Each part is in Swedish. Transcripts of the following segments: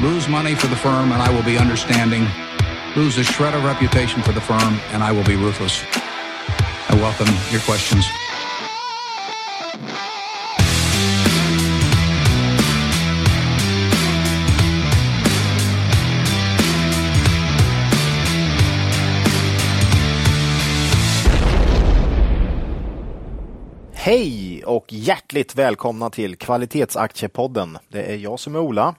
lose money for the firm and I will be understanding, lose a shred of reputation for the firm and I will be ruthless. I welcome your questions. Hej och hjärtligt välkomna till Kvalitetsaktiepodden. Det är jag som är Ola.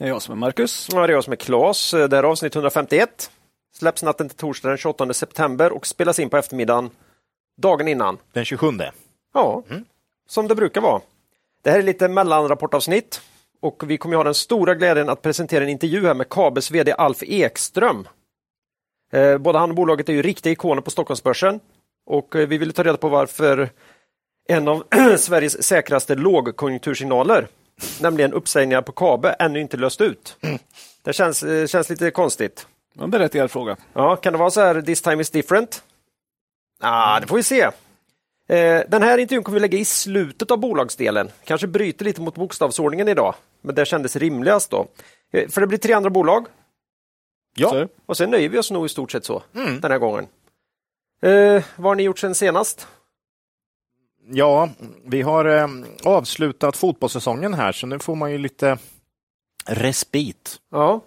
Det är jag som är Marcus. Ja, det är jag som är Claes. Det är avsnitt 151. Släpps natten till torsdag den 28 september och spelas in på eftermiddagen dagen innan. Den 27. Ja, som det brukar vara. Det här är lite mellanrapportavsnitt och vi kommer ha den stora glädjen att presentera en intervju här med Kabels VD Alf Ekström. Eh, Både han och bolaget är ju riktiga ikoner på Stockholmsbörsen och eh, vi ville ta reda på varför en av Sveriges säkraste lågkonjunktursignaler, nämligen uppsägningar på Kabe, ännu inte löst ut. Det känns, eh, känns lite konstigt. Det var en berättigad fråga. Ja, kan det vara så här, this time is different? Ah, det får vi se. Eh, Den här intervjun kommer vi lägga i slutet av bolagsdelen. Kanske bryter lite mot bokstavsordningen idag, men det kändes rimligast då. Eh, För det blir tre andra bolag Ja, Så, och sen nöjer vi oss nog i stort sett så den här gången. Eh, vad har ni gjort sen senast? Ja vi har eh, avslutat fotbollssäsongen här så nu får man ju lite respit. Ja,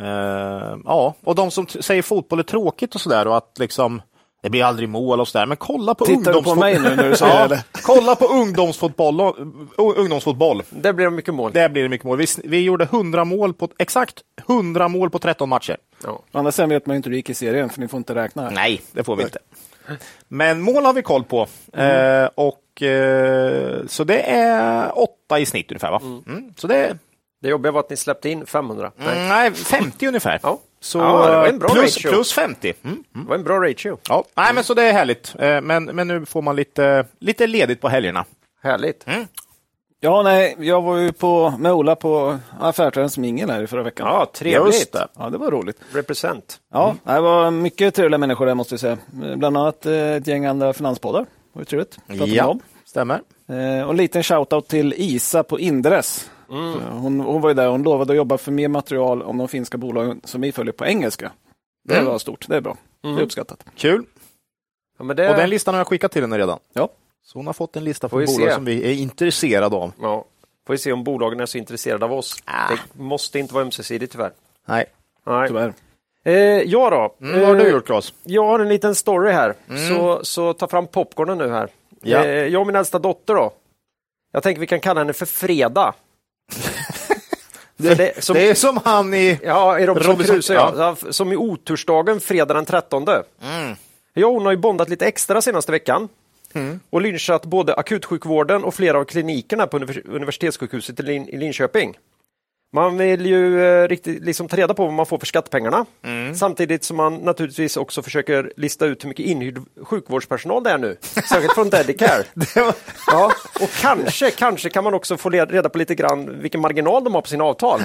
Eh, ja, och de som säger fotboll är tråkigt och sådär och att liksom det blir aldrig mål och sådär. Men kolla på Tittar du på mig nu när du säger ja, det? Kolla på ungdomsfotboll. och- ungdomsfotboll. det blir mycket mål. Där blir det mycket mål. Vi, vi gjorde 100 mål på, exakt 100 mål på 13 matcher. Ja. Andra sidan vet man ju inte hur det gick i serien, för ni får inte räkna. här. Nej, det får vi inte. Men mål har vi koll på. Eh, och, eh, så det är åtta i snitt ungefär. Va? Mm. Så det Det jobbiga var att ni släppte in 500. Nej, mm, nej, 50 ungefär. Ja. Så, Ja, det var en bra plus, ratio. plus 50. Mm. Det var en bra ratio. Ja. Nej, men så det är härligt. Eh, men, men nu får man lite, lite ledigt på helgerna. Härligt. Ja, nej, jag var ju på, med Ola på affärstidens mingel här i förra veckan. Ja, trevligt. Det. Ja, det var roligt. Represent. Ja, det var mycket trevliga människor där måste jag säga. Bland annat eh, ett gäng andra finanspoddar. Det var ju trevligt. Ja, dem. stämmer. Eh, och en liten shoutout till Isa på Indres. Hon, hon var ju där och hon lovade att jobba för mer material om de finska bolagen som vi följer på engelska. Det var stort, det är bra. Det är uppskattat. Kul. Ja, men det... Och den listan har jag skickat till henne redan. Ja. Så hon har fått en lista Får på vi bolag se. som vi är intresserade av. Ja. Får vi se om bolagen är så intresserade av oss. Ah. Det måste inte vara ömsesidigt tyvärr. Nej. Nej. Tyvärr. Eh, ja då. Mm, vad har Eh, du gjort, Claes? Jag har en liten story här, så, så ta fram popcornen nu här. Ja. Eh, jag och min äldsta dotter då. Jag tänker vi kan kalla henne för Freda. För det, som, Det är som han i... Ja, i Robinson Robinson- Crusoe, ja. Ja, Som i otursdagen fredag den 13. Mm. Jag och hon har ju bondat lite extra senaste veckan. Mm. Och lynchat både akutsjukvården och flera av klinikerna på universitetssjukhuset i, Lin- i Linköping. Man vill ju eh, riktigt liksom ta reda på vad man får för skattepengarna. Mm. Samtidigt som man naturligtvis också försöker lista ut hur mycket inhyrd sjukvårdspersonal det är nu. Särskilt från Dedicare. ja, och kanske, kanske kan man också få reda på lite grann vilken marginal de har på sina avtal.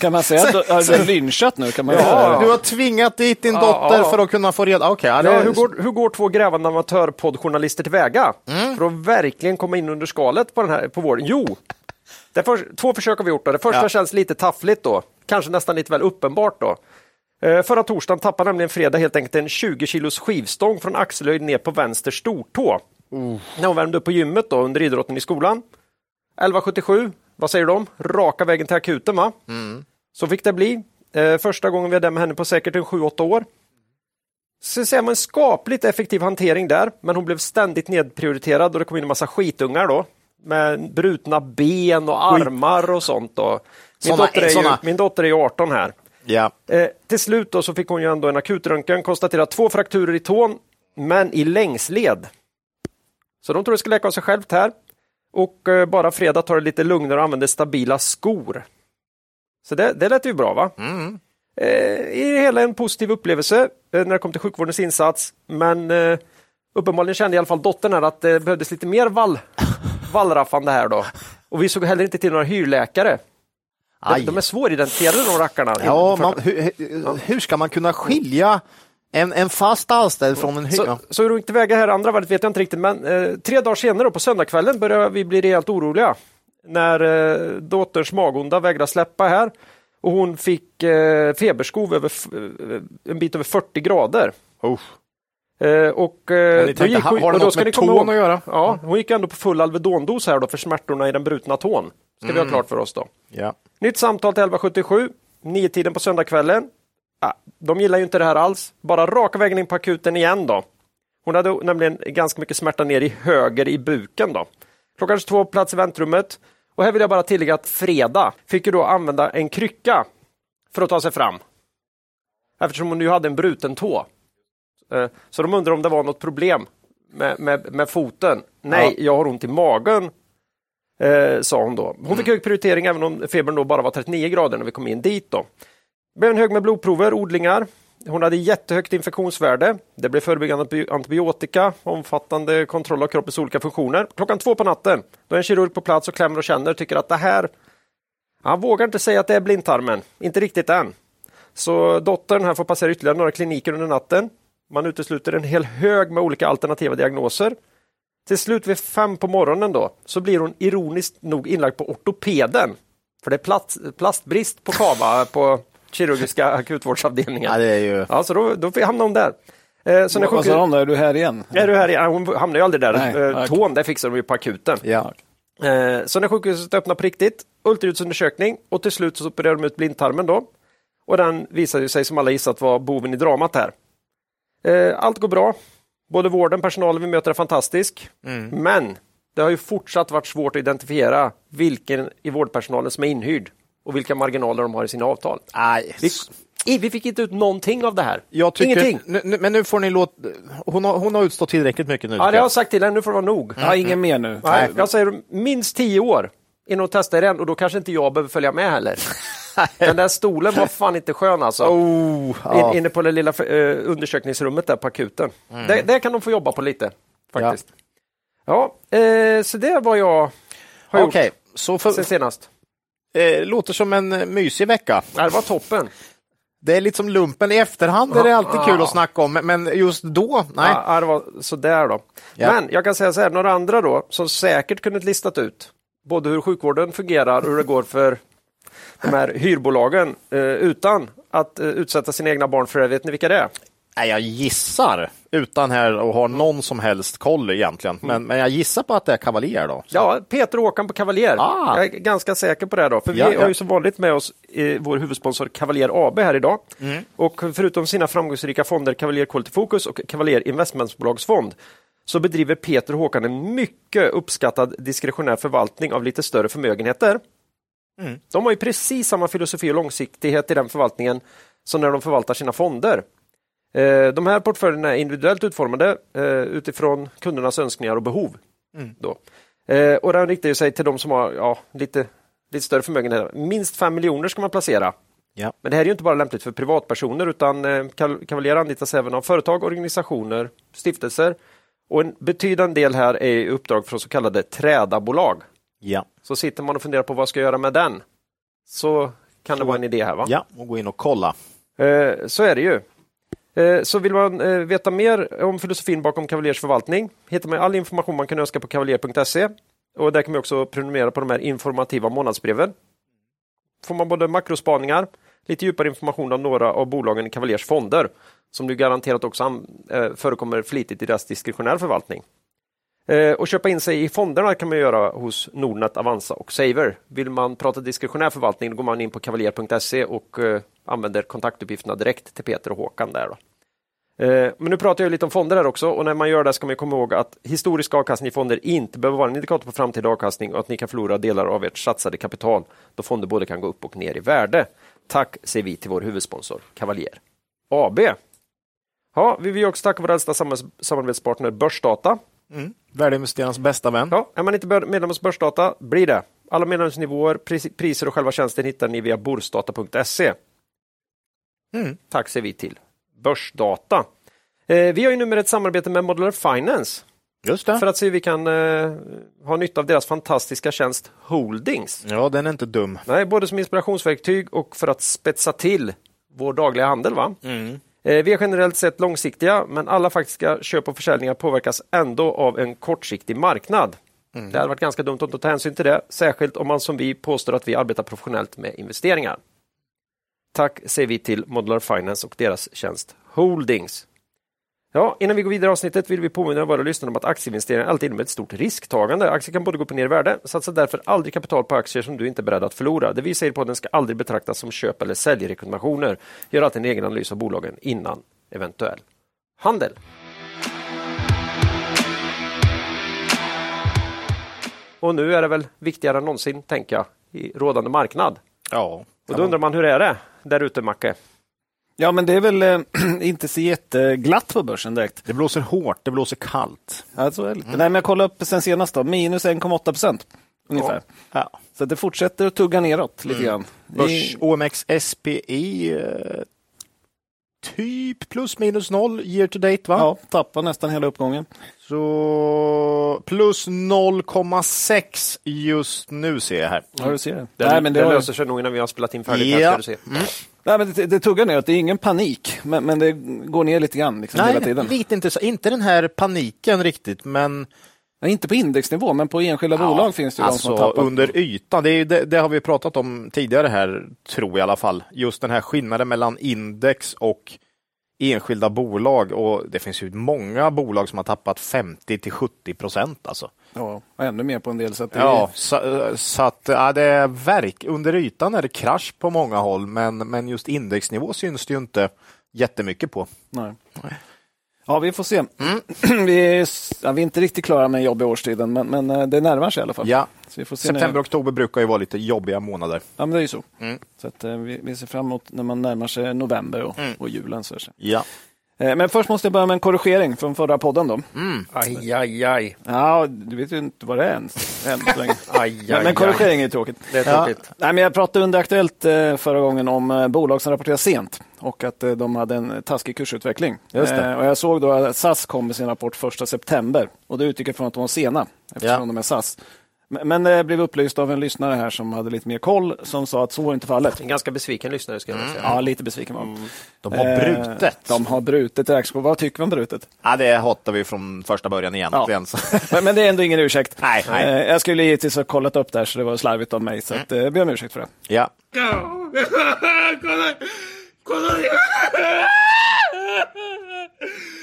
Kan man säga att du har lynchat nu? Kan man Ja, säga? Du har tvingat dit din Ja, dotter ja. för att kunna få reda... Okej, ja, det Ja, hur, går, hur går två grävande amatörpoddjournalister tillväga för att verkligen komma in under skalet på, den här, på våren? Jo, för, två försök har vi gjort. Då. Det första Ja. känns lite taffligt då, kanske nästan lite väl uppenbart. då. Eh, förra torsdagen tappade nämligen Fredag helt enkelt en 20 kilos skivstång från axelhöjd ner på vänster stortå. När hon värmde upp på gymmet då, under idrotten i skolan. 11.77, vad säger de? Raka vägen till akuten va? Så fick det bli. Eh, första gången vi hade med henne på säkert en 7-8 år. Så ser man skapligt effektiv hantering där, men hon blev ständigt nedprioriterad och det kom in en massa skitungar då. Med brutna ben och armar och sånt. Då. Min, Såna- dotter är ju, min dotter är ju 18 här. Ja. Eh, till slut då så fick hon ju ändå en akutröntgen, konstaterat två frakturer i tån, men i längsled. Så de tror det ska läka av sig självt här. Och eh, bara fredag tar det lite lugnare och använder stabila skor. Så det, det lät ju bra va? Mm. Eh, I det hela en positiv upplevelse eh, när det kom till sjukvårdens insats. Men eh, uppenbarligen kände i alla fall dottern här att det behövdes lite mer vall, vallraffande här då. Och vi såg heller inte till några hyrläkare. De, de är svåridentifierade de rackarna. Ja, man, hur, hur- ska man kunna skilja en, en fast anställd från en hyra? Så, så hur det gick tillväga här andra varvet vet jag inte riktigt, men eh, tre dagar senare på söndagskvällen började vi bli rejält oroliga. När eh, dotterns magonda vägrade släppa här. och hon fick eh, feberskov över eh, en bit över 40 grader. Oh. Eh, och, eh, då gick hon- har det något ska med tån att göra? Ja, hon gick ändå på full Alvedon-dos här då för smärtorna i den brutna tån. Ska vi ha klart för oss då. Ja. Nytt samtal till 1177, nio tiden på söndagskvällen. Ah, de gillar ju inte det här alls. Bara raka vägen in på akuten igen då. Hon hade nämligen ganska mycket smärta ner i höger i buken då. Klockan 22 plats i väntrummet. Och här vill jag bara tillägga att fredag fick ju då använda en krycka för att ta sig fram. Eftersom hon ju hade en bruten tå. Eh, Så de undrar om det var något problem med, med, med foten. Nej, jag har ont i magen, eh, sa hon då. Hon fick hög prioritering även om febern då bara var 39 grader när vi kom in dit. Då. Det blev en hög med blodprover, odlingar. Hon hade jättehögt infektionsvärde. Det blev förebyggande antibi- antibiotika, omfattande kontroll av kroppens olika funktioner. Klockan två på natten, då är en kirurg på plats och klämmer och känner tycker att det här... Han vågar inte säga att det är blindtarmen, inte riktigt än. Så dottern här får passera ytterligare några kliniker under natten. Man utesluter en hel hög med olika alternativa diagnoser. Till slut vid fem på morgonen då, så blir hon ironiskt nog inlagd på ortopeden. För det är plats, plastbrist på Kava på kirurgiska akutvårdsavdelningen. ja, det är ju... Ja, så då, då hamnar hon där. Eh, så när Vad sa hon då? Är du här igen? är du här igen? Hon hamnar ju aldrig där. Nej, Eh. Tån, där fixar de ju på akuten. Ja. Eh, så när sjukhuset öppnar på riktigt, ultraljudsundersökning och till slut så opererar de ut blindtarmen då. Och den visade sig som alla gissat vara boven i dramat här. Eh, allt går bra. Både vården, personalen vi möter är fantastisk. Men det har ju fortsatt varit svårt att identifiera vilken i vårdpersonalen som är inhyrd och vilka marginaler de har i sina avtal. Nej. Vi, vi fick inte ut någonting av det här. Jag tycker, Ingenting. Nu, nu, men nu får ni låta... Hon har, hon har utstått tillräckligt mycket nu. Ja, det har jag. sagt till henne, nu får det vara nog. Ja, ingen mer nu. Nej, jag säger minst tio år innan hon testar igen och då kanske inte jag behöver följa med heller. Den där stolen var fan inte skön alltså. Oh, ja. Mm. In, inne på det lilla eh, undersökningsrummet där på akuten. Det, det kan de få jobba på lite faktiskt. Ja, eh, så det vad jag har Okej, gjort så för, sen senast. eh, låter som en eh, mysig vecka. Ja, Det var toppen. Det är lite som lumpen i efterhand, är det alltid kul att snacka om, men- just då, nej. Ja, ja, det var sådär då. Ja. Men jag kan säga så här, några andra då som säkert kunnat listat ut både hur sjukvården fungerar och hur det går för de här hyrbolagen eh, utan att eh, utsätta sina egna barn för det. Vet ni vilka det är? Nej, jag gissar, utan här att ha någon som helst koll egentligen, men, men jag gissar på att det är Cavalier då. Ja, Peter och Håkan på Cavalier. Ah. Jag är ganska säker på det då. För vi Ja, ja. har ju som vanligt med oss eh, vår huvudsponsor Cavalier AB här idag. Mm. Och förutom sina framgångsrika fonder Cavalier Quality Focus och Cavalier Investmentbolagsfond så bedriver Peter och Håkan en mycket uppskattad diskretionär förvaltning av lite större förmögenheter. Mm. De har ju precis samma filosofi och långsiktighet i den förvaltningen som när de förvaltar sina fonder. Eh, De här portföljerna är individuellt utformade eh, utifrån kundernas önskningar och behov. Då. Eh, Och den riktar sig till de som har ja, lite, lite större förmögenhet. Minst 5 miljoner ska man placera. Ja. Men det här är ju inte bara lämpligt för privatpersoner utan Cavalier anlitas även av företag, organisationer, stiftelser. Och en betydande del här är uppdrag från så kallade trädabolag. Ja. Så sitter man och funderar på vad jag ska göra med den så kan det vara en idé här. va? ja, och gå in och kolla. Eh, så är det ju. Eh, så vill man eh, veta mer om filosofin bakom Cavaliers förvaltning hittar man all information man kan önska på cavalier.se. Och där kan man också prenumerera på de här informativa månadsbreven. Får man både makrospaningar, lite djupare information om några av bolagen i Cavaliers fonder som du garanterat också eh, förekommer flitigt i deras diskretionär förvaltning. Eh, och köpa in sig i fonderna kan man göra hos Nordnet, Avanza och Saver. Vill man prata diskretionär förvaltning då går man in på kavaljer.se och eh, använder kontaktuppgifterna direkt till Peter och Håkan där. Då. Eh, men nu pratar jag lite om fonder här också och när man gör det ska man komma ihåg att historisk avkastning i fonder inte behöver vara en indikator på framtida avkastning och att ni kan förlora delar av ert satsade kapital då fonder både kan gå upp och ner i värde. Tack säger vi till vår huvudsponsor Kavaljer AB. Ja, vi vill också tacka vår äldsta samarbetspartner Börsdata. Mm. Värdeinvesterarnas bästa vän. Ja, är man inte medlem hos Börsdata, bli det. Alla medlemsnivåer, pris- priser och själva tjänsten hittar ni via borsdata.se. Mm. Tack säger vi till Börsdata. Eh, vi har ju numera ett samarbete med Modular Finance Just det. för att se hur vi kan eh, ha nytta av deras fantastiska tjänst Holdings. Ja, den är inte dum. Nej, både som inspirationsverktyg och för att spetsa till vår dagliga handel. Va? Mm. Eh, Vi är generellt sett långsiktiga, men alla faktiska köp och försäljningar påverkas ändå av en kortsiktig marknad. Det hade varit ganska dumt att ta hänsyn till det, särskilt om man som vi påstår att vi arbetar professionellt med investeringar. tack säger vi till Modular Finance och deras tjänst Holdings. Ja, innan vi går vidare i avsnittet vill vi påminna våra lyssnare om att aktieinvesteringar alltid innebär ett stort risktagande. Aktier kan både gå upp och ner i värde. Satsa därför aldrig kapital på aktier som du inte är beredd att förlora. Det vi säger på den ska aldrig betraktas som köp eller säljrekommendationer. Gör alltid en egen analys av bolagen innan eventuell handel. Och nu är det väl viktigare än någonsin, tänker jag, i rådande marknad. Ja. Och då undrar man, hur är det där ute, Macke? Ja, men det är väl eh, inte så jätteglatt på börsen direkt. Det blåser hårt, det blåser kallt. Ja, så är det lite. Nej, men jag kollade upp sen senast, då, minus 1,8 procent ungefär. Ja. Så det fortsätter att tugga neråt lite grann. Börs I- OMX SPI eh, typ plus minus noll year to date va? Ja, tappar nästan hela uppgången. Så plus 0,6 just nu ser jag här. Ja, du ser det. Nej, men det, löser sig nog innan vi har spelat in färdigt. Ja. Här, ska du se. Nej, men det, det tuggar neråt. Det är ingen panik, men, men det går ner lite grann liksom, hela tiden. lite inte, så, inte den här paniken riktigt men Ja, inte på indexnivå, men på enskilda bolag finns det ju de som alltså tappat. under ytan. Det, det, det har vi pratat om tidigare här, tror jag i alla fall. Just den här skillnaden mellan index och enskilda bolag och det finns ju många bolag som har tappat 50 till 70 procent alltså. Ja, och ännu mer på en del. Det Ja, så, så att ja, det är verk, under ytan är det krasch på många håll, men, men just indexnivå syns det ju inte jättemycket på. Nej. Ja, vi får se. vi, är, ja, vi är inte riktigt klara med jobb i årstiden, men, men eh, det närmar sig i alla fall. Ja, september och oktober brukar ju vara lite jobbiga månader. ja, men det är ju så. Mm. Så att, eh, vi, vi ser fram emot när man närmar sig november och, och julen. Så. Ja. Eh, Men först måste jag börja med en korrigering från förra podden. Då. Aj, aj, aj. Ja, du vet ju inte vad det är ens. än så länge. aj, Men, aj, men korrigering är tråkigt. Det är tråkigt. Nej, men jag pratade under Aktuellt eh, förra gången om eh, bolag som rapporterar sent och att de hade en taskig kursutveckling. Just det. Och jag såg då att SAS kom med sin rapport 1 september och det utgick jag från att de var sena eftersom Ja. de är SAS. Men, jag blev upplyst av en lyssnare här som hade lite mer koll som sa att så var inte fallet. En ganska besviken lyssnare ska jag säga. Ja, lite besviken var Mm. De har Eh, brutet. De har brutet räkskål. Vad tycker vi om brutet? Ja, det hatar vi från första början egentligen. Så. Men, men det är ändå ingen ursäkt. Nej, nej. Eh, jag skulle givetvis ha kollat upp det här så det var slarvigt av mig. Så att, eh, jag ber om ursäkt för det. Ja.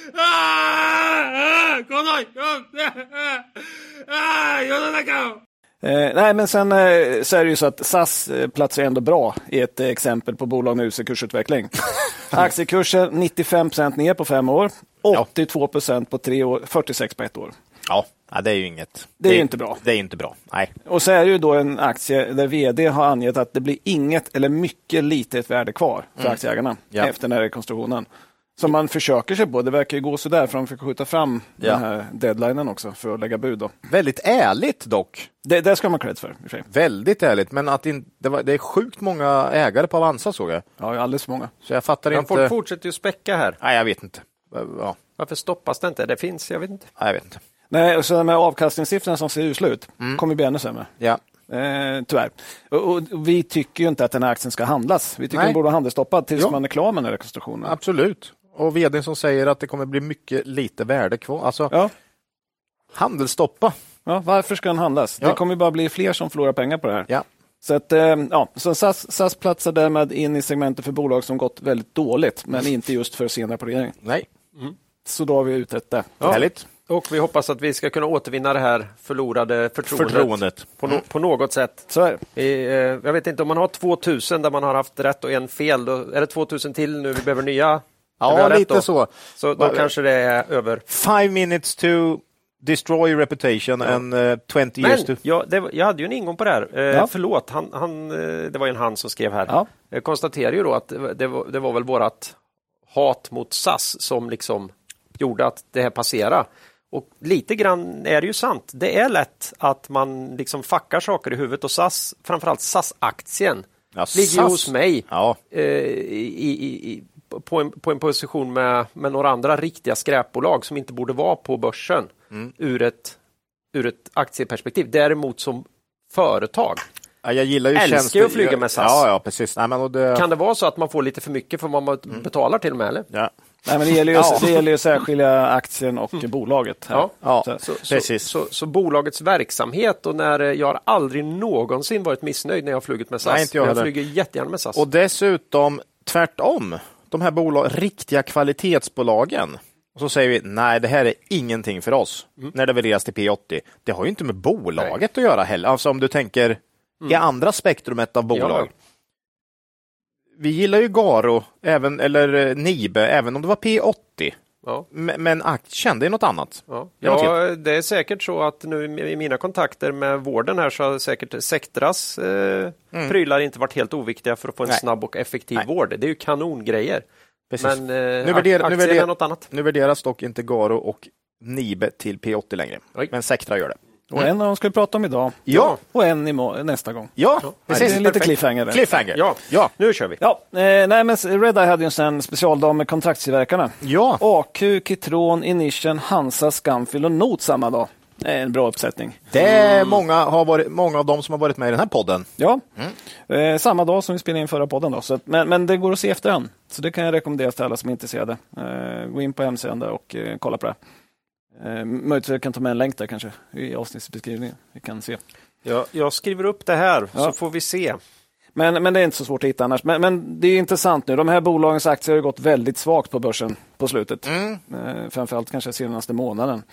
Eh, nej, men sen eh, så är det ju så att SAS eh, platsar ändå bra i ett eh, exempel på bolag med usel kursutveckling. Aktiekurser 95% ner på fem år, 82% på tre år, 46 på ett år. Ja. det är ju inget. Det är ju inte bra. Det är inte bra. Nej. Och så är det ju då en aktie där vd har angett att det blir inget eller mycket litet värde kvar för aktieägarna Mm. Ja. efter den här rekonstruktionen. Som man försöker sig på. Det verkar ju gå sådär för de försöker skjuta fram Ja. den här deadlinen också för att lägga bud. Då. Väldigt ärligt dock. Det, det ska man ha för. i sig. Väldigt ärligt, men att in, det, var, det är sjukt många ägare på Avanza såg jag. Ja, alldeles för många. Så jag fattar Men inte. folk fortsätter ju späcka här. Nej, jag vet inte. Ja, Varför stoppas det inte? Det finns, jag vet inte. nej, jag vet inte. Nej, och så med avkastningssiffrorna som ser usla ut Mm. kommer bli ännu sämre. Ja. Eh, tyvärr. Och, och vi tycker ju inte att den här aktien ska handlas. Vi tycker Nej. den borde vara handelsstoppad tills Ja. man är klar med den här rekonstruktionen. Absolut. Och vdn som säger att det kommer bli mycket lite värde kvar. Alltså, Ja. handelsstoppa. Ja, varför ska den handlas? Ja. Det kommer bara bli fler som förlorar pengar på det här. Ja. Så, att, eh, ja, så SAS, SAS platsar därmed in i segmentet för bolag som gått väldigt dåligt, men inte just för sen rapportering. Nej. Så då har vi utrett det. Härligt. Och vi hoppas att vi ska kunna återvinna det här förlorade förtroendet, Förtroendet. På, no på något sätt. Så är det. Vi, eh, jag vet inte, om man har 2000 där man har haft rätt och en fel, då är det 2000 till nu vi behöver nya? Ja, lite då? så. Så då Va- kanske det är över. Five minutes to destroy reputation and uh, 20 years to... Men jag, det, jag hade ju en ingång på det här. Eh, Ja. Förlåt, han, han, eh, det var ju en han som skrev här. Ja. Jag konstaterar ju då att det, var- det, var, väl vårat hat mot SAS som liksom gjorde att det här passerade. Och lite grann är det ju sant. Det är lätt att man liksom fackar saker i huvudet och SAS, framförallt SAS-aktien, Ja, ligger SAS. hos mig Ja, eh, i, i, i, på, en, på en position med, med några andra riktiga skräpbolag som inte borde vara på börsen Mm. ur, ett, ur ett aktieperspektiv. Däremot som företag. Ja, jag gillar ju Älskar tjänster- att flyga med SAS. Ja, ja precis. Nej, men och det... Kan det vara så att man får lite för mycket för vad man Mm. betalar till och med? Eller? ja. Nej, men det gäller ju, Ja. det gäller ju att särskilja aktien och bolaget. Här. Ja. Ja, Så- Så, Precis. så, så bolagets verksamhet och när eh, jag har aldrig någonsin varit missnöjd när jag har flugit med SAS. Nej, inte jag jag heller. flyger jättegärna med SAS. Och dessutom tvärtom, de här bolag, riktiga kvalitetsbolagen. Och så säger vi nej, det här är ingenting för oss när det värderas till P80. Det har ju inte med bolaget att göra heller. Alltså om du tänker i andra spektrumet av bolag. Ja. Vi gillar ju Garo, även, eller eh, Nibe, även om det var P80. Ja. Men aktien, det är något annat. Ja, Det är något ja det är säkert så att nu i mina kontakter med vården här så har säkert Sectras eh, prylar inte varit helt oviktiga för att få en Mm. Nej. snabb och effektiv Nej. vård. Det är ju kanongrejer. Precis. Men eh, Nu värderar- nu aktien värderar- är något annat. Nu värderas dock inte Garo och Nibe till P80 längre, Oj. men Sectra gör det. Och en av dem ska vi prata om idag. Ja, Och en imorgon, nästa gång. ja, Det precis. är lite cliffhanger. där. Cliffhanger. Ja, ja. nu kör vi. Ja, eh, nej, men Red Eye hade ju en specialdag med kontraktstillverkarna. ja. AQ, Kitron, Inission, Hansa, Scanfil och Not samma dag. Det är en bra uppsättning. Det är många, har varit, många av dem som har varit med i den här podden. Ja, eh, samma dag som vi spelade in förra podden. Då, så att, men, men det går att se efterhand. Så det kan jag rekommendera till alla som är intresserade. Eh, gå in på hemsidan där och eh, kolla på det. Eh, möjligtvis jag kan ta med en länk där kanske i avsnittsbeskrivningen. Vi kan se. Ja, jag skriver upp det här Ja. så får vi se. Men, men det är inte så svårt att hitta annars. Men, men det är intressant nu. De här bolagens aktier har gått väldigt svagt på börsen på slutet. Mm. Eh, framförallt kanske senaste månaden.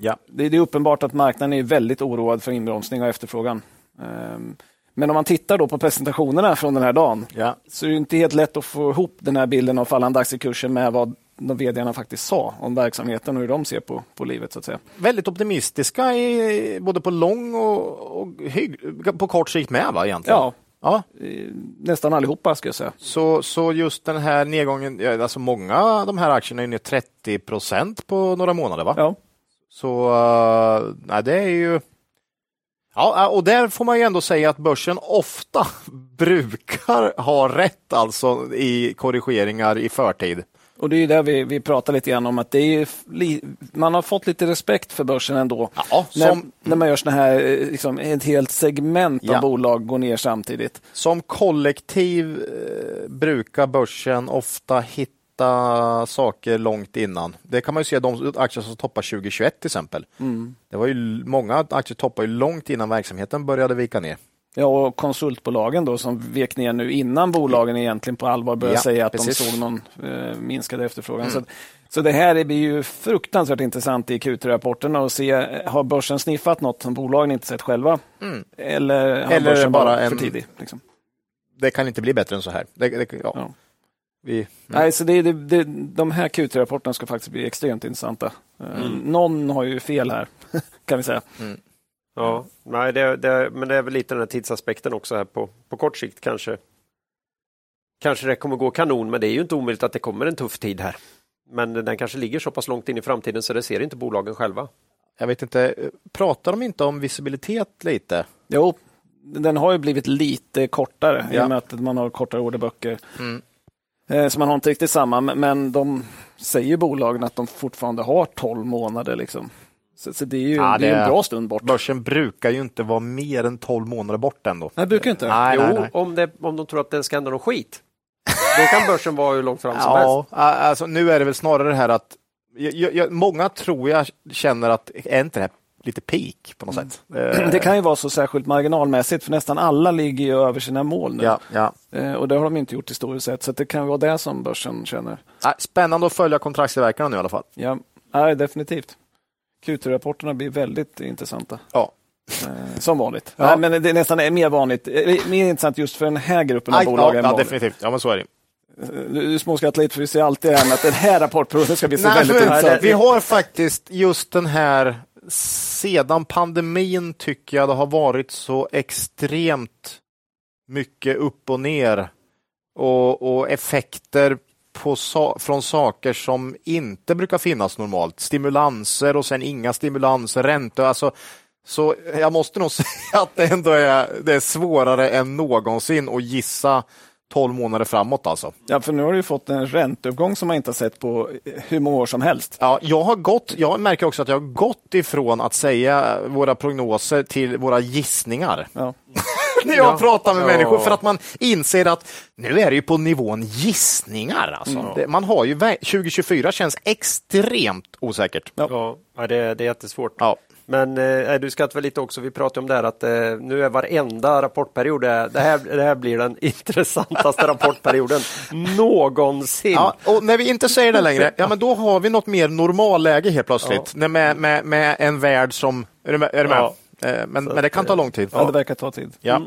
Ja. Det, det är uppenbart att marknaden är väldigt oroad för inbromsning av efterfrågan. Ehm, Men om man tittar då på presentationerna från den här dagen Ja. så är det inte helt lätt att få ihop den här bilden av fallande aktiekurser med vad de vdarna faktiskt sa om verksamheten och hur de ser på, på livet. så att säga. Väldigt optimistiska i, både på lång och, och hygg, på kort sikt med va egentligen? Ja, ja. eh, nästan allihopa ska jag säga. Så, så just den här nedgången, alltså många av de här aktierna är ner 30 procent på några månader va? Ja. Så uh, nej, det är ju... Ja, och där får man ju ändå säga att börsen ofta brukar ha rätt alltså i korrigeringar i förtid. Och det är ju där vi, vi pratar lite grann om att det är li, man har fått lite respekt för börsen ändå. Ja, när, som, när man gör såna här, eh, liksom, ett helt segment av Ja. bolag går ner samtidigt. som kollektiv eh, brukar börsen ofta hitta saker långt innan. Det kan man ju se de aktier som toppar 2021 till exempel. Det var ju många aktier toppade ju långt innan verksamheten började vika ner. Ja, och konsultbolagen då som vek ner nu innan bolagen egentligen på allvar började Ja, säga att precis. de såg någon eh, minskad efterfrågan. Så, så det här blir ju fruktansvärt intressant i Q3-rapporterna att se, har börsen sniffat något som bolagen inte sett själva? Eller har Eller börsen bara en- för tidig? Liksom? Det kan inte bli bättre än så här. Det, det, ja. Ja. Vi, Nej, så det, det, det, de här Q3-rapporterna ska faktiskt bli extremt intressanta. Eh, Någon har ju fel här, kan vi säga. Ja, nej, det, det, men det är väl lite den här tidsaspekten också här på, på kort sikt kanske. Kanske det kommer gå kanon, men det är ju inte omöjligt att det kommer en tuff tid här. Men den kanske ligger så pass långt in i framtiden så det ser inte bolagen själva. jag vet inte, pratar de inte om visibilitet lite? Jo, den har ju blivit lite kortare i Ja. och med att man har kortare orderböcker. Mm. Eh, Så man har inte riktigt samma, men de säger bolagen att de fortfarande har 12 månader. Liksom. Så, så det är ju Ja, det är det- en bra stund bort. Börsen brukar ju inte vara mer än 12 månader bort ändå. Nej, brukar inte. Nej, jo, nej, nej. Om, det, om de tror att den ska hända någon skit. Då kan börsen vara hur långt fram som helst. Ja, alltså nu är det väl snarare det här att jag, jag, många tror jag känner att är inte det här lite peak på något sätt? Eh, Det kan ju vara så särskilt marginalmässigt, för nästan alla ligger ju över sina mål nu. Ja, ja. Eh, Och det har de inte gjort historiskt sett, så det kan vara det som börsen känner. Spännande att följa kontraktstillverkarna nu i alla fall. Ja, definitivt. Q2-rapporterna blir väldigt intressanta. Ja. Eh, Som vanligt. Ja. Nej, men det är nästan mer vanligt, eh, mer intressant just för den här gruppen av Nej, bolag ja, ja, definitivt. Ja, men så är det. Du, du småskrattar lite för vi ser alltid det att den här rapportperioden ska bli så väldigt intressant. vi har faktiskt just den här sedan pandemin tycker jag det har varit så extremt mycket upp och ner och, och effekter på sa från saker som inte brukar finnas normalt. Stimulanser och sen inga stimulanser, räntor. Alltså, så jag måste nog säga att det ändå är, det är svårare än någonsin att gissa 12 månader framåt alltså. Ja, för nu har du ju fått en ränteuppgång som man inte har sett på eh, hur många år som helst. Ja, jag har gått, jag märker också att jag har gått ifrån att säga våra prognoser till våra gissningar. Ja. när jag Ja. pratar med Ja. människor för att man inser att nu är det ju på nivån gissningar. Alltså. Det, man har ju, vä- 2024 känns extremt osäkert. Ja, ja det, det är jättesvårt. Ja. Men eh, du skrattar lite också, vi pratade om det här att eh, nu är varenda rapportperiod, det, det, här, det här blir den intressantaste rapportperioden någonsin. Ja, och när vi inte säger det längre, ja, men då har vi något mer normalläge helt plötsligt. När Med, med, med en värld som... Är du med? Är du med? Ja. Eh, Men, men det kan ta lång tid. Ja, det verkar ta tid. Ja.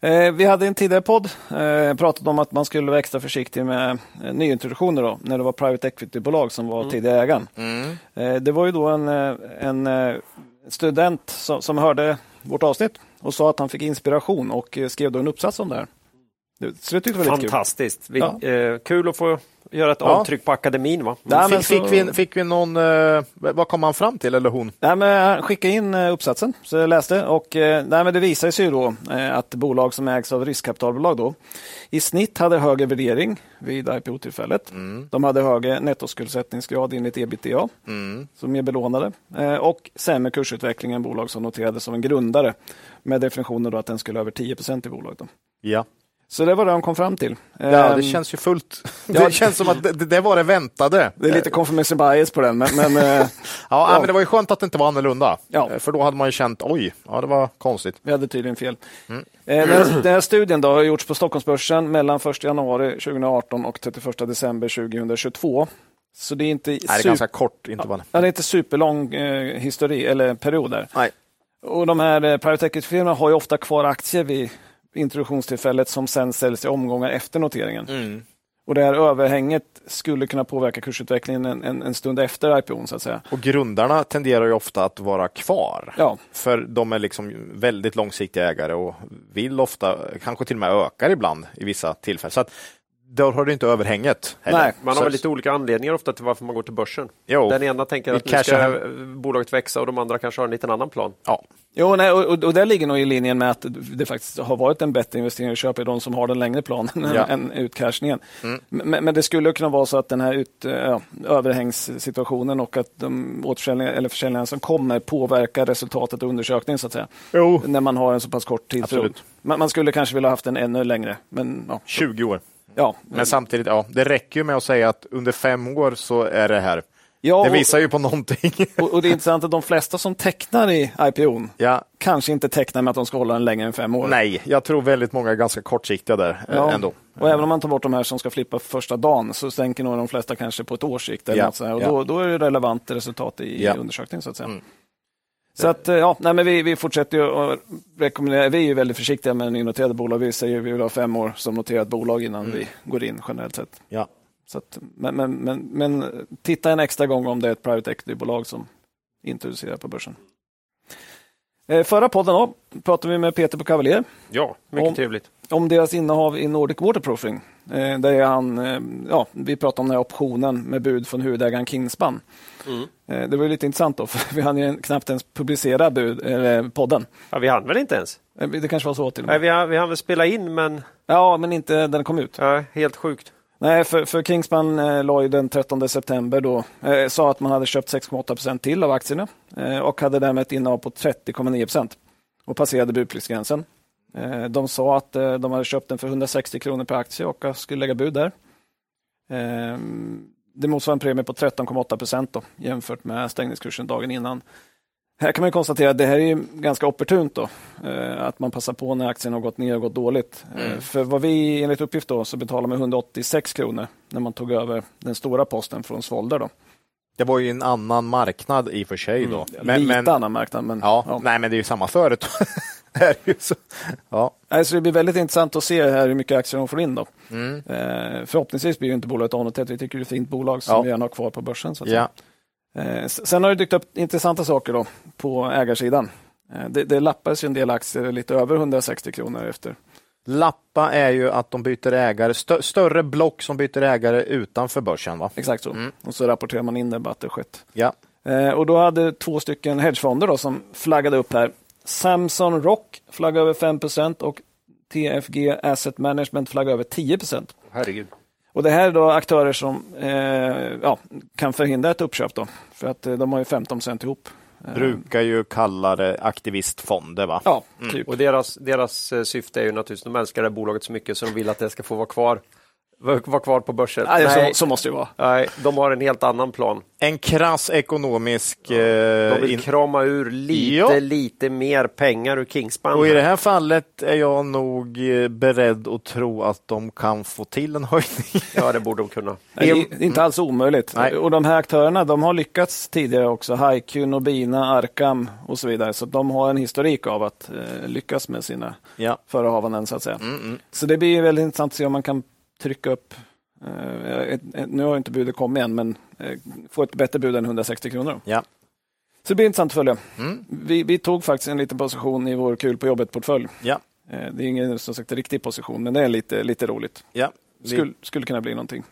Eh, vi hade en tidigare podd eh, pratat om att man skulle vara extra försiktig med eh, nyintroduktioner då, när det var private equity-bolag som var tidigare ägaren. Eh, det var ju då en, eh, en eh, student som, som hörde vårt avsnitt och sa att han fick inspiration och eh, skrev då en uppsats om det här. Det- Så det tyckte jag var lite kul. Fantastiskt. Vi, Ja. eh, kul att få göra ett Ja. avtryck på akademin. Va? Nej, men Fick, så- vi, fick vi någon... eh, vad kom han fram till, eller hon? Nej, men han skickade in eh, uppsatsen, så jag läste. Och, eh, nej, men det visar sig ju då eh, att bolag som ägs av riskkapitalbolag då, i snitt hade högre värdering vid IPO-tillfället. De hade högre nettoskuldsättningsgrad enligt ebitda, som är belånade. Eh, och sämre kursutveckling än bolag som noterades som en grundare, med definitionen då att den skulle över 10% i bolaget. Då. Ja. Så det var det de kom fram till. Ja, det Ehm, känns ju fullt... ja. Det känns som att det, det var det väntade. det är lite confirmation bias på den, men, men eh, Ja, men det var ju skönt att det inte var annorlunda. Ja. Eh, För då hade man ju känt, oj, ja det var konstigt. Vi hade tydligen fel. Eh, Den, här, den här studien då har gjorts på Stockholmsbörsen mellan 1 januari 2018 och 31 december 2022. Så det är inte, Nej, det är ganska kort intervall. ja, det är inte superlång eh, histori, eller. Nej. Och de här eh, private equity-firmorna har ju ofta kvar aktier vid introduktionstillfället som sen säljs i omgångar efter noteringen. Mm. Och det här överhänget skulle kunna påverka kursutvecklingen en, en, en stund efter IPOn så att säga. Och grundarna tenderar ju ofta att vara kvar. Ja, För de är liksom väldigt långsiktiga ägare och vill ofta, kanske till och med ökar ibland i vissa tillfällen. Så att då har du inte överhänget. heller. Nej, Man har väl lite olika anledningar ofta till varför man går till börsen. Jo. Den ena tänker att nu ska hem. bolaget växa och de andra kanske har en liten annan plan. Ja. Jo, nej, och, och, och det ligger nog i linjen med att det faktiskt har varit en bättre investering att köpa i de som har den längre planen Ja. Mm. än utcashningen. Men, men det skulle kunna vara så att den här ut, eh, ja, överhängssituationen och att de återförsäljningar eller försäljningar som kommer påverkar resultatet av undersökningen så att säga. Jo. När man har en så pass kort tidsperiod. Absolut. Man, man skulle kanske vilja haft den ännu längre. Men, ja, 20 år. Ja. Men samtidigt, ja, det räcker ju med att säga att under fem år så är det här. ja Det och, visar ju på någonting. och, och det är intressant att de flesta som tecknar i IPOn ja, kanske inte tecknar med att de ska hålla den längre än fem år. nej, jag tror väldigt många är ganska kortsiktiga där eh, Ja. ändå. Och även om man tar bort de här som ska flippa första dagen så stänker nog de flesta kanske på ett års sikt. Eller Ja, något och ja. då, då är det relevant resultat i undersökningen. Så att säga. Mm. Så att, eh, ja, nej, men vi, vi fortsätter ju att rekommendera, vi är ju väldigt försiktiga med nynoterade bolag. Vi säger att vi vill ha fem år som noterat bolag innan Mm. vi går in generellt sett. Ja. Så att, men, men, men, men titta en extra gång om det är ett private equity-bolag som introducerar på börsen. Eh, Förra podden då, pratade vi med Peter på Cavalier Ja, mycket Om- trevligt. om deras innehav i Nordic Waterproofing. Eh, där är han, eh, ja, vi pratade om den här optionen med bud från huvudägaren Kingspan. Eh, det var ju lite intressant då, för vi hann ju knappt ens publicera bud, eller podden. Ja, vi hann väl inte ens? Eh, Det kanske var så till och Nej, med. vi hann, vi hann väl spela in, men Ja, men inte den kom ut. ja, helt sjukt. Nej, för, för Kingspan eh, la ju den 13 september då, eh, sa att man hade köpt 6,8 till av aktierna eh, och hade därmed ett innehav på 30,9 och passerade budpliktsgränsen. Eh, de sa att eh, de hade köpt den för 160 kronor per aktie och skulle lägga bud där. Eh, det motsvarar en premie på 13,8 jämfört med stängningskursen dagen innan. Här kan man konstatera att det här är ganska opportunt då, eh, att man passar på när aktien har gått ner och gått dåligt. Eh, För vad vi enligt uppgift då så betalar man 186 kronor när man tog över den stora posten från Svolder. Då. Det var ju en annan marknad i och för sig då. Men, Lite men, annan marknad. Men, ja, ja. Nej, men det är ju samma företag. Så. Ja. Alltså det blir väldigt intressant att se här hur mycket aktier de får in. Då. Mm. Eh, förhoppningsvis blir ju inte bolaget avnoterat. Vi tycker det är ett fint bolag som Ja. vi gärna har kvar på börsen. Så att Ja. säga. Eh, sen har det dykt upp intressanta saker då på ägarsidan. Eh, det, det lappades ju en del aktier lite över 160 kronor efter. Lappa är ju att de byter ägare, stö större block som byter ägare utanför börsen. Va? Exakt så. Mm. Och så rapporterar man in det bara att det skett. Ja. Eh, och då hade två stycken hedgefonder då, som flaggade upp här. Samson Rock flaggade över 5% och TFG Asset Management flaggade över 10% Herregud. Och det här är då aktörer som eh, ja, kan förhindra ett uppköp då, för att eh, de har ju 15 ihop. Brukar ju kalla det aktivistfonder va? Ja, typ. Och deras, deras eh, syfte är ju naturligtvis, de älskar det här bolaget så mycket så de vill att det ska få vara kvar, vara kvar på börsen. Nej, Nej, Så, så måste det vara. nej, de har en helt annan plan. En krass ekonomisk... De eh, vill in- krama ur lite, Ja. lite mer pengar ur Kingspan. och i det här fallet är jag nog eh, beredd att tro att de kan få till en höjning. Ja, det borde de kunna. Det är inte alls omöjligt. Nej. Och de här aktörerna de har lyckats tidigare också. Haiku, Nobina, Arkham och så vidare. Så de har en historik av att eh, lyckas med sina Ja. förehavanden så att säga. Mm, mm. Så det blir väldigt intressant att se om man kan trycka upp eh, ett, ett, nu har inte budet kommit än, men eh, få ett bättre bud än 160 kronor. Ja. Så det blir intressant att följa. Mm. Vi, vi tog faktiskt en liten position i vår kul på jobbet-portfölj. Ja. Eh, det är ingen som sagt riktig position, men det är lite, lite roligt. Ja. Vi, Skulle, skulle kunna bli någonting.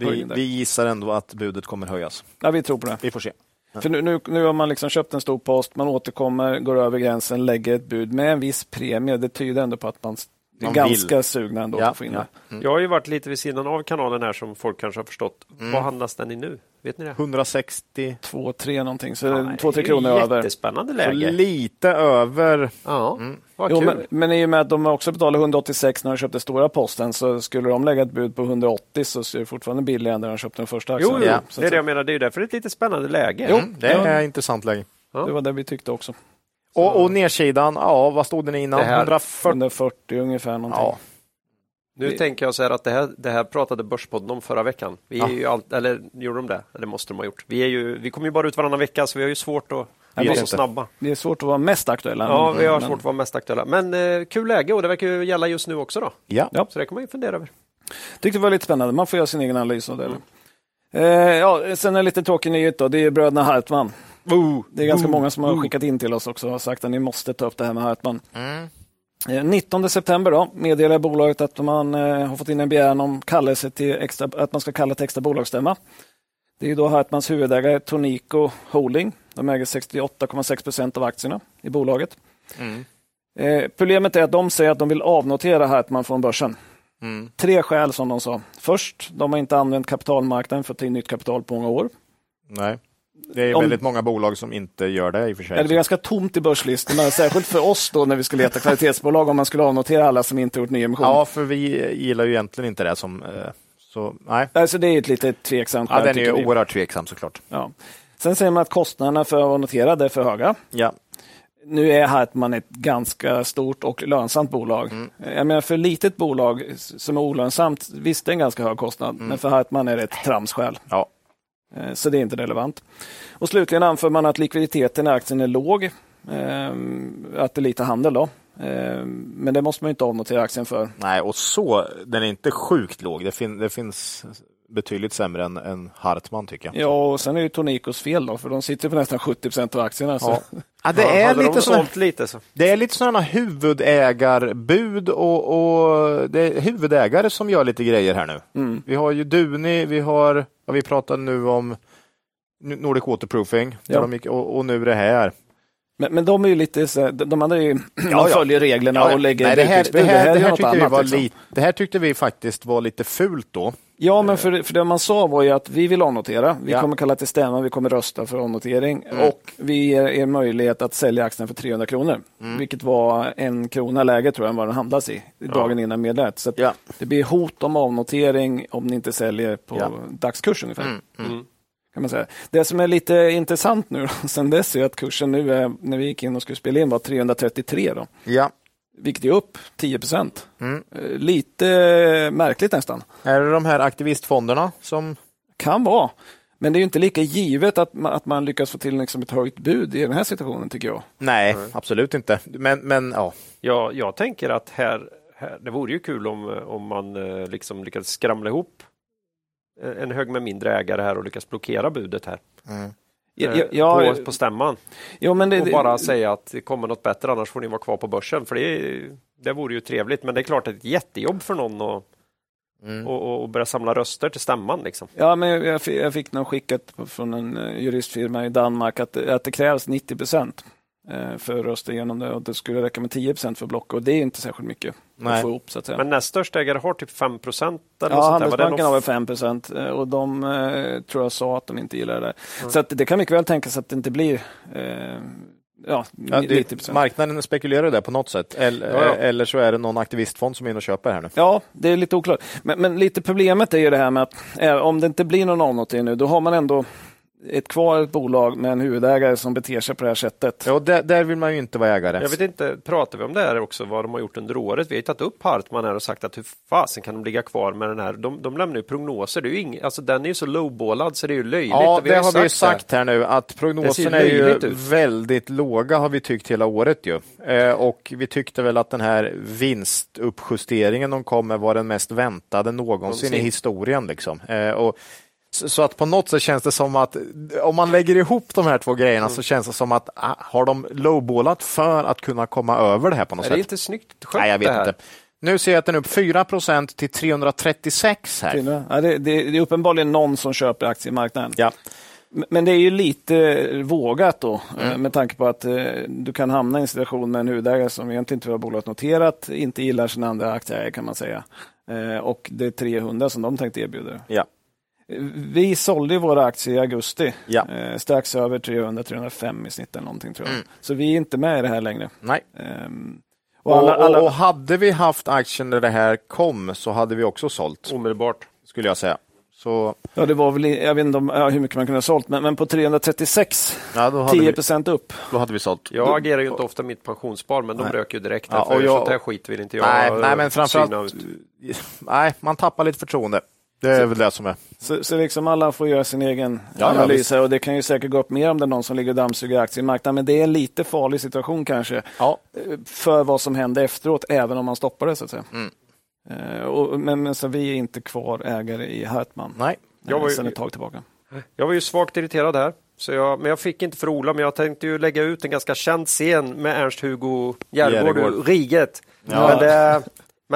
vi, vi gissar ändå att budet kommer höjas. Ja, vi tror på det. Vi får se. För nu, nu, nu har man liksom köpt en stor post, man återkommer, går över gränsen, lägger ett bud med en viss premie. Det tyder ändå på att man Man ganska sugna ändå Ja, att få in ja. det. Jag har ju varit lite vid sidan av kanalen här som folk kanske har förstått. Mm. Vad handlas den i nu? Vet ni det? 160, Två, tre någonting, så Nej, två, tre det är ju kronor över. Jättespännande så läge. lite över. Ja, vad Jo, kul. men, men i och med att de också betalade 186 när de köpte stora posten så skulle de lägga ett bud på 180 så är det fortfarande billigare än när de köpte den första aktien. Jo, jo. Ja, Så det är det jag menar. Det är ju därför det är ett lite spännande läge. Jo. Mm, det Ja. är intressant läge. Ja. Det var det vi tyckte också. Och, och nedsidan, ja vad stod den innan? Det här- 140? 140 ungefär någonting. Ja. Nu Vi- tänker jag så här att det här, det här pratade Börspodden om förra veckan. Vi är Ja. ju allt, eller gjorde de det? Det måste de ha gjort. Vi, är ju, vi kommer ju bara ut varannan vecka så vi har ju svårt att vara vet så snabba. Det är svårt att vara mest aktuella. Ja, vi har men- svårt att vara mest aktuella. Men eh, kul läge och det verkar ju gälla just nu också då. Ja. Ja. Så det kan man ju fundera över. Tyckte det var lite spännande. Man får göra sin egen analys av det. Eh, ja, sen en lite tråkig nyhet då. Det är bröderna Hartman. Det är ganska många som har skickat in till oss också och sagt att ni måste ta upp det här med Hartman. Mm. Eh, 19 september då meddelar bolaget att man eh, har fått in en begäran om kallelse till extra, att man ska kalla till extra bolagsstämma. Det är ju då Hartmans huvudägare Tonico Holding. De äger 68,6 procent av aktierna i bolaget. Mm. Eh, problemet är att de säger att de vill avnotera Hartman från börsen. Mm. Tre skäl som de sa. Först, de har inte använt kapitalmarknaden för att ta in nytt kapital på många år. Nej. Det är Om- väldigt många bolag som inte gör det i och för sig. Det är ganska tomt i börslistorna, särskilt för oss då när vi ska leta kvalitetsbolag om man skulle avnotera alla som inte gjort nyemission. Ja, för vi gillar ju egentligen inte det som... eh, Så nej. Alltså det är ett lite tveksamt Ja, den är ju oerhört tveksam såklart. Ja. Sen säger man att kostnaderna för att notera det är för höga. Ja. Nu är Hartman ett ganska stort och lönsamt bolag. Mm. Jag menar för ett litet bolag som är olönsamt, visst det är en ganska hög kostnad, Mm. men för Hartman är det ett tramsskäl. Ja. Eh, Så det är inte relevant. Och slutligen anför man att likviditeten i aktien är låg. ehm, Att det är lite handel då. Ehm, Men det måste man ju inte avnotera aktien för. Nej, och så, den är inte sjukt låg. Det, fin, det finns betydligt sämre än, än Hartman tycker jag. Ja, och sen är det Tonicos fel då, för de sitter på nästan 70 procent av aktierna. Så. Ja. Ja, det, Ja, är de lite såna, lite så. det är lite sådana huvudägarbud och, och det är huvudägare som gör lite grejer här nu. Mm. Vi har ju Duni, vi har, ja, vi pratar nu om Nordic Waterproofing Ja. gick, och, och nu det här. Men, men de är ju lite så, de andra är ju, de ja. följer reglerna och lägger Nej, det, här, det, här, det, är här något tyckte vi annat, var liksom. det här tyckte vi faktiskt var lite fult då. Ja, men för, för det man sa var ju att vi vill avnotera. Vi Ja. kommer kalla till stämma, vi kommer rösta för avnotering Mm. och vi ger er möjlighet att sälja aktien för 300 kronor. Mm. Vilket var en krona lägre tror jag än vad den handlas i, dagen innan meddelandet. Så att Ja. det blir hot om avnotering om ni inte säljer på Ja. dagskurs ungefär. Mm, Mm. Kan man säga. Det som är lite intressant nu då, sen dess är att kursen nu, är, när vi gick in och skulle spela in, var 333. Då, Ja. Vilket är upp 10 procent. Mm. Eh, Lite märkligt nästan. Är det de här aktivistfonderna som... Kan vara. Men det är ju inte lika givet att man, att man lyckas få till liksom ett högt bud i den här situationen tycker jag. Nej, absolut inte. Men, men ja. Ja, jag tänker att här, här, det vore ju kul om, om man eh, liksom lyckades skramla ihop en hög med mindre ägare här och lyckas blockera budet här eh, ja, ja, på, på stämman. ja, men det, och bara säga att det kommer något bättre annars får ni vara kvar på börsen. För det, det vore ju trevligt men det är klart att det är ett jättejobb för någon att Mm. och, och börja samla röster till stämman. Liksom. Ja, men jag, jag fick- någon skickat från en eh, juristfirma i Danmark att, att det krävs 90 procent eh, för att rösta igenom det och det skulle räcka med 10% för block och det är inte särskilt mycket Nej. att få ihop. Så att säga. Men näst största ägare har typ 5 procent? Ja, Handelsbanken har väl 5 procent och de eh, tror jag sa att de inte gillar det där. Mm. Så att det kan mycket väl tänkas att det inte blir eh, ja, Ja, 90 det, marknaden spekulerar det på något sätt. Eller, Ja, ja. eller så är det någon aktivistfond som är inne och köper här nu. Ja, det är lite oklart. Men, men lite problemet är ju det här med att eh, om det inte blir någon avnotering nu, då har man ändå ett kvar ett bolag med en huvudägare som beter sig på det här sättet. Ja, där, där vill man ju inte vara ägare. Jag vet inte, pratar vi om det här också, vad de har gjort under året? Vi har ju tagit upp Hartman här och sagt att hur fasen kan de ligga kvar med den här? De, de lämnar ju prognoser, det är ju ing, alltså den är ju så lowballad så det är ju löjligt. Ja, det har vi ju det. sagt här nu att prognoserna är ju ut. väldigt låga har vi tyckt hela året ju. Eh, och vi tyckte väl att den här vinstuppjusteringen de kom med var den mest väntade någonsin Någonsin. i historien. Liksom. Eh, och så att på något sätt känns det som att om man lägger ihop de här två grejerna så känns det som att ah, har de lowballat för att kunna komma över det här på något Är det sätt? inte snyggt skött Nej, jag vet det här? inte. Nu ser jag att den är upp 4 till 336 här. Ja, det, det, det är uppenbarligen någon som köper aktiemarknaden. Ja. Men- det är ju lite vågat då, Mm. eh, med tanke på att eh, du kan hamna i en situation med en huvudägare som egentligen inte vill ha bolaget noterat, inte gillar sina andra aktieägare kan man säga. Eh, Och det är 300 som de tänkte erbjuda. Ja. Vi sålde våra aktier i augusti, Ja. eh, strax över 300-305 i snitt eller någonting tror jag. Mm. Så vi är inte med i det här längre. Nej. Ehm, Och, alla, alla, och, och hade vi haft aktien när det här kom så hade vi också sålt, Omedelbart. skulle jag säga. Så ja, det var väl, jag vet inte om, ja, hur mycket man kunde ha sålt, men, men på 336, ja, då, hade 10 vi, procent upp. då hade vi sålt. Jag agerar ju inte ofta mitt pensionsspar, men de Nej. rök ju direkt. Ja, och jag- Sånt här skit vill inte jag nej, nej, men framförallt, nej, man tappar lite förtroende. Det är väl det som är. Så, så liksom alla får göra sin egen Ja, ja, analys här och det kan ju säkert gå upp mer om det är någon som ligger och dammsuger aktiemarknaden. Men det är en lite farlig situation kanske Ja. eh, för vad som händer efteråt, även om man stoppar det så att säga. Mm. Eh, och, men, men så vi är inte kvar ägare i Hartman Nej. Jag var eh, ju- sedan ett tag tillbaka. Jag var ju svagt irriterad här, så jag, men jag fick inte för Ola, men jag tänkte ju lägga ut en ganska känd scen med Ernst-Hugo Järegård. ur Riget. Ja. Men, det,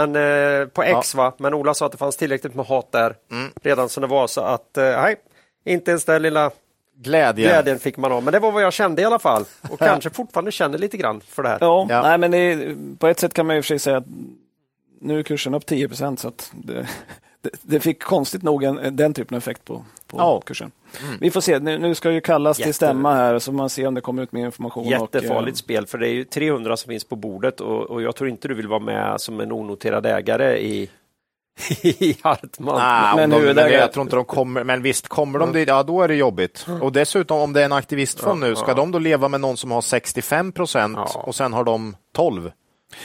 men eh, på X va, men Ola sa att det fanns tillräckligt med hat där Mm. redan som det var, så att eh, nej, inte ens den lilla Glädje. glädjen fick man av. Men det var vad jag kände i alla fall och kanske fortfarande känner lite grann för det här. Ja, Ja. Nej, men det på ett sätt kan man ju för sig säga att nu är kursen upp 10 procent så att det, det, det fick konstigt nog en, den typen av effekt på, på Ja. kursen. Vi får se, nu, nu ska ju kallas till Jätte- stämma här så man ser om det kommer ut mer information. Jättefarligt Och, spel, för det är ju 300 som finns på bordet och, och jag tror inte du vill vara med som en onoterad ägare i, i Hartman. Nej, Men de, men jag tror inte de kommer, men visst kommer de dit, ja då är det jobbigt. Och dessutom om det är en aktivistfond Ja, nu, ska ja. de då leva med någon som har 65 procent Ja. och sen har de 12?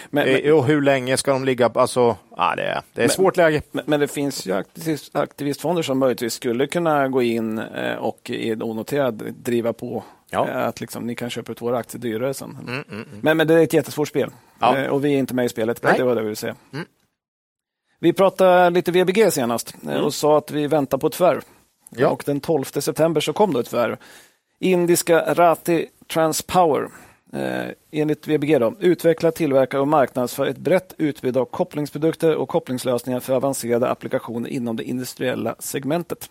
Men, men, och hur länge ska de ligga? Alltså, ja, det är, det är ett svårt läge. men, men det finns ju aktivist, aktivistfonder som möjligtvis skulle kunna gå in eh, och i onoterad driva på Ja. eh, att liksom, ni kan köpa ut våra aktier dyrare sen. Mm, mm, mm. Men, men det är ett jättesvårt spel Ja. Eh, och vi är inte med i spelet. Nej. Det var det jag ville säga. Mm. Vi pratade lite VBG senast eh, Mm. och sa att vi väntar på ett förvärv. Ja. Och den 12 september så kom då ett förvärv. Indiska Rati Transpower. Eh, enligt VBG då, utvecklar, tillverkar och marknadsför ett brett utbud av kopplingsprodukter och kopplingslösningar för avancerade applikationer inom det industriella segmentet.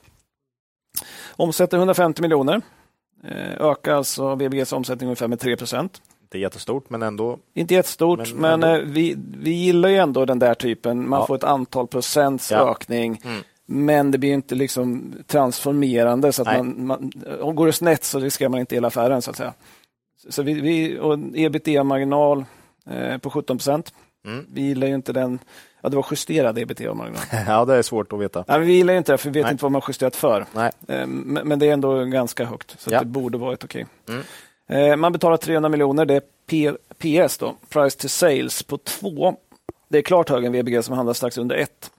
Omsätter 150 miljoner. Eh, ökar alltså VBGs omsättning ungefär med 3 procent. Är jättestort, men ändå. Inte jättestort, Men men, eh, vi, vi gillar ju ändå den där typen. Man Ja. får ett antal procents Ja. ökning. Mm. Men det blir inte liksom transformerande. Så att man, man, om går det snett så riskerar man inte hela affären. så att säga. Så vi, vi, och ebitda-marginal eh, på 17 procent. Mm. Vi gillar ju inte den. Ja, det var justerad ebitda-marginal. Ja, det är svårt att veta. Nej, vi gillar ju inte det, för vi vet Nej. inte vad man justerat för. Nej. Eh, Men, men det är ändå ganska högt, så Ja. det borde vara ett okej. Mm. Eh, Man betalar 300 miljoner, det är P- PS, då, price to sales, på 2. Det är klart högre än VBG som handlar strax under 1.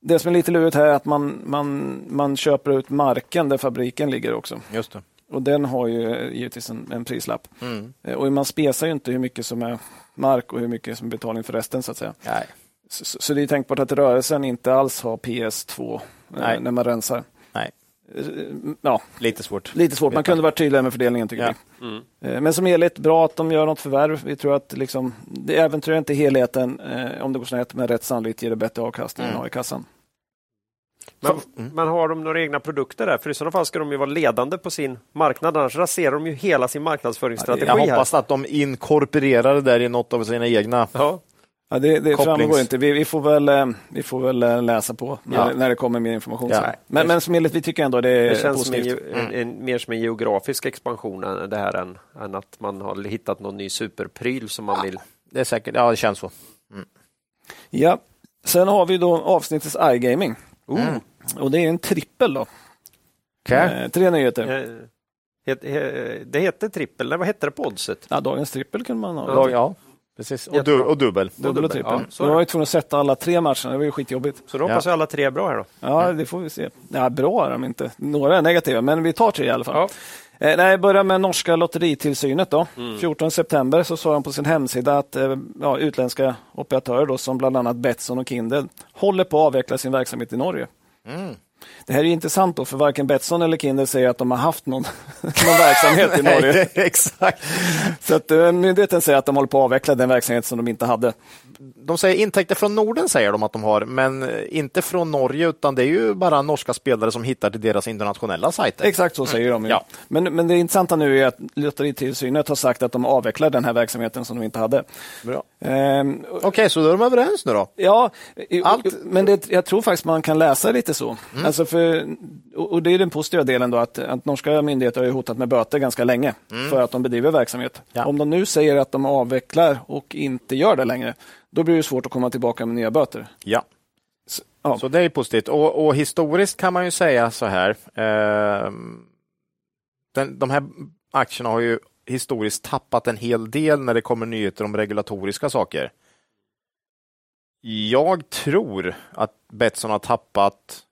Det som är lite lurigt här är att man, man, man köper ut marken där fabriken ligger också. Just det. Och den har ju givetvis en, en prislapp. Mm. Eh, Och man spesar ju inte hur mycket som är mark och hur mycket som är betalning för resten. så att säga. Nej. Så, så det är tänkbart att rörelsen inte alls har PS2 eh, Nej. när man rensar. Nej. Eh, Ja, Lite svårt. lite svårt. Man kunde varit tydligare med fördelningen tycker Ja. vi. Mm. Men som helhet, bra att de gör något förvärv. Vi tror att liksom, det äventyrar inte helheten. Om det går snett, men rätt sannolikt ger det bättre avkastning än Mm. ha i kassan. Men, men har de några egna produkter där? För i sådana fall ska de ju vara ledande på sin marknad, annars raserar de ju hela sin marknadsföringsstrategi. Jag här. hoppas att de inkorporerar det där i något av sina egna. Ja. Ja, det det framgår inte. Vi, vi, får väl, eh, vi får väl eh, läsa på när, Ja. när det kommer mer information. Ja. Men, men som helhet, vi tycker ändå det är Det känns som en, positivt. ge- en, en, mer som en geografisk expansion än det här än, än att man har hittat någon ny superpryl som man vill. Det är säkert, ja det känns så. Ja. Sen har vi då avsnittets iGaming. Mm. Och det är en trippel då. Okej. Eh, tre nyheter. Eh, het, he, det heter trippel, vad hette det på oddset? Ja, dagens trippel kunde man ha. Ja, ja, precis. Och, du, och dubbel. Dubbel och trippel. Ja, var jag tvungen att sätta alla tre matcherna. Det var ju skitjobbigt. Så då hoppas jag alla tre är bra här då. Ja, det får vi se. Ja, bra är de inte. Några är negativa, men vi tar tre i alla fall. Ja. Eh, nej, jag börjar med norska lotteritillsynet. Då. Mm. 14 september så sa de på sin hemsida att eh, ja, utländska operatörer då, som bland annat Betsson och Kindred håller på att avveckla sin verksamhet i Norge. Mm. Det här är intressant då, för varken Betsson eller Kindred säger att de har haft någon, någon verksamhet i Norge. Nej, exakt. Så att, eh, myndigheten säger att de håller på att avveckla den verksamhet som de inte hade. De säger intäkter från Norden säger de att de har, men eh, inte från Norge utan det är ju bara norska spelare som hittar till deras internationella sajter. Exakt så säger de. Ju. Ja. Men, men det intressanta nu är att Lotteritillsynet har sagt att de avvecklar den här verksamheten som de inte hade. Bra. Ehm, Okej, så då är de överens nu då? Ja, Allt- men det, jag tror faktiskt man kan läsa lite så. Mm. Alltså för, och det är den positiva delen då att, att norska myndigheter har hotat med böter ganska länge för att de bedriver verksamhet. Mm. Ja. Om de nu säger att de avvecklar och inte gör det längre, då blir det svårt att komma tillbaka med nya böter. Ja. Så, ja. Så det är positivt. Och, och historiskt kan man ju säga så här. Eh, den, de här aktierna har ju historiskt tappat en hel del när det kommer nyheter om regulatoriska saker. Jag tror att Betsson har tappat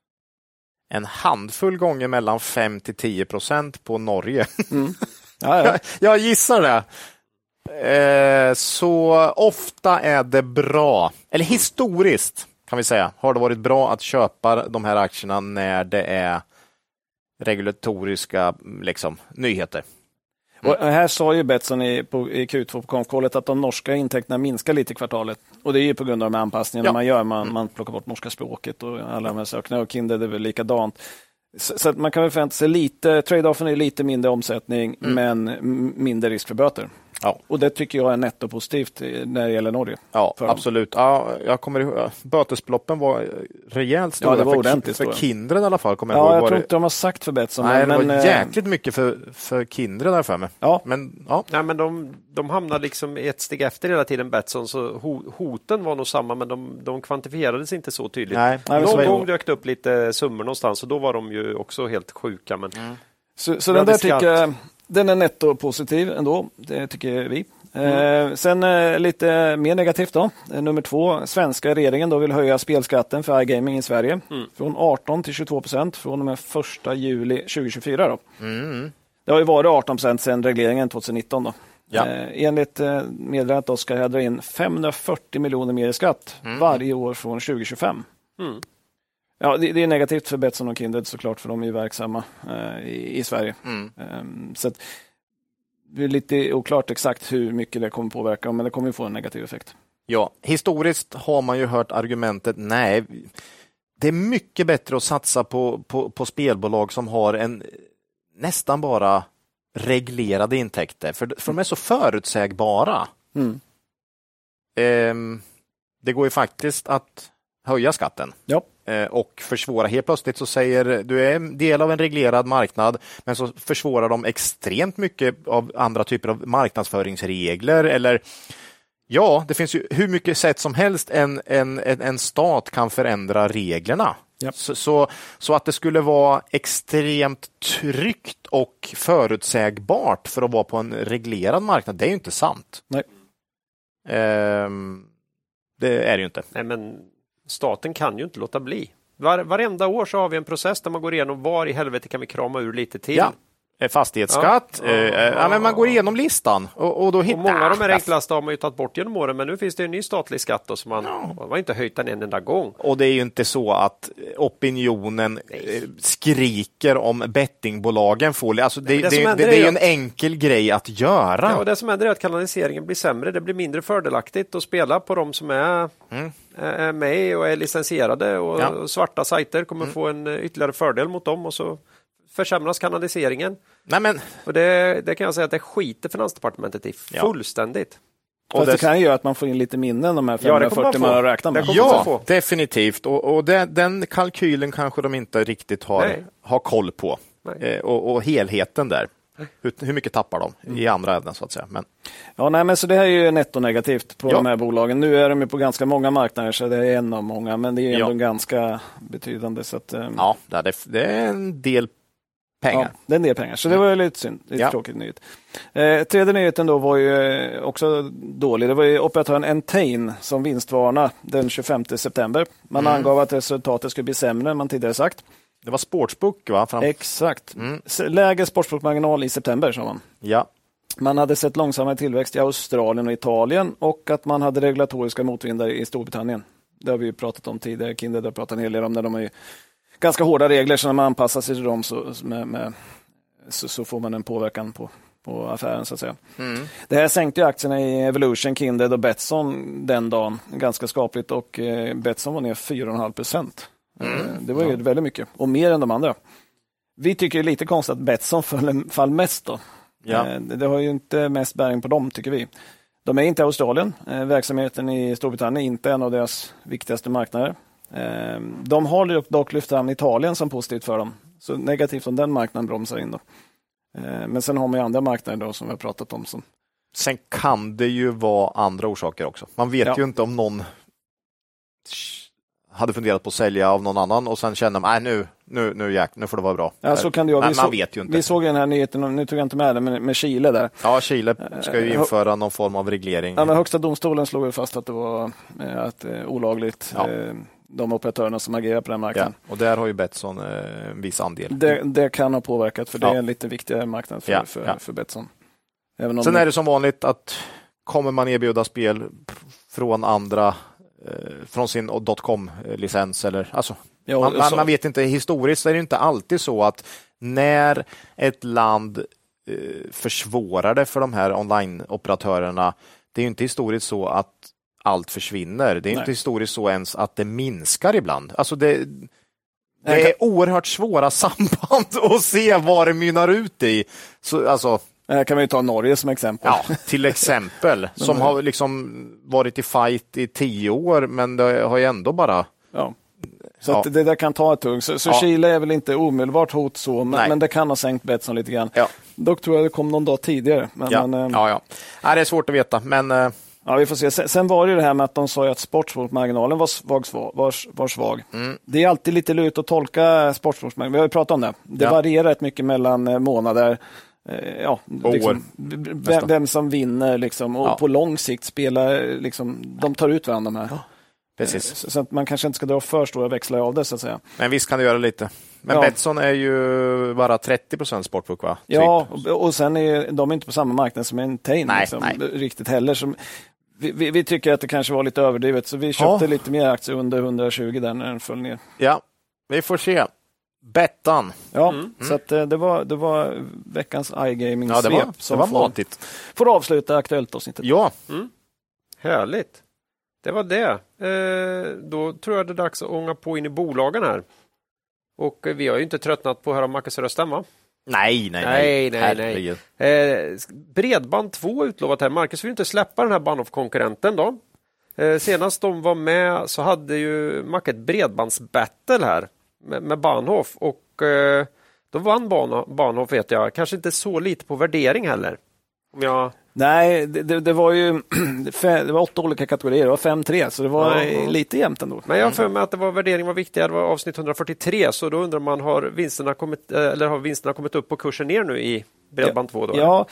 en handfull gånger mellan 5 till 10 procent på Norge. Ja, ja. jag, jag gissar det. Eh, så ofta är det bra, eller historiskt kan vi säga, har det varit bra att köpa de här aktierna när det är regulatoriska liksom, nyheter. Och här sa ju Betsson i, på, i Q2 på konfkollet att de norska intäkterna minskar lite i kvartalet. Och det är ju på grund av de anpassningarna Ja. man gör. Man, man plockar bort norska språket och alla de här sakerna. Och Kindred är väl likadant. Så, så man kan väl förvänta sig lite, trade-offen är lite mindre omsättning men m- mindre risk för böter. Ja, Och det tycker jag är nettopositivt eh, när det gäller Norge. ja absolut. Ja, jag kommer ihåg, bötesbeloppen var rejält stora Ja, det var för, ordentligt för. Kindred i alla fall. Kommer jag Ja, ihåg. jag Var tror det- inte de har sagt för Betsson. Nej, det men, var eh, jäkligt mycket för, för Kindred där för mig. Ja. Men ja, Nej, men de, de hamnar liksom ett steg efter hela tiden Betsson, så ho, hoten var nog samma, men de, de kvantifierades inte så tydligt. nej. Nej, så Någon det. gång dök det upp lite summor någonstans och då var de ju också helt sjuka. Men Så, så Bra den där tycker jag, den är nettopositiv ändå, det tycker vi. Eh, sen eh, lite mer negativt då. Eh, nummer två, svenska regeringen då vill höja spelskatten för iGaming i Sverige från 18 till 22 procent från och med 1 juli 2024. Då. Mm. Det har ju varit 18 procent sedan regleringen 2019. Då. Ja. Eh, enligt eh, meddelandet ska jag dra in 540 miljoner mer i skatt varje år från 2025. Ja, det, det är negativt för Betsson och Kindred såklart, för de är ju verksamma eh, i, i Sverige. Mm. Ehm, så att, det är lite oklart exakt hur mycket det kommer påverka, men det kommer ju få en negativ effekt. Ja, historiskt har man ju hört argumentet nej, det är mycket bättre att satsa på, på, på spelbolag som har en nästan bara reglerade intäkter, för, för de är så förutsägbara. Mm. Ehm, det går ju faktiskt att höja skatten Ja. eh, och försvåra. Helt plötsligt så säger du är en del av en reglerad marknad, men så försvårar de extremt mycket av andra typer av marknadsföringsregler eller Ja, det finns ju hur mycket sätt som helst en, en, en, en stat kan förändra reglerna. Ja. Så, så, så att det skulle vara extremt tryggt och förutsägbart för att vara på en reglerad marknad, det är ju inte sant. Nej. Ehm, det är det ju inte. Nej, men staten kan ju inte låta bli. Var, varenda år så har vi en process där man går igenom var i helvete kan vi krama ur lite till. Ja. Eh, Fastighetsskatt. Ja. Ja. Eh, ja, men man går igenom listan och, och då hittar Och många av de här enklaste har man ju tagit bort genom åren, men nu finns det en ny statlig skatt då, som man, man har inte höjt den en enda gång. Och det är ju inte så att opinionen eh, skriker om bettingbolagen får... Alltså det, men det det, det, är ju en enkel grej att göra. Ja, och det som händer är att kanaliseringen blir sämre. Det blir mindre fördelaktigt att spela på de som är, är med och är licensierade och Mm. Ja. Mm. svarta sajter kommer få en eh, ytterligare fördel mot dem och så försämras kanaliseringen. Nej, men, Och det, det kan jag säga att det skiter Finansdepartementet i Ja. fullständigt. och Fast det det- kan ju göra att man får in lite minnen de här Ja, det kommer 540 man man få. har räknat med. Man Ja, få. definitivt. Och, och det, den kalkylen kanske de inte riktigt har, Nej. har koll på. Eh, och, och helheten där. Hur, hur mycket tappar de Mm. i andra änden så att säga. Men, Ja, nej, men så det här är ju nettonegativt på Ja. de här bolagen. Nu är de ju på ganska många marknader, så det är en av många, men det är ändå Ja. ganska betydande. Så att, ehm, ja, det är, det är en del Ja, pengar. det är en del pengar, så det var ju lite synd. Lite Ja. tråkigt nyhet. Eh, tredje nyheten då var ju eh, också dålig. Det var ju operatören Entain som vinstvarnade den 25 september. Man Mm. angav att resultatet skulle bli sämre än man tidigare sagt. Det var Sportsbook va? Fram, Exakt. Mm. Lägre sportsbokmarginal i september, sa man. ja. Man hade sett långsammare tillväxt i Australien och Italien och att man hade regulatoriska motvindar i Storbritannien. Det har vi ju pratat om tidigare. Kindred har pratat en hel del om det. De har ju ganska hårda regler, så när man anpassar sig till dem så, med, med, så, så får man en påverkan på, på affären så att säga. Mm. Det här sänkte aktierna i Evolution, Kindred och Betsson den dagen ganska skapligt och eh, Betsson var ner 4,5 procent. Eh, det var ju väldigt mycket och mer än de andra. Vi tycker det är lite konstigt att Betsson fall mest då. Ja. Eh, Det har ju inte mest bäring på dem, tycker vi. De är inte i Australien. Eh, Verksamheten i Storbritannien är inte en av deras viktigaste marknader. De har dock- lyft fram Italien som positivt för dem. Så negativt om den marknaden bromsar in. Då. Men sen har man ju andra marknader då, som vi har pratat om. Som, Sen kan det ju vara andra orsaker också. Man vet Ja. ju inte om någon hade funderat på att sälja av någon annan och sen känner man, nej nu, nu, nu, jäk, nu får det vara bra. ja, så kan det vara. Vi man såg- vet ju inte. Vi såg den här nyheten, nu tog jag inte med den, men med Chile där. Ja, Chile ska ju Eh, införa någon form av reglering. Ja, men högsta domstolen slog ju fast att det var eh, att, eh, olagligt. Ja. De operatörerna som agerar på den ja. marknaden. Och där har ju Betsson en viss andel. Det, det kan ha påverkat, för det Ja. är en lite viktigare marknad för, Ja, för, ja. för Betsson. Även om Sen är det som vanligt att kommer man erbjuda spel från andra från sin .com-licens eller alltså Ja, man, man, vet inte, historiskt är det inte alltid så att när ett land eh, försvårar det för de här online-operatörerna, det är inte historiskt så att allt försvinner. Det är Nej. inte historiskt så ens att det minskar ibland. Alltså det, det är oerhört svåra samband att se vad det mynnar ut i. Så, alltså, Här kan man ju ta Norge som exempel. Ja, till exempel. som har liksom varit i fight i tio år, men det har ju ändå bara... Ja. Så Ja. det där kan ta ett tugg. Så, så Ja. Chile är väl inte omedelbart hot så, men, men det kan ha sänkt Betsson lite grann. Ja. Dock tror jag det kom någon dag tidigare. Men, Ja, men, eh, ja, ja. Nej, det är svårt att veta, men eh, Ja, vi får se. Sen, sen var det ju det här med att de sa att sportsbokmarginalen var svag. var, var svag. Mm. Det är alltid lite lurigt att tolka sportsbokmarginalen. Vi har ju pratat om det. Det varierar rätt mycket mellan eh, månader. Eh, Ja, liksom, vem, vem som vinner liksom, och Ja. på lång sikt spelar, liksom, de tar ut varandra de här. precis. Så, så att man kanske inte ska dra för stora växlar av det så att säga. Men visst kan det göra lite. Men Ja. Betsson är ju bara 30 procent sportbook, va? Ja, Typ. och, och sen är de inte på samma marknad som Entain Nej, liksom, nej. riktigt heller. Som, vi, vi, vi tycker att det kanske var lite överdrivet, så vi köpte Ja. lite mer aktier under 120 där när den föll ner. ja, vi får se. Bettan. Ja, Mm. så att, eh, det, var, det var veckans iGaming-svep Ja, det var, det som var får, matigt. får avsluta Aktuellt-avsnittet. Ja, Härligt. Det var det. Eh, då tror jag det är dags att ånga på in i bolagen här. Och eh, vi har ju inte tröttnat på att höra Marcus röst va? nej, nej, Nej, nej, nej. Herregud. Eh, Bredband 2 utlovat här. Marcus vill inte släppa den här Bahnhof-konkurrenten då. Eh, senast de var med så hade ju Mac ett bredbandsbattle här med, med Bahnhof och eh, då vann Bahn- Bahnhof vet jag. Kanske inte så lite på värdering heller. Om jag... Nej, det, det, var ju det var åtta olika kategorier, det var 5-3, så det var Ja, ja. lite jämnt ändå. Men jag har för mig att det var värdering var viktigare, det var avsnitt 143, så då undrar man har vinsterna kommit, eh, eller har vinsterna kommit upp på kursen ner nu i Bredband 2? Då? Ja,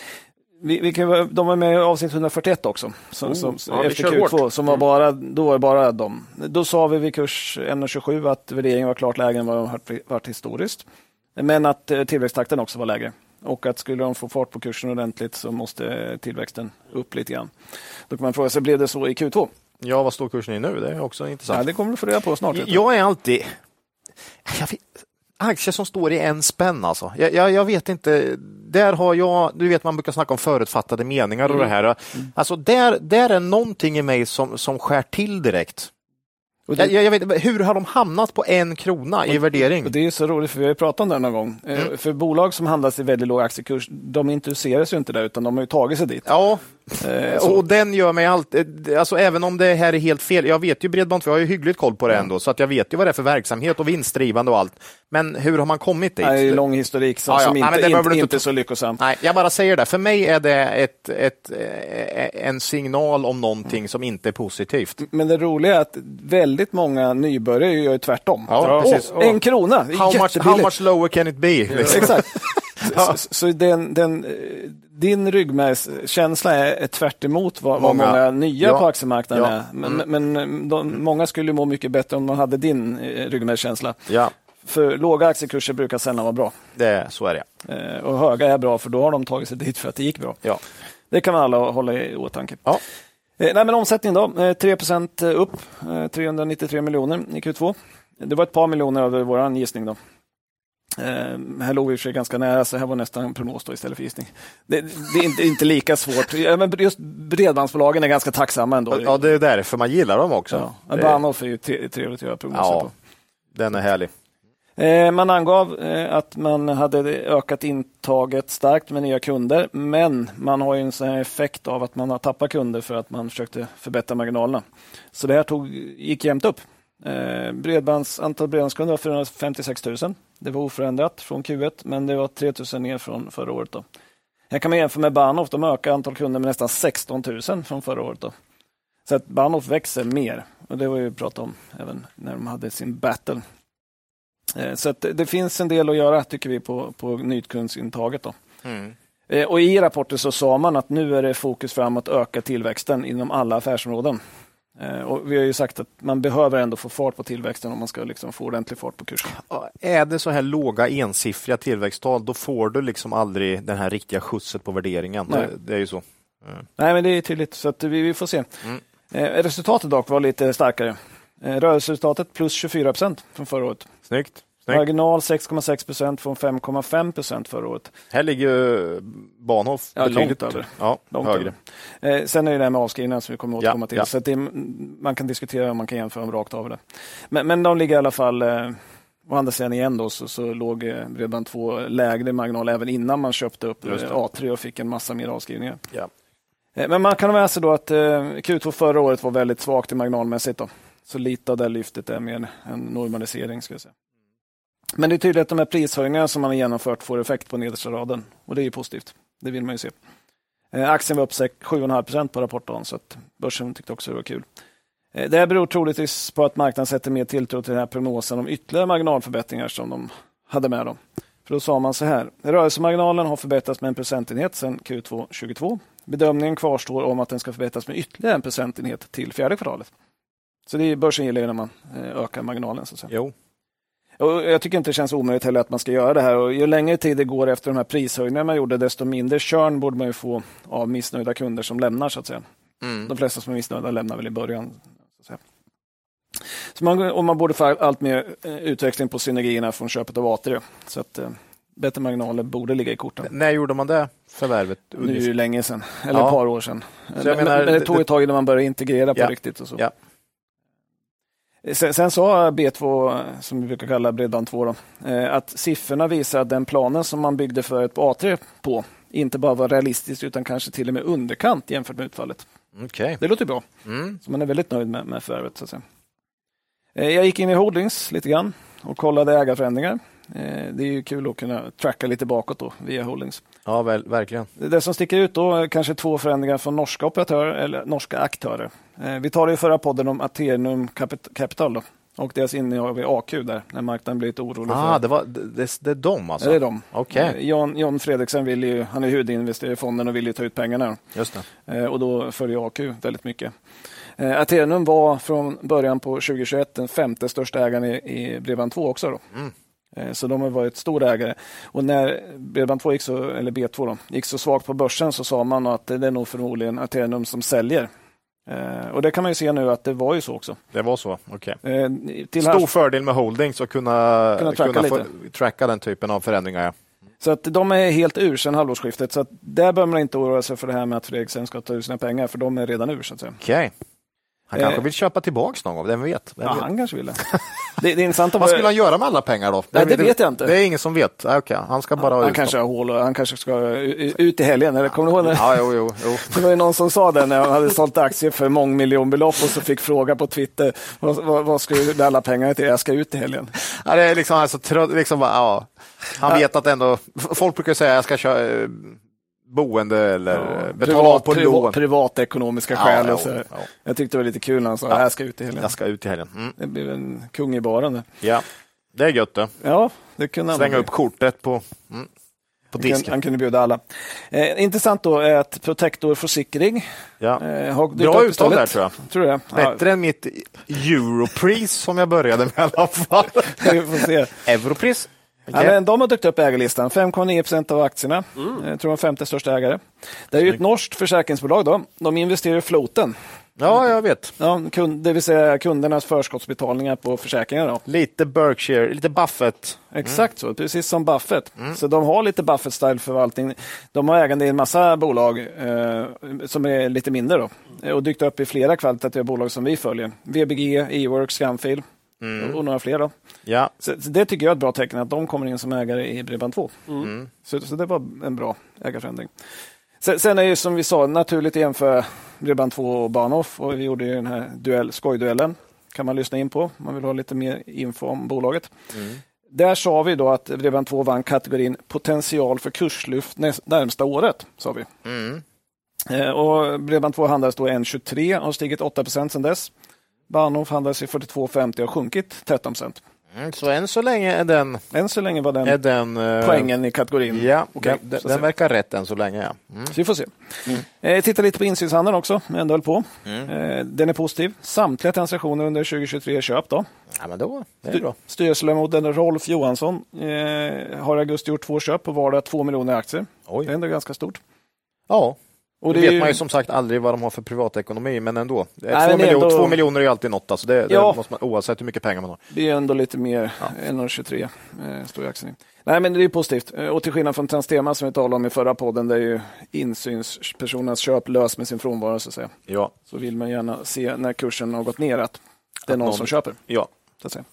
vi, vi kan, de var med i avsnitt 141 också, som, Oh, som, ja, efter kör Q2, hårt. som var Mm. bara, då var bara de. Då sa vi vid kurs 1,27 att värderingen var klart lägre än vad har varit historiskt, men att eh, tillväxttakten också var lägre. och att skulle de få fart på kursen ordentligt så måste tillväxten upp lite grann. Då kan man fråga sig, blev det så i Q2? Ja, vad står kursen i nu? Det är också intressant. Ja, det kommer du få reda på snart. Jag är alltid... Jag vet, aktier som står i en spänn alltså. Jag, jag, jag, vet inte. Där har jag, du vet man brukar snacka om förutfattade meningar och mm. det här. Mm. Alltså där, där är någonting i mig som, som skär till direkt. Det, jag, jag, vet, hur har de hamnat på en krona i värdering? det är så roligt, för vi har ju pratat om det någon gång. Eh, mm. För bolag som handlas i väldigt låg aktiekurs, de introduceras ju inte där, utan de har ju tagit sig dit. Ja, Eh, och den gör mig alltid, eh, alltså även om det här är helt fel, jag vet ju Bredband2, jag har ju hyggligt koll på det ändå, så att jag vet ju vad det är för verksamhet och vinstdrivande och allt. Men hur har man kommit dit? Nej, lång historik som, ja, ja. som inte, Nej, inte, inte, är så lyckosam. Nej, jag bara säger det, för mig är det ett, ett, eh, en signal om någonting mm. som inte är positivt. Men det roliga är att väldigt många nybörjare gör tvärtom. Ja, oh, en krona, how much, how much lower can it be? Exakt. Så, så den, den, din ryggmärgskänsla är tvärt emot vad många, många nya ja. på aktiemarknaden ja. är. Men, mm. men de, många skulle må mycket bättre om de hade din eh, ryggmärgskänsla. Ja. För låga aktiekurser brukar sällan vara bra. Det, så är det. Eh, och höga är bra, för då har de tagit sig dit för att det gick bra. Ja. Det kan man alla hålla i åtanke. Ja. Eh, nej, men omsättning då, 3% upp, 393 miljoner i Q2. Det var ett par miljoner över vår gissning. Då. Eh, här låg vi sig ganska nära, så här var nästan prognos istället för gissning. Det, det är inte, inte, lika svårt. men just bredbandsbolagen är ganska tacksamma ändå. Ja, det är därför man gillar dem också. Ja. Bahnhof är ju trevligt att göra prognoser ja, på. Den är härlig. Eh, man angav eh, att man hade ökat intaget starkt med nya kunder, men man har en sån effekt av att man har tappat kunder för att man försökte förbättra marginalerna. Så det här tog, gick jämnt upp. Eh, bredbands, antal bredbandskunder var 456 000. Det var oförändrat från Q1, men det var 3 000 ner från förra året. Då. Här kan man jämföra med Bahnhof. De ökar antal kunder med nästan 16 000 från förra året. Då. Så att Bahnhof växer mer. Och Det var ju pratat om även när de hade sin battle. Eh, så att det finns en del att göra tycker vi på, på nytkundsintaget. Då. Mm. Eh, och I rapporten så sa man att nu är det fokus framåt att öka tillväxten inom alla affärsområden. Eh, och vi har ju sagt att man behöver ändå få fart på tillväxten om man ska liksom få ordentlig fart på kursen. Är det så här låga ensiffriga tillväxttal, då får du liksom aldrig den här riktiga skjutset på värderingen. Det, det, är ju så. Mm. Nej, men det är tydligt, så vi, vi får se. Mm. Eh, resultatet dock var lite starkare. Eh, rörelseresultatet plus 24 procent från förra året. Snyggt. Marginal 6,6 procent från 5,5 procent förra året. Här ligger Bahnhof ja, betydligt över. Ja, långt högre. Över. Eh, sen är det det här med avskrivningar som vi kommer att återkomma ja, till. Ja. Så det, man kan diskutera om man kan jämföra dem rakt av. Det. Men, men de ligger i alla fall eh, Å andra sidan igen då, så, så låg eh, redan två lägre marginal även innan man köpte upp A3 och fick en massa mer avskrivningar. Ja. Men man kan ha med sig då att eh, Q2 förra året var väldigt svagt i marginalmässigt. Då. Så lite av det lyftet är mer en normalisering. Ska jag säga. Men det är tydligt att de här prishöjningarna som man har genomfört får effekt på nedersta raden. Och det är ju positivt. Det vill man ju se. Eh, aktien var upp 7,5 procent på rapportdagen, så att börsen tyckte också det var kul. Eh, det här beror troligtvis på att marknaden sätter mer tilltro till den här prognosen om ytterligare marginalförbättringar som de hade med dem. För då sa man så här, rörelsemarginalen har förbättrats med en procentenhet sedan Q2 2022. Bedömningen kvarstår om att den ska förbättras med ytterligare en procentenhet till fjärde kvartalet. Så det är börsen gillar när man eh, ökar marginalen. Så att säga. Jo. Och jag tycker inte det känns omöjligt heller att man ska göra det här. Och ju längre tid det går efter de här prishöjningarna man gjorde, desto mindre körn borde man ju få av missnöjda kunder som lämnar. så att säga. Mm. De flesta som är missnöjda lämnar väl i början. Så, att så man, och man borde få allt mer eh, utväxling på synergierna från köpet av A3. Så att eh, bättre marginaler borde ligga i korten. När gjorde man det förvärvet? Nu är det länge sedan, eller ja. ett par år sedan. Men, menar, men, det tog ett tag innan man började integrera på ja. riktigt. Och så. Ja. Sen, sen sa B2, som vi brukar kalla Bredband2, då, eh, att siffrorna visar att den planen som man byggde för ett A3 på inte bara var realistisk utan kanske till och med underkant jämfört med utfallet. Okay. Det låter bra. Mm. Så man är väldigt nöjd med, med förvärvet. Så att säga. Eh, jag gick in i Holdings lite grann och kollade ägarförändringar. Eh, det är ju kul att kunna tracka lite bakåt då via Holdings. Ja, väl, verkligen. Det som sticker ut då är kanske två förändringar från norska operatörer eller norska aktörer. Eh, vi tar det i förra podden om Atenum Capital då, och deras innehav i AQ där, när marknaden blir lite orolig. Ah, för... det, var, det, det är de alltså? Det är de. Okay. John, John Fredriksen vill ju, han är huvudinvesterare i fonden och vill ju ta ut pengarna. Just det. Och då följer AQ väldigt mycket. Eh, Atenum var från början på 2021 den femte största ägaren i, i Bredband2 också. Då. Mm. Eh, Så de har varit stor ägare. Och när Bredband2 gick så, eller B2 då, gick så svagt på börsen så sa man att det är nog förmodligen Atenum som säljer. Eh, Och det kan man ju se nu att det var ju så också. Det var så, okej. Eh, Till Stor här, fördel med holdings och kunna, Kunna tracka få, lite. tracka den typen av förändringar. Ja. så att de är helt ur sedan halvårsskiftet. Så att där bör man inte oroa sig för det här med att Fredriksen ska ta ut sina pengar, för de är redan ur. Så att. Okej. Han Eh. kanske vill köpa tillbaks någon gång, vem vet? Vem Ja, vet? han kanske vill det. det. Det är intressant Vad skulle han göra med alla pengar då? Nej, det vet jag inte. Det är ingen som vet. Ah, Okej, han ska bara ha Han ut kanske har hål och han kanske ska ut i helgen. Eller kommer du ihåg det? Ja, jo, jo, jo. Det var ju någon som sa det när han hade sålt aktier för mångmiljonbelopp och så fick fråga på Twitter vad, vad, vad ska du alla pengarna till? Jag ska ut i helgen. Ja, det är liksom, alltså, trött, liksom bara, ja. Han vet att ändå, folk brukar säga att jag ska köra eh, boende eller betala av på privat, lån. privatekonomiska Ja, skäl. och så. ja. Jag tyckte det var lite kul när han sa att jag ska ut i helgen. Jag ska ut i helgen. Mm. Det blev en kung i baren. Ja, det är gött det. Ja, det kunde han. Slänga upp kortet på, mm, på Han kunde, disken. han kunde bjuda alla. Eh, intressant då är att Protector Försikring Ja. eh, har dykt Bra upp uttal där tror jag. Tror det? Bättre än mitt Europris som jag började med i alla fall. Ja, vi får se. Europris? Ja, men de har dykt upp i ägarlistan. 5,9 procent av aktierna. Jag tror de femte största ägare. Det är ju ett norskt försäkringsbolag. Då. De investerar i floaten. Ja, jag vet. Ja, kund, det vill säga kundernas förskottsbetalningar på försäkringar. Då. Lite Berkshire, lite Buffett. Exakt så, precis som Buffett. Så de har lite Buffett-style förvaltning. De har ägande i en massa bolag eh, som är lite mindre då. och dykt upp i flera kvalitativa bolag som vi följer. VBG, Scanfil och, och några fler. Då. Ja, Så, så det tycker jag är ett bra tecken att de kommer in som ägare i Bredband2. Så, så det var en bra ägarförändring. Sen, sen är det ju som vi sa naturligt att jämföra Bredband2 och Bahnhof och vi gjorde ju den här duell, skojduellen. kan man lyssna in på om man vill ha lite mer info om bolaget. Där sa vi då att Bredband2 vann kategorin potential för kurslyft närmsta året. Sa vi. Eh, och Bredband2 handlades då 1,23 och har stigit 8% sedan dess. Bahnhof handlades i 42,50 och sjunkit 13 mm, så än så länge är den, Än så länge var den är den eh, poängen i kategorin. Ja, Okej, den, den, verkar rätt än så länge. Ja. Mm. Så vi får se. Eh, titta lite på insynshandeln också, ändå höll på. Eh, den är positiv. Samtliga transaktioner under 2023 är köp. Då. ja, men då, det är bra. Styrelseledamoten Rolf Johansson eh, har i augusti gjort två köp på vardera 2 miljoner aktier. Oj. Det är ändå ganska stort. Ja, Och det det vet ju- man ju som sagt aldrig vad de har för privatekonomi, men ändå. Det Nej, två, men det miljoner, ändå- två miljoner är alltid något, alltså det, det Ja. måste man, oavsett hur mycket pengar man har. Det är ändå lite mer än 23 eh, står aktien. i. Nej, men det är positivt. Eh, Och till skillnad från Transtema som vi talade om i förra podden, där ju insynspersonernas köp lös med sin frånvaro, så, att säga. Ja, så vill man gärna se när kursen har gått ner att det är någon, någon- som köper. ja. Så att säga.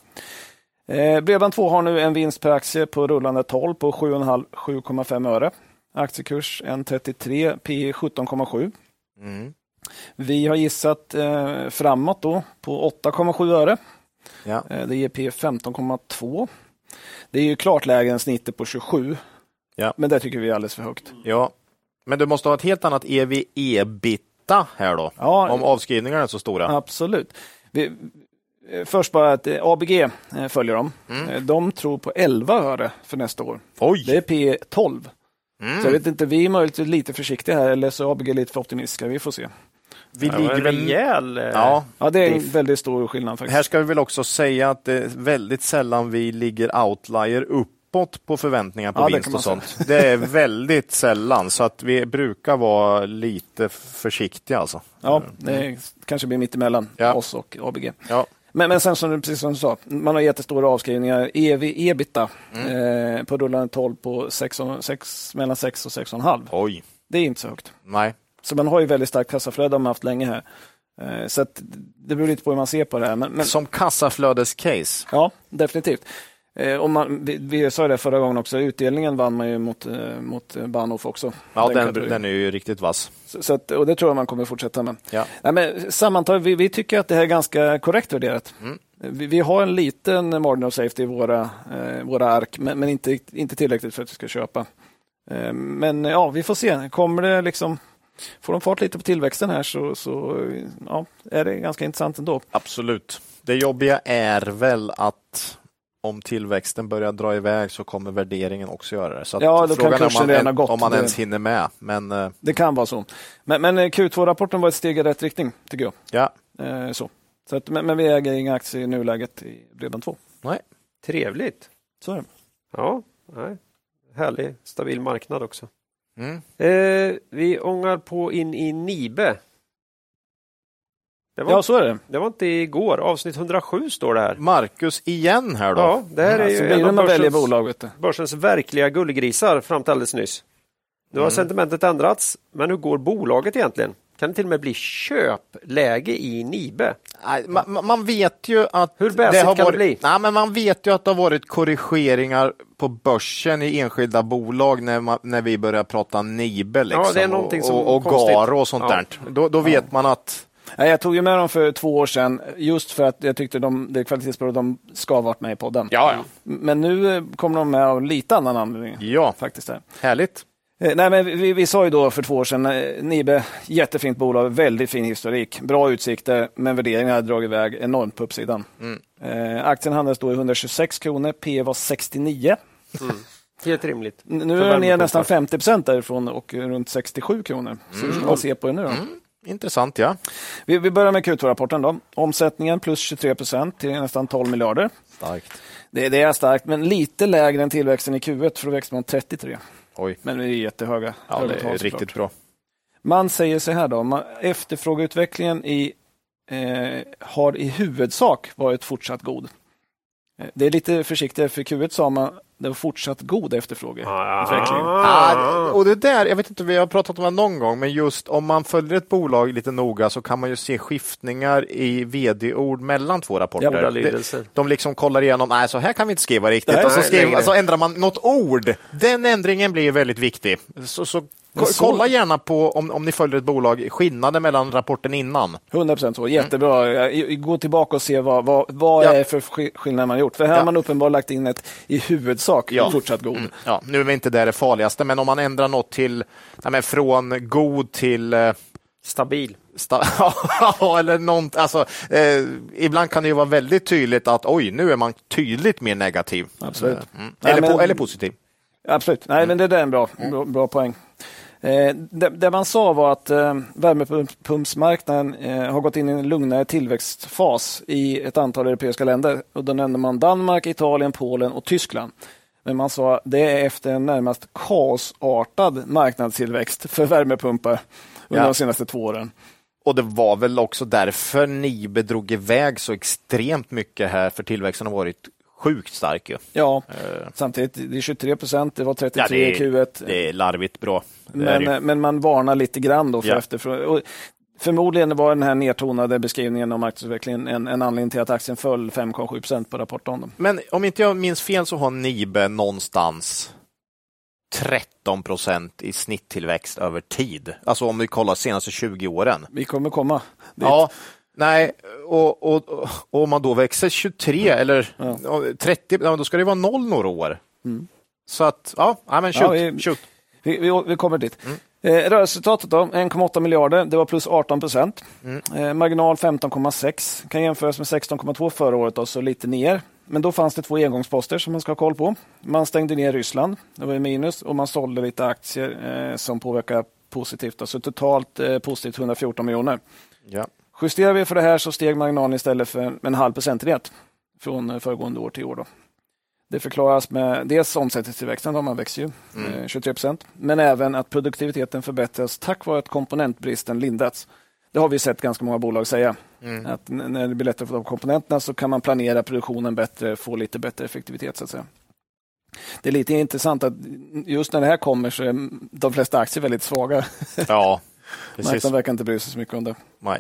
Eh, Bredband2 har nu en vinst per aktie på rullande 12 på 7,5 öre. Aktiekurs 1,33, P 17,7. Mm. Vi har gissat eh, framåt då på 8,7 öre. Ja. Eh, det ger P 15,2. Det är ju klart lägre än snittet på 27. Ja. Men det tycker vi är alldeles för högt. ja, men du måste ha ett helt annat EV-EBITA här då, Ja. om avskrivningarna är så stora. Absolut. Vi, eh, först bara att eh, ABG eh, följer dem. Eh, De tror på 11 öre för nästa år. Oj! Det är P 12. Mm. Så jag vet inte, vi är möjligtvis lite försiktiga här eller så är ABG lite för optimistiska. Vi får se. Vi Det var ligger väl... rejäl... eh, Ja, Ja, det är en väldigt stor skillnad faktiskt. Här ska vi väl också säga att det är väldigt sällan vi ligger outlier uppåt på förväntningar på Ja, det vinst och sånt. Det är väldigt sällan, så att vi brukar vara lite försiktiga alltså. Ja, det är, kanske blir mitt emellan Ja. oss och ABG. Ja, Men, men sen som du, precis som du sa, man har jättestora avskrivningar. EV, ebita Mm. eh, på rullande 12 på 6, och- 6, mellan 6 och 6,5. oj, Det är inte så högt. nej. Så man har ju väldigt starkt kassaflöde har man haft länge här. Eh, så det beror lite på hur man ser på det här. Men, men Som kassaflödescase. ja, definitivt. Eh, man, vi, vi sa det förra gången också, utdelningen vann man ju mot, eh, mot Bahnhof också. Ja, den, kategorin. den är ju riktigt vass. Så, så att, och det tror jag man kommer fortsätta med. Ja. Nej, men sammantaget, vi, vi tycker att det här är ganska korrekt värderat. Mm. Vi, vi har en liten margin of safety i våra, eh, våra ark, men, men inte, inte tillräckligt för att vi ska köpa. Eh, men ja, vi får se. Kommer det liksom, får de fart lite på tillväxten här så, så ja, är det ganska intressant ändå. Absolut. Det jobbiga är väl att om tillväxten börjar dra iväg så kommer värderingen också göra det. Så Ja, då kan frågan är om man, gått. om man Det- ens hinner med. Men eh, Det kan vara så. Men, men eh, Q2-rapporten var ett steg i rätt riktning, tycker jag. ja, Eh, så. Så att, men, men vi äger inga aktier i nuläget i Bredband2. nej. Trevligt. Så är det. Ja, nej. härlig, stabil marknad också. Mm. Eh, vi ångar på in i Nibe. Det var, Ja, så är det. det var inte igår, avsnitt 107 står det här. Marcus igen här då. Ja, det här är Ja, ju en det av börsens, bolag. Börsens verkliga gullgrisar fram till alldeles nyss. Nu har Mm. sentimentet ändrats, men hur går bolaget egentligen? Kan det till och med bli köpläge i Nibe? Nej, man, man- vet ju att Hur bäsigt har kan det varit, bli? Nej, men man vet ju att det har varit korrigeringar på börsen i enskilda bolag när, man, när vi börjar prata Nibe. Liksom, Ja, det är och, och konstigt. Garo och sånt Ja. där. Då, då vet man att Ja, jag tog ju med dem för två år sedan just för att jag tyckte de, det kvalitetsbolag de ska ha varit med i podden. Ja, ja. Men nu eh, kommer de med av lite annan anledning. ja, Faktiskt där. härligt. Eh, Nej, men vi, vi sa ju då för två år sedan, eh, Nibe, jättefint bolag, väldigt fin historik, bra utsikter, men värderingen hade dragit iväg enormt på uppsidan. Mm. Eh, aktien handlades då i 126 kronor, P var 69. Helt rimligt. Nu är den ner nästan 50 procent därifrån och runt 67 kronor. Så hur ska man se på det nu då? Intressant, ja. Vi, vi börjar med Q2-rapporten. då. Omsättningen plus 23 procent till nästan 12 miljarder. Starkt. Det, det är starkt, men lite lägre än tillväxten i Q1, för då växte man 33. Oj, Men det är jättehöga ja, höga det tal är såklart. riktigt bra. Man säger så här då, man, efterfrågeutvecklingen i, eh, har i huvudsak varit fortsatt god. Eh, Det är lite försiktigare, för Q1 sa man det var fortsatt god efterfrågeutveckling. Ah, och det där, jag vet inte, vi har pratat om det någon gång, men just om man följer ett bolag lite noga så kan man ju se skiftningar i vd-ord mellan två rapporter. Ja, det, Ordalydelser. de liksom kollar igenom, nej så här kan vi inte skriva riktigt. Och så, nej. så ändrar man något ord. Den ändringen blir väldigt viktig. Så, så- kolla gärna på, om, om ni följer ett bolag, skillnaden mellan rapporten innan. 100 procent så, jättebra. Jag- Gå tillbaka och se vad, vad, vad Ja. är för sk- skillnad man har gjort. För här Ja. har man uppenbarligen lagt in ett i huvudsak Ja. fortsatt god. Mm. Ja, nu är vi inte där det farligaste, men om man ändrar något till, nej, från god till eh, Stabil. Sta- Ja, eller något, alltså, eh, ibland kan det ju vara väldigt tydligt att oj, nu är man tydligt mer negativ. Absolut. Mm. Nej, Eller, men- po- eller positiv. Absolut, nej men det där är en bra, bra, bra poäng. Eh, det, det man sa var att eh, värmepumpsmarknaden eh, har gått in i en lugnare tillväxtfas i ett antal europeiska länder. Och då nämnde man Danmark, Italien, Polen och Tyskland. Men man sa att det är efter en närmast kaosartad marknadstillväxt för värmepumpar under Ja. de senaste två åren. Och det var väl också därför Nibe drog iväg så extremt mycket här, för tillväxten har varit sjukt stark. Ju. Ja, Eh, samtidigt, det är 23 procent, det var 33 Ja, det är- i Q1. Det är larvigt bra. Men, eh, men man varnar lite grann då för Ja. efterfrågan. Förmodligen var den här nedtonade beskrivningen av marknadsutvecklingen en, en anledning till att aktien föll 5,7 procent på rapportdagen. Men om inte jag minns fel så har Nibe någonstans 13 procent i snitttillväxt över tid. Alltså om vi kollar senaste 20 åren. Vi kommer komma. dit. Ja, nej, och, och, och om man då växer 23 eller Ja. ja, 30, ja, då ska det vara noll några år. Mm. Så att, ja, men shoot, Ja, vi- shoot. Vi, vi, vi kommer dit. Mm. Eh, rörelseresultatet då, 1,8 miljarder, det var plus 18 procent. Mm. Eh, marginal 15,6, kan jämföras med 16,2 förra året, då, så lite ner. Men då fanns det två engångsposter som man ska ha koll på. Man stängde ner Ryssland, det var minus, och man sålde lite aktier eh, som påverkar positivt. Då. Så totalt eh, positivt 114 miljoner. Ja. Justerar vi för det här så steg marginalen istället för en, halv procentenhet från eh, föregående år till år. Då. Det förklaras med dels omsättningstillväxten, då man växer ju eh, 23 procent, men även att produktiviteten förbättras tack vare att komponentbristen lindrats. Det har vi sett ganska många bolag säga. Mm. Att när det blir lättare att få de komponenterna så kan man planera produktionen bättre, få lite bättre effektivitet. så att säga. Det är lite intressant att just när det här kommer så är de flesta aktier väldigt svaga. ja, precis. Marknaden verkar inte bry sig så mycket om det. Nej.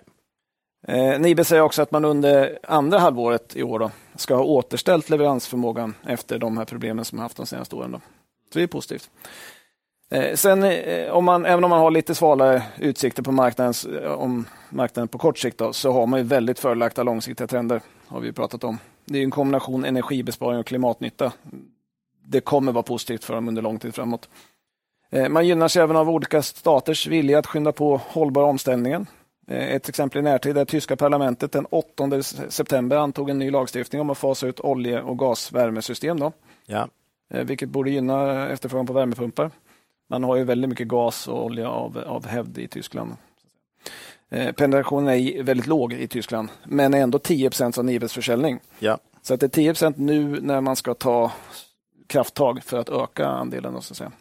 Eh, Nibe säger också att man under andra halvåret i år då, ska ha återställt leveransförmågan efter de här problemen som man haft de senaste åren. Då. Så det är positivt. Eh, sen, eh, om man, även om man har lite svalare utsikter på marknaden, eh, om marknaden på kort sikt, då, så har man ju väldigt fördelaktiga långsiktiga trender. har vi pratat om. Det är en kombination energibesparing och klimatnytta. Det kommer vara positivt för dem under lång tid framåt. Eh, man gynnas även av olika staters vilja att skynda på hållbar omställningen. Eh, Ett exempel i närtid är tyska parlamentet den 8 september antog en ny lagstiftning om att fasa ut olje och gasvärmesystem. Då, Ja. eh, vilket borde gynna efterfrågan på värmepumpar. Man har ju väldigt mycket gas och olja av, av hävd i Tyskland. Eh, Penetrationen är väldigt låg i Tyskland, men ändå 10 av Nibes försäljning. Ja. Så att det är 10% nu när man ska ta krafttag för att öka andelen. Så att säga.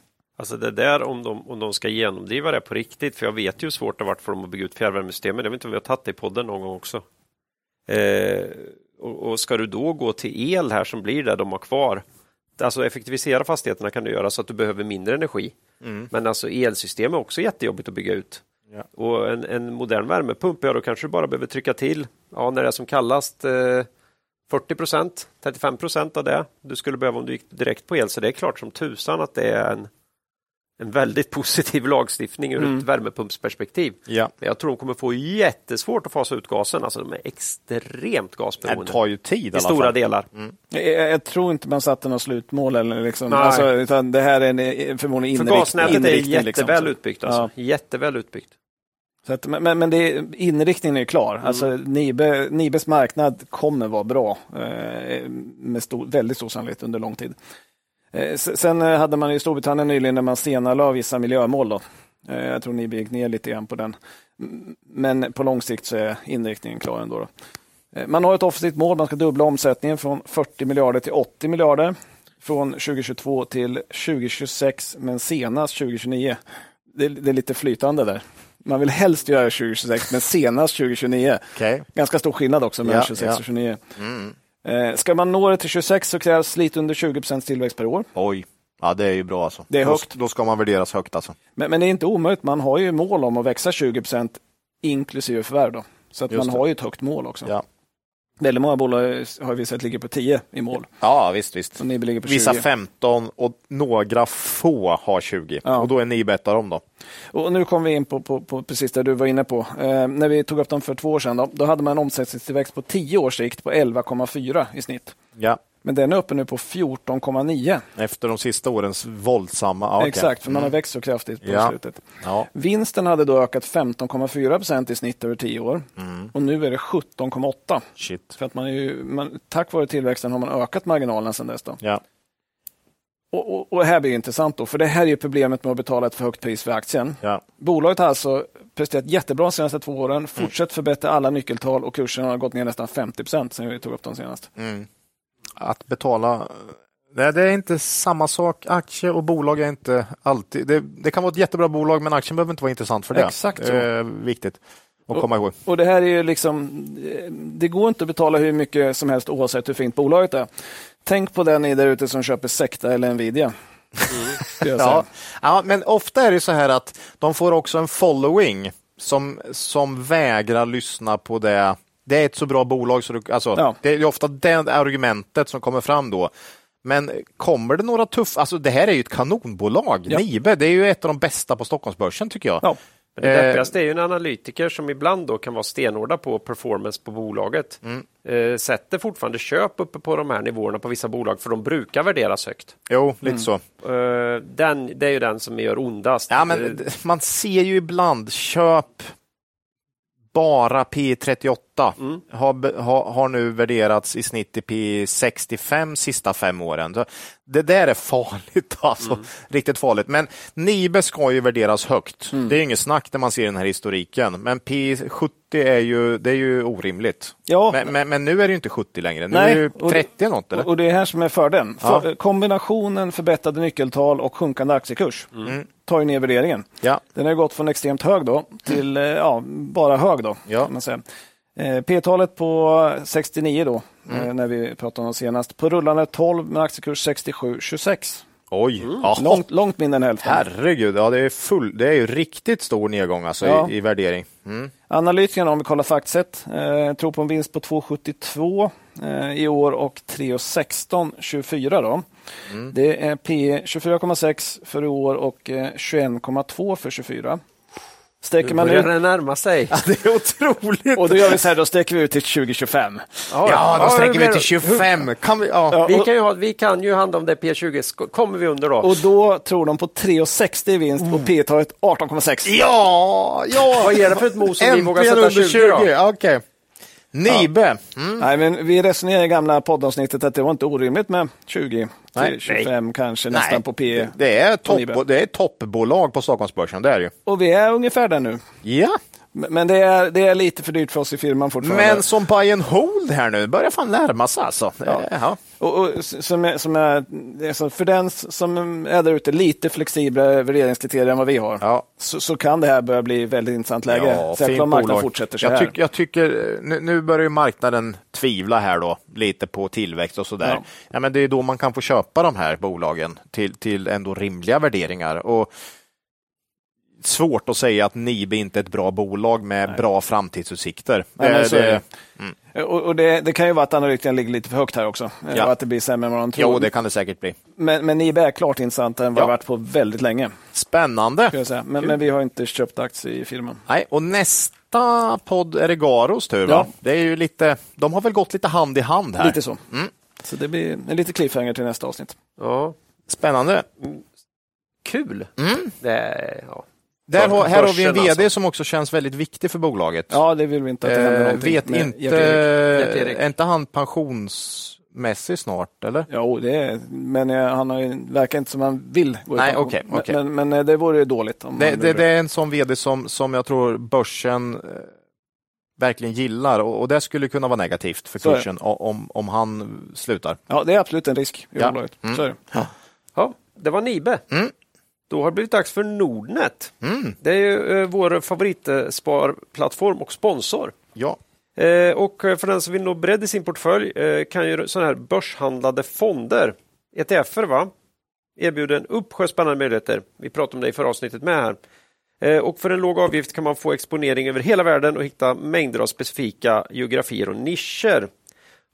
Alltså det där om de, om de ska genomdriva det på riktigt, för jag vet ju hur svårt det varit för dem att bygga ut fjärrvärmesystemen. Jag vet inte om vi har tagit det i podden någon gång också. Eh, och, och, ska du då gå till el här som blir det de har kvar, alltså effektivisera fastigheterna kan du göra så att du behöver mindre energi. Mm. Men alltså elsystem är också jättejobbigt att bygga ut. Ja. Och en, en, modern värmepump, ja då kanske du bara behöver trycka till, ja när det är som kallast, eh, 40 procent, 35 procent av det du skulle behöva om du gick direkt på el. Så det är klart som tusan att det är en en väldigt positiv lagstiftning ur mm. ett värmepumpsperspektiv. Ja. Men jag tror de kommer få jättesvårt att fasa ut gasen. Alltså de är extremt gasberoende. Det tar ju tid i, stora fall. delar. Mm. Jag, jag, tror inte man satte något slutmål. Eller liksom. alltså, utan det här är en, förmodligen För gasnätet är jätteväl liksom. utbyggt. Alltså. Ja. Jätteväl utbyggt. Så att, men men det, inriktningen är klar. Mm. Alltså, Nibe, Nibes marknad kommer vara bra eh, med stor, väldigt stor sannolikhet under lång tid. Eh, sen eh, hade man i Storbritannien nyligen när man senare vissa miljömål. Då. Eh, jag tror ni gick ner lite grann på den. Men på lång sikt så är inriktningen klar ändå. Då. Man har ett offensivt mål, man ska dubbla omsättningen från 40 miljarder till 80 miljarder från 2022 till 2026, men senast 2029. Det, det är lite flytande där. Man vill helst göra 2026, men senast 2029. Okay. Ganska stor skillnad också mellan ja, 26 ja. och 29. Mm. Eh, ska man nå det till 26 så krävs lite under 20% tillväxt per år. Oj, ja det är ju bra alltså. Det är högt. Då, då ska man värderas högt alltså. Men, men, det är inte omöjligt, man har ju mål om att växa 20% inklusive förvärv. Då. Så att man det. har ju ett högt mål också. Ja. Väldigt många bolag har vi sett ligger på 10 i mål. Ja, visst. visst. Vissa 15 och några få har 20. Ja. Och då är ni bättre om då. Och nu kommer vi in på, på, på, precis det du var inne på. Eh, när vi tog upp dem för två år sedan, då, då hade man en omsättningstillväxt på 10 års sikt på 11,4 i snitt. Ja. Men den är uppe nu på 14,9. Efter de sista årens våldsamma... Ja, Exakt, för man har mm. växt så kraftigt på ja. slutet. Ja. Vinsten hade då ökat 15,4 procent i snitt över 10 år. Mm. Och nu är det 17,8. För att man ju, man, tack vare tillväxten har man ökat marginalen sedan dess. Då. Ja. Och, och, och, här blir det intressant, då, för det här är problemet med att betala ett för högt pris för aktien. Ja. Bolaget har alltså presterat jättebra de senaste två åren, fortsatt mm. förbättra alla nyckeltal och kursen har gått ner nästan 50 procent sedan vi tog upp dem senast. Mm att betala Nej, det är inte samma sak. Aktie och bolag är inte alltid... Det, det, kan vara ett jättebra bolag, men aktien behöver inte vara intressant för det. Exakt så. Det är viktigt att och, komma ihåg. Och det här är ju liksom... Det går inte att betala hur mycket som helst oavsett hur fint bolaget är. Tänk på den ni där ute som köper Secta eller Nvidia. Mm. ja. ja, men ofta är det så här att de får också en following som, som vägrar lyssna på det det är ett så bra bolag så du, alltså, ja. det är ofta det argumentet som kommer fram då. Men kommer det några tuffa, alltså det här är ju ett kanonbolag, ja. Nibe, det är ju ett av de bästa på Stockholmsbörsen tycker jag. Ja. det deppigaste är ju en analytiker som ibland då kan vara stenhårda på performance på bolaget. Mm. Eh, sätter fortfarande köp uppe på de här nivåerna på vissa bolag för de brukar värderas högt. Jo, lite mm. så. Eh, den, det är ju den som gör ondast. Ja, men eh, man ser ju ibland köp bara P38 mm. har, har, har, nu värderats i snitt i P65 sista fem åren. Så det där är farligt, alltså. Mm. riktigt farligt. Men Nibe ska ju värderas högt. Mm. Det är inget snack när man ser den här historiken. Men P70 är ju, det är ju orimligt. Ja. Men, men, men nu är det inte 70 längre. Nu Nej, är det 30 det, något. Eller? Och det är här som är fördelen. Ja. För, kombinationen förbättrade nyckeltal och sjunkande aktiekurs mm. tar ju ner värderingen. Ja. Den har gått från extremt hög då till eh, ja, bara hög. Då, ja. man säga. Eh, P-talet på 69 då, mm. Eh, när vi pratade om senast. På rullande 12 med aktiekurs 67,26. Oj! Mm. Långt, långt mindre än hälften. Herregud, ja, det, är full, det är ju riktigt stor nedgång alltså ja. i, i, värdering. Mm. Analytikerna, om vi kollar Factset, eh, tror på en vinst på 2,72 eh, i år och 3,16 24. Då. Mm. Det är P 24,6 för i år och eh, 21,2 för 24. Sträcker man ut... det närma sig. Ja, det är otroligt. Och då gör vi så här, då sträcker vi ut till 2025. Ja, ja då sträcker vi ut till 25. Kan vi, ja. vi, kan ju ha, vi kan ju handla om det P20. Kommer vi under då? Och då tror de på 3,60 i vinst mm. och P-talet 18,6. Ja, ja! Vad ger det för ett mos som vi vågar sätta 20? 20 då? Okay. Nibe. Mm. Nej, men vi resonerade i gamla poddavsnittet att det var inte orimligt med 20 till 25 nej. kanske nästan nej. på P. Det är, topp, det är toppbolag på Stockholmsbörsen, det är ju. Och vi är ungefär där nu. Ja. Men det är, det är lite för dyrt för oss i firman fortfarande. Men som buy and hold här nu, börjar fan närma sig alltså. Ja. Ja. Och, och, som är, som är, för den som är där ute lite flexiblare värderingskriterier än vad vi har, Ja. så, så kan det här börja bli väldigt intressant läge. Ja, Särskilt om marknaden bolag. fortsätter så jag, här. tyck, jag tycker, nu, nu börjar ju marknaden tvivla här då, lite på tillväxt och sådär. Ja. Ja. men det är då man kan få köpa de här bolagen till, till ändå rimliga värderingar. Och svårt att säga att Nibe inte är ett bra bolag med bra framtidsutsikter. Nej, men så är det. det, Och, och det, det kan ju vara att analytikerna ligger lite för högt här också. eh, Ja. Och att det blir sämre än vad de tror. jo, det kan det säkert bli. Men, men Nibe är klart intressantare än vad Ja. det varit på väldigt länge. Spännande. Ska jag säga. Men, men vi har inte köpt aktier i firman. Nej, och nästa podd är det Garos tur. Va? Ja. Det är ju lite, de har väl gått lite hand i hand här. Lite så. Mm. Så det blir en lite cliffhanger till nästa avsnitt. Ja, Spännande. kul. Mm. Det är, ja. Där har, här har vi en VD alltså. som också känns väldigt viktig för bolaget. Ja, det vill vi inte att det händer eh, någonting vet inte, är inte han pensionsmässig snart eller? Jo, det är, men han har ju, verkar inte som han vill gå i Nej, pension. okej, okej. Men, men, men eh, det vore dåligt. Om Det, det, det är en sån VD som, som jag tror börsen eh, verkligen gillar och, och det skulle kunna vara negativt för Så kursen om, om han slutar. Ja, det är absolut en risk i Ja. bolaget. Mm. Så är det. ja, det var Nibe. Mm. Då har det blivit dags för Nordnet. Mm. Det är ju eh, vår favoritsparplattform och sponsor. Ja. Eh, och eh, för den som vill nå bredd i sin portfölj kan ju sådana här börshandlade fonder, ETFer, va? erbjuder en uppsjö spännande möjligheter. Vi pratade om det i förra avsnittet med här. Och för en låg avgift kan man få exponering över hela världen och hitta mängder av specifika geografier och nischer.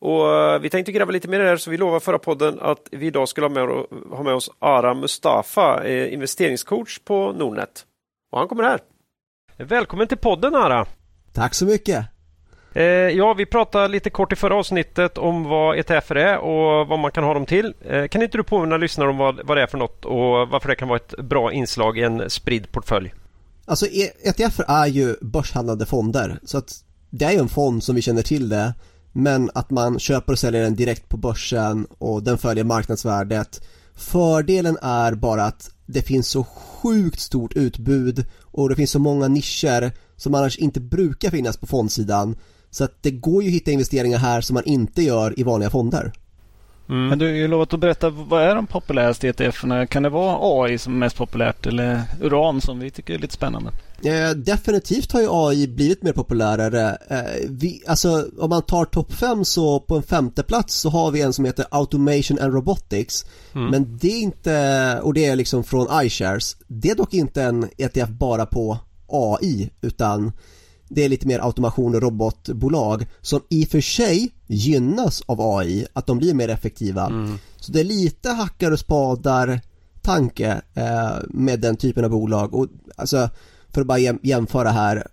Och eh, vi tänkte gräva lite mer i det här så vi lovade förra podden att vi idag skulle ha med, ha med oss Ara Mustafa, eh, investeringscoach på Nordnet. Och han kommer här. Välkommen till podden Ara! Tack så mycket. Eh, ja, vi pratade lite kort i förra avsnittet om vad ETFer är och vad man kan ha dem till. Kan inte du påminna lyssnare om vad, vad det är för något och varför det kan vara ett bra inslag i en spridd portfölj? Alltså E- ETF är ju börshandlade fonder så att det är ju en fond som vi känner till det men att man köper och säljer den direkt på börsen och den följer marknadsvärdet. Fördelen är bara att det finns så sjukt stort utbud och det finns så många nischer som annars inte brukar finnas på fondsidan så att det går ju att hitta investeringar här som man inte gör i vanliga fonder. Men du har ju lovat att berätta, vad är de populäraste ETFerna? Kan det vara AI som är mest populärt eller uran som vi tycker är lite spännande? Eh, definitivt har ju AI blivit mer populärare. Eh, vi, alltså om man tar topp 5 så på en femte plats så har vi en som heter Automation and Robotics. Men det är inte, och det är liksom från iShares. Det är dock inte en ETF bara på AI utan det är lite mer automation och robotbolag som i och för sig gynnas av AI, att de blir mer effektiva. Så det är lite hackar och spadar tanke eh, med den typen av bolag och alltså för att bara jäm- jämföra här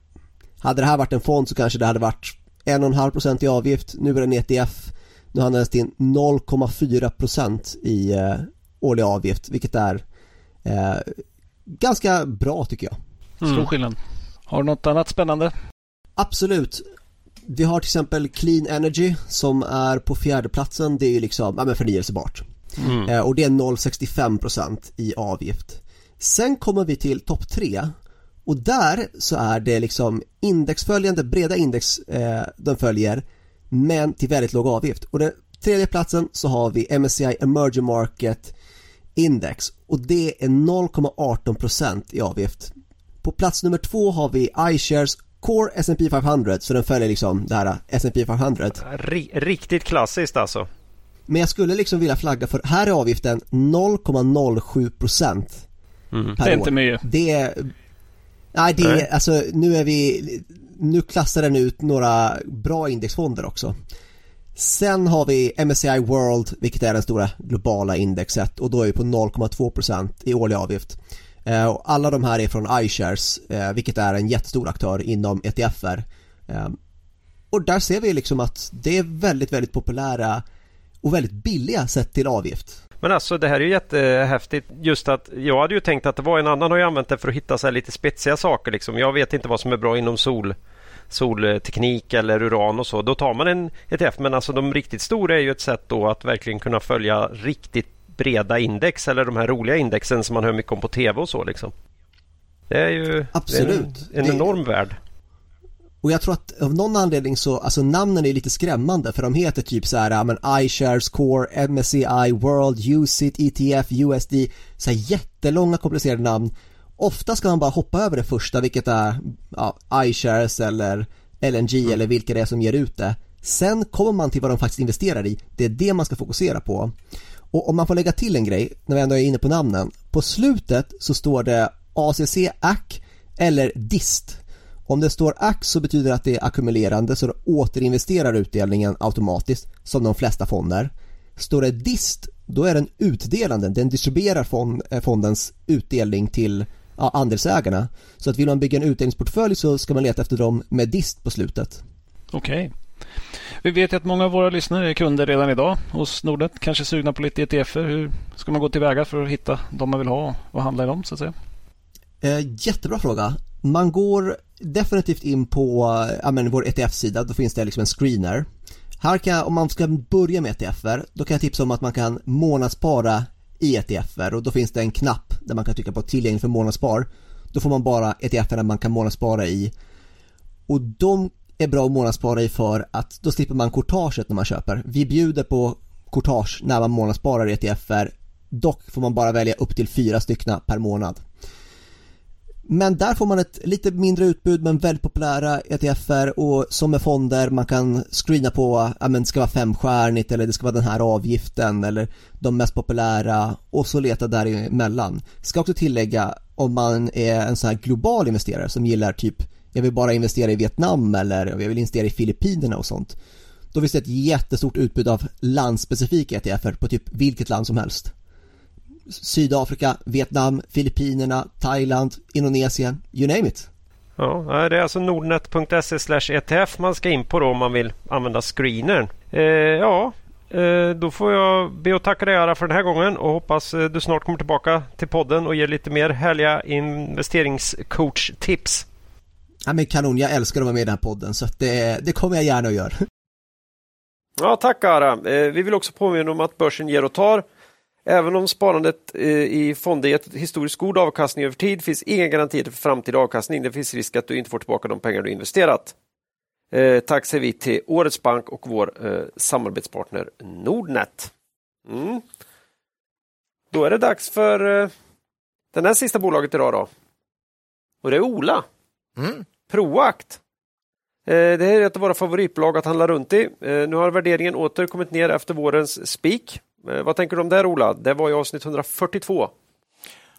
hade det här varit en fond så kanske det hade varit 1,5% i avgift, nu är det en ETF nu handlas det in 0,4% i eh, årlig avgift vilket är eh, ganska bra tycker jag Stor skillnad. Har du något annat spännande? Absolut. Vi har till exempel Clean Energy som är på fjärde platsen. Det är ju liksom, ja men förnyelsebart. Eh, och det är 0,65% i avgift. Sen kommer vi till topp tre och där så är det liksom indexföljande, breda index eh, de följer men till väldigt låg avgift. Och den tredje platsen så har vi MSCI Emerging Market Index och det är 0,18% i avgift. På plats nummer två har vi iShares Core S&P 500 så den följer liksom det här S&P 500 Ri- riktigt klassiskt alltså. Men jag skulle liksom vilja flagga för, här är avgiften 0,07% Mm. per Det är år. inte mycket. Det är, nej det är, alltså nu är vi, nu klassar den ut några bra indexfonder också. Sen har vi MSCI World, vilket är den stora globala indexet och då är vi på 0,2% i årlig avgift. Eh, och alla de här är från iShares, eh, vilket är en jättestor aktör inom ETFer. Eh, och där ser vi liksom att det är väldigt, väldigt populära och väldigt billiga sett till avgift. Men alltså det här är ju jättehäftigt. Just att jag hade ju tänkt att det var en annan har ju använt det för att hitta så lite spetsiga saker. Liksom. Jag vet inte vad som är bra inom sol, solteknik eller uran och så. Då tar man en ETF. Men alltså de riktigt stora är ju ett sätt då att verkligen kunna följa riktigt breda index eller de här roliga indexen som man hör mycket om på TV och så. Liksom. Det är ju Absolut. En, en Det- enorm värld. Och jag tror att av någon anledning så, alltså namnen är lite skrämmande för de heter typ så här, ja men iShares Core, MSCI, World, UCIT, ETF, USD, så här jättelånga komplicerade namn. Ofta ska man bara hoppa över det första, vilket är ja, iShares eller LNG mm. eller vilka det är som ger ut det. Sen kommer man till vad de faktiskt investerar i, det är det man ska fokusera på. Och om man får lägga till en grej, när vi ändå är inne på namnen, på slutet så står det ACC AC eller DIST om det står AX så betyder det att det är ackumulerande så det återinvesterar utdelningen automatiskt som de flesta fonder. Står det DIST då är den utdelande, den distribuerar fond, eh, fondens utdelning till ja, andelsägarna. Så att vill man bygga en utdelningsportfölj så ska man leta efter dem med DIST på slutet. Okej. Okay. Vi vet ju att många av våra lyssnare är kunder redan idag hos Nordnet. Kanske sugna på lite ETFer. Hur ska man gå tillväga för att hitta de man vill ha och handla i dem så att säga? Eh, jättebra fråga. Man går definitivt in på ja, men, vår ETF-sida, då finns det liksom en screener. Här kan jag, om man ska börja med ETFer, då kan jag tipsa om att man kan månadsspara i ETFer och då finns det en knapp där man kan trycka på tillgänglig för månadsspar. Då får man bara ETFer man kan månadsspara i. Och de är bra att månadsspara i för att då slipper man courtaget när man köper. Vi bjuder på courtage när man månadssparar i ETFer. Dock får man bara välja upp till fyra stycken per månad. Men där får man ett lite mindre utbud men väldigt populära ETFer och som med fonder man kan screena på, ja men det ska vara femstjärnigt eller det ska vara den här avgiften eller de mest populära och så leta däremellan. Ska också tillägga om man är en sån här global investerare som gillar typ jag vill bara investera i Vietnam eller jag vill investera i Filippinerna och sånt. Då finns det ett jättestort utbud av landspecifika ETFer på typ vilket land som helst. Sydafrika, Vietnam, Filippinerna, Thailand, Indonesien, you name it. Ja, det är alltså nordnet.se ETF man ska in på då om man vill använda screenern. Eh, ja, eh, då får jag be att tacka dig Ara för den här gången och hoppas eh, du snart kommer tillbaka till podden och ger lite mer härliga investeringscoach-tips. Ja, men kanon, jag älskar att vara med i den här podden så det, det kommer jag gärna att göra. Ja, tack Ara. Eh, vi vill också påminna om att börsen ger och tar. Även om sparandet eh, i fonder gett historiskt god avkastning över tid finns inga garantier för framtida avkastning. Det finns risk att du inte får tillbaka de pengar du investerat. Eh, tack säger vi till Årets Bank och vår eh, samarbetspartner Nordnet. Mm. Då är det dags för den här sista bolaget idag då. Och det är Ola. Mm. Proact. Det är ett av våra favoritbolag att handla runt i. Nu har värderingen åter kommit ner efter vårens spik. Eh, vad tänker du om det Ola? Det var i avsnitt 142.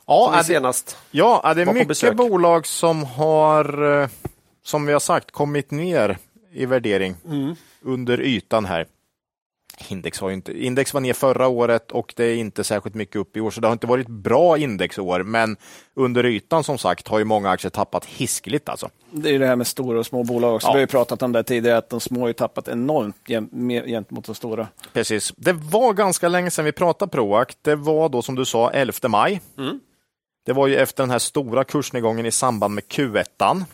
Ja, är det, senast ja, är det mycket besök. bolag som har, eh, som vi har sagt, kommit ner i värdering mm. under ytan här. Index, har inte, index var ner förra året och det är inte särskilt mycket upp i år, så det har inte varit bra indexår. Men under ytan som sagt har ju många aktier tappat hiskligt alltså. Det är det här med stora och små bolag också. Ja. Vi har ju pratat om det tidigare, att de små har tappat enormt gentemot de stora. Precis. Det var ganska länge sedan vi pratade Proact. Det var då som du sa 11 maj. Mm. Det var ju efter den här stora kursnedgången i samband med Q1.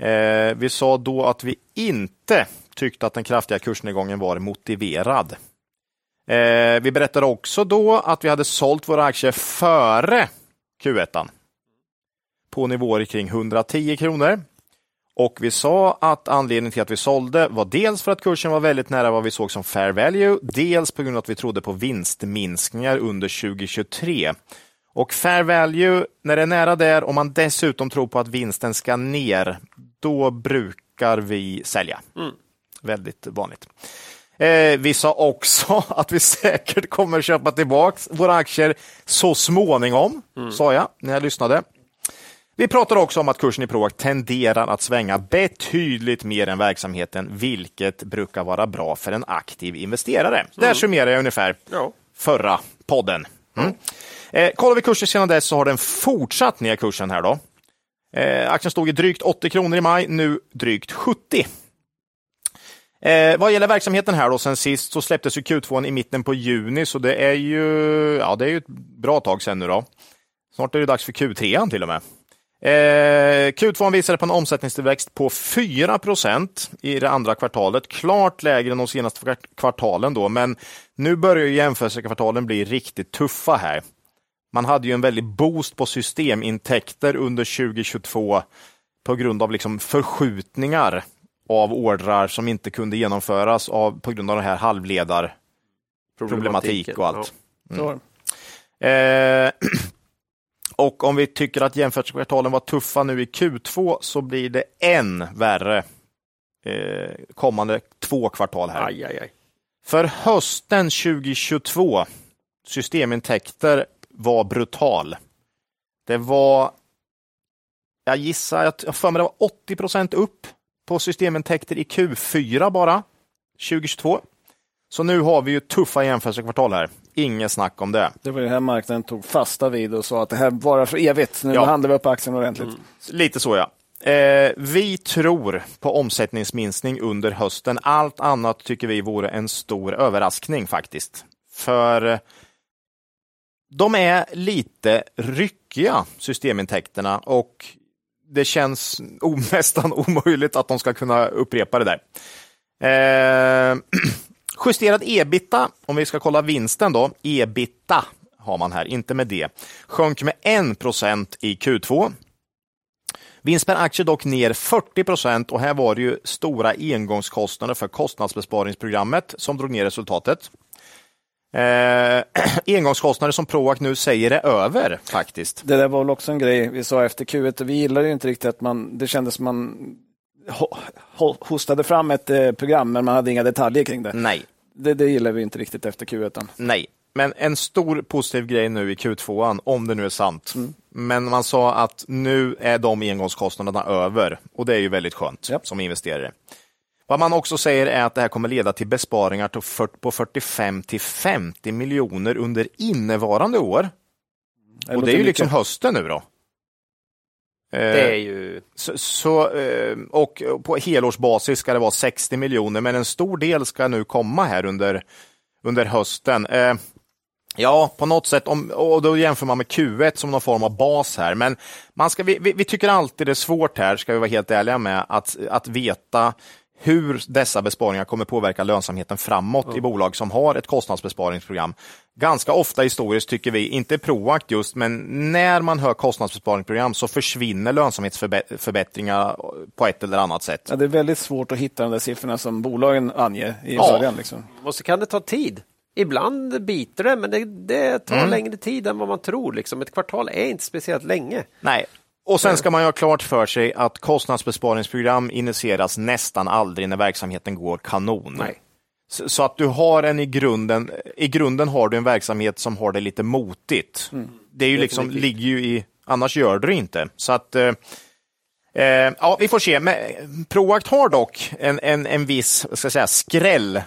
Eh, vi sa då att vi inte tyckte att den kraftiga kursnedgången var motiverad. Eh, vi berättade också då att vi hade sålt våra aktier före Q1 på nivåer kring 110 kronor. Och vi sa att anledningen till att vi sålde var dels för att kursen var väldigt nära vad vi såg som fair value, dels på grund av att vi trodde på vinstminskningar under 2023. Och fair value, när det är nära där och man dessutom tror på att vinsten ska ner, då brukar vi sälja. Mm. Väldigt vanligt. Eh, vi sa också att vi säkert kommer köpa tillbaka våra aktier så småningom, mm. sa jag när jag lyssnade. Vi pratar också om att kursen i Proact tenderar att svänga betydligt mer än verksamheten, vilket brukar vara bra för en aktiv investerare. Mm. Där summerar jag ungefär ja. förra podden. Mm. Eh, kollar vi kursen sedan dess så har den fortsatt ner kursen här då. Eh, aktien stod i drygt 80 kronor i maj, nu drygt 70. Eh, vad gäller verksamheten här då, sen sist så släpptes ju Q2 i mitten på juni, så det är ju, ja, det är ju ett bra tag sen nu då. Snart är det dags för Q3 till och med. Eh, Q2 visade på en omsättningstillväxt på 4% i det andra kvartalet, klart lägre än de senaste kvartalen då, men nu börjar jämförelsekvartalen bli riktigt tuffa här. Man hade ju en väldig boost på systemintäkter under 2022 på grund av liksom förskjutningar av ordrar som inte kunde genomföras av, på grund av den här halvledarproblematik och allt. Så, Eh, och om vi tycker att jämförelsekvartalen var tuffa nu i Q2 så blir det än värre eh, kommande två kvartal här. Aj, aj, aj. För hösten 2022, systemintäkter var brutal. Det var, jag gissar, jag för mig det var 80 procent upp på systemintäkter i Q4 bara, 2022. Så nu har vi ju tuffa jämförelsekvartal här. Inget snack om det. det var det här marknaden tog fasta vid och sa att det här varar för evigt. Nu Ja. handlar vi upp aktien ordentligt. Lite så ja. Eh, vi tror på omsättningsminskning under hösten. Allt annat tycker vi vore en stor överraskning faktiskt. För eh, de är lite ryckiga, systemintäkterna, och det känns nästan omöjligt att de ska kunna upprepa det där. Eh, justerad ebita, om vi ska kolla vinsten då, ebita har man här, inte med det, sjönk med 1 i Q2. Vinst per aktie dock ner 40 procent och här var det ju stora engångskostnader för kostnadsbesparingsprogrammet som drog ner resultatet. Eh, engångskostnader som Proac nu säger är över faktiskt. Det där var väl också en grej vi sa efter Q1. Vi gillade ju inte riktigt att man, det kändes som man ho- ho- hostade fram ett eh, program men man hade inga detaljer kring det. Nej, Det, det gillar vi inte riktigt efter Q1. nej. Men en stor positiv grej nu i Q2, om det nu är sant. Men man sa att nu är de engångskostnaderna över och det är ju väldigt skönt Japp. som investerare. Vad man också säger är att det här kommer leda till besparingar på 45 till 50 miljoner under innevarande år. Och det är ju liksom hösten nu då. Det är ju... Så, så, eh, och på helårsbasis ska det vara 60 miljoner, men en stor del ska nu komma här under, under hösten. Eh, Ja, på något sätt, om, och då jämför man med Q1 som någon form av bas här. Men man ska, vi, vi, vi tycker alltid det är svårt här, ska vi vara helt ärliga med, att, att veta hur dessa besparingar kommer påverka lönsamheten framåt i bolag som har ett kostnadsbesparingsprogram. Ganska ofta historiskt tycker vi, inte Proact just, men när man hör kostnadsbesparingsprogram så försvinner lönsamhetsförbättringar på ett eller annat sätt. Ja, det är väldigt svårt att hitta de där siffrorna som bolagen anger i Ja. början. Liksom. Och så kan det ta tid. Ibland biter det, men det, det tar längre tid än vad man tror. Liksom. Ett kvartal är inte speciellt länge. Nej. Och sen ska man ju ha klart för sig att kostnadsbesparingsprogram initieras nästan aldrig när verksamheten går kanon. Nej. Så, att du har en i grunden, i grunden har du en verksamhet som har det lite motigt. Det är ju liksom, ligger ju i, annars gör du det inte. Så att eh, eh, ja, vi får se. Men Proact har dock en, en, en viss ska säga, skräll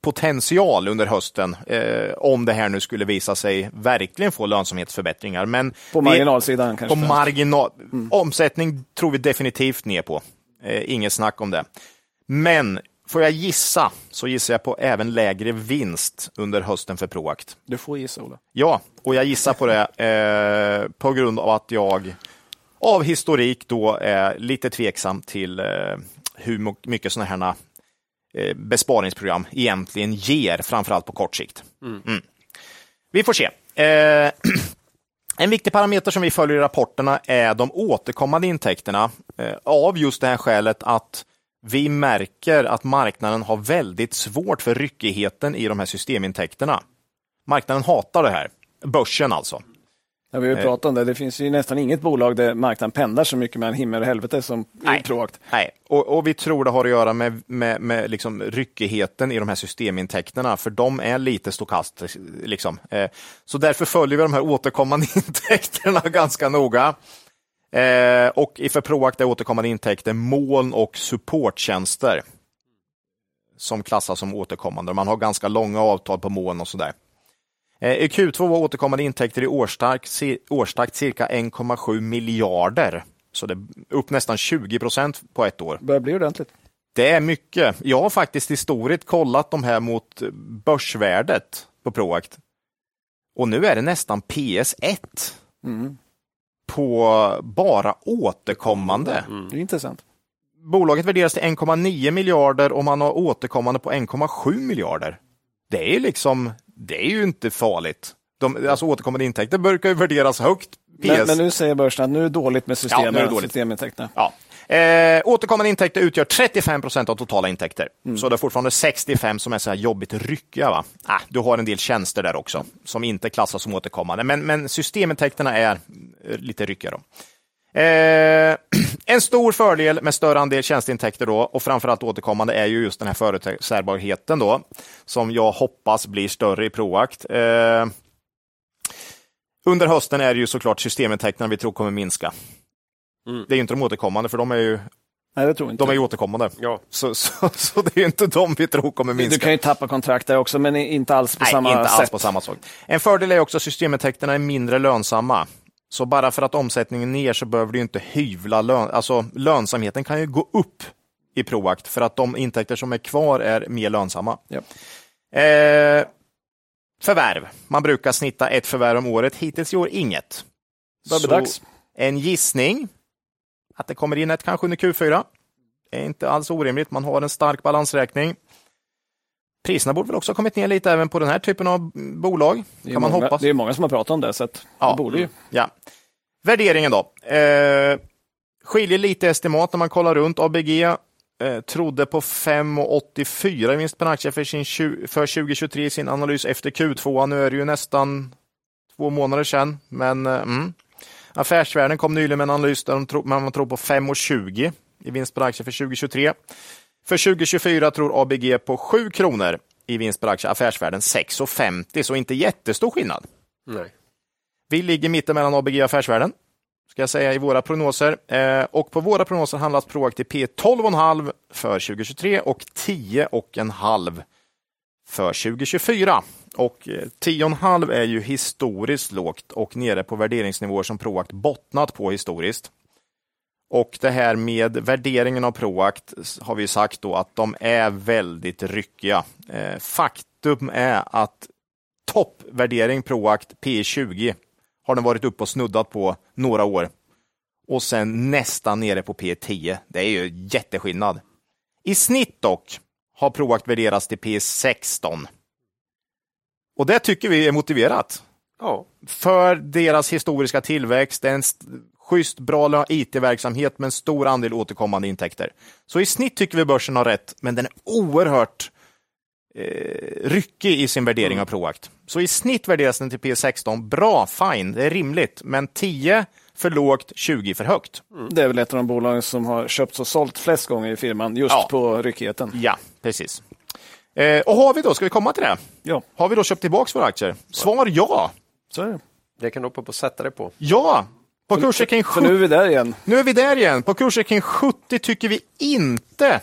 potential under hösten eh, om det här nu skulle visa sig verkligen få lönsamhetsförbättringar. Men På marginalsidan kanske. på marginal. Omsättning tror vi definitivt ner på. Eh, inget snack om det. Men får jag gissa så gissar jag på även lägre vinst under hösten för Proact. Du får gissa Ola. Ja, och jag gissar på det eh, på grund av att jag av historik då är lite tveksam till eh, hur mycket sådana här besparingsprogram egentligen ger, framförallt på kort sikt. Mm. Vi får se. Eh, en viktig parameter som vi följer i rapporterna är de återkommande intäkterna eh, av just det här skälet att vi märker att marknaden har väldigt svårt för ryckigheten i de här systemintäkterna. Marknaden hatar det här. Börsen alltså. Ja, vi har ju Eh. pratat om det. Det finns ju nästan inget bolag där marknaden pendlar så mycket mellan himmel och helvete som Nej. Proact. Nej, och, och vi tror det har att göra med, med, med liksom ryckigheten i de här systemintäkterna, för de är lite stokastiskt. Liksom. Eh, så därför följer vi de här återkommande intäkterna ganska noga. Eh, och i för Proact är återkommande intäkter moln och supporttjänster som klassas som återkommande. Man har ganska långa avtal på moln och sådär. Eh, I Q2 var återkommande intäkter i årstakt, ci- årstakt cirka 1,7 miljarder. Så det är upp nästan 20 procent på ett år. börjar bli ordentligt. Det är mycket. Jag har faktiskt historiskt kollat de här mot börsvärdet på Proact. Och nu är det nästan PS1 Mm. på bara återkommande. Det är intressant. Bolaget värderas till 1,9 miljarder och man har återkommande på 1,7 miljarder. Det är ju liksom, det är ju inte farligt. De, alltså återkommande intäkter brukar ju värderas högt Men, men nu säger börsen att nu är det dåligt med systemen, Ja, nu är det dåligt. systemintäkterna. Ja. Eh, återkommande intäkter utgör 35 procent av totala intäkter. Så det är fortfarande 65 som är så här jobbigt ryckiga. Va? Ah, du har en del tjänster där också som inte klassas som återkommande, men, men systemintäkterna är eh, lite ryckiga. Då. Eh, en stor fördel med större andel tjänsteintäkter då, och framförallt återkommande är ju just den här förutsägbarheten då, som jag hoppas blir större i Proact. Eh, under hösten är det ju såklart systemintäkterna vi tror kommer minska. Det är ju inte de återkommande, för de är ju, Nej, det tror inte. de är ju återkommande. Ja. Så, så, så det är inte de vi tror kommer minska. Du kan ju tappa kontrakt där också, men inte alls på Nej, samma inte sätt. alls på samma sak. En fördel är också att systemintäkterna är mindre lönsamma. Så bara för att omsättningen är ner så behöver du inte hyvla lön. Alltså lönsamheten kan ju gå upp i Proact för att de intäkter som är kvar är mer lönsamma. Ja. Eh, förvärv. Man brukar snitta ett förvärv om året. Hittills i år inget. Bli dags. En gissning att det kommer in ett kanske under Q4. Det är inte alls orimligt. Man har en stark balansräkning. Priserna borde väl också ha kommit ner lite även på den här typen av bolag. Kan man många, hoppas. det är många som har pratat om det, så att Ja. det borde ju. Ja. Värderingen då. Eh, skiljer lite estimat när man kollar runt. ABG eh, trodde på 5,84 i vinst per aktie för, sin, för 2023 i sin analys efter Q2. Nu är det ju nästan två månader sedan. Men eh, mm. Affärsvärlden kom nyligen med en analys där man tror på 5,20 i vinst per aktie för 2023. För 2024 tror ABG på 7 kronor i vinst per aktie. Affärsvärlden 6,50 så inte jättestor skillnad. Nej. Vi ligger mitten mellan ABG och Affärsvärlden, ska jag säga i våra prognoser. Eh, och på våra prognoser handlas Proactive P 12,5 för 2023 och 10,5 för 2024. Och eh, 10,5 är ju historiskt lågt och nere på värderingsnivåer som Proact bottnat på historiskt. Och det här med värderingen av Proact har vi sagt då att de är väldigt ryckiga. Eh, faktum är att toppvärdering Proact P20 har den varit uppe och snuddat på några år. Och sen nästan nere på P10. Det är ju jätteskillnad. I snitt dock har Proact värderats till P16. Och det tycker vi är motiverat. Ja. För deras historiska tillväxt, det är en st- schysst, bra IT-verksamhet med en stor andel återkommande intäkter. Så i snitt tycker vi börsen har rätt, men den är oerhört eh, ryckig i sin värdering av Proact. Så i snitt värderas den till P16. Bra, fine, det är rimligt, men 10 för lågt, 20 för högt. Det är väl ett av de bolagen som har köpts och sålt flest gånger i firman, just Ja. på ryckigheten. Ja, precis. Eh, och har vi då, ska vi komma till det? Ja, Har vi då köpt tillbaka våra aktier? Svar ja. Så är det. Det kan du hoppa på att sätta dig på. Ja! På kurser kring För nu är vi där igen. Nu är vi där igen. På kurser kring 70 tycker vi inte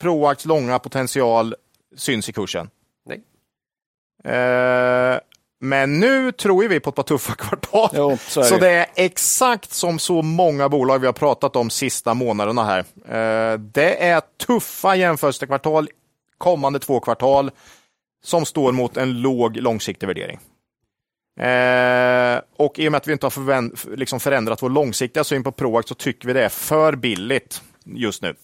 Proacts långa potential syns i kursen. Nej. Eh, men nu tror vi på ett par tuffa kvartal. Jo, så är så det. det är exakt som så många bolag vi har pratat om sista månaderna här. Eh, det är tuffa jämförelsekvartal kommande två kvartal som står mot en låg långsiktig värdering. Eh, och i och med att vi inte har liksom förändrat vår långsiktiga syn på Proact så tycker vi det är för billigt just nu.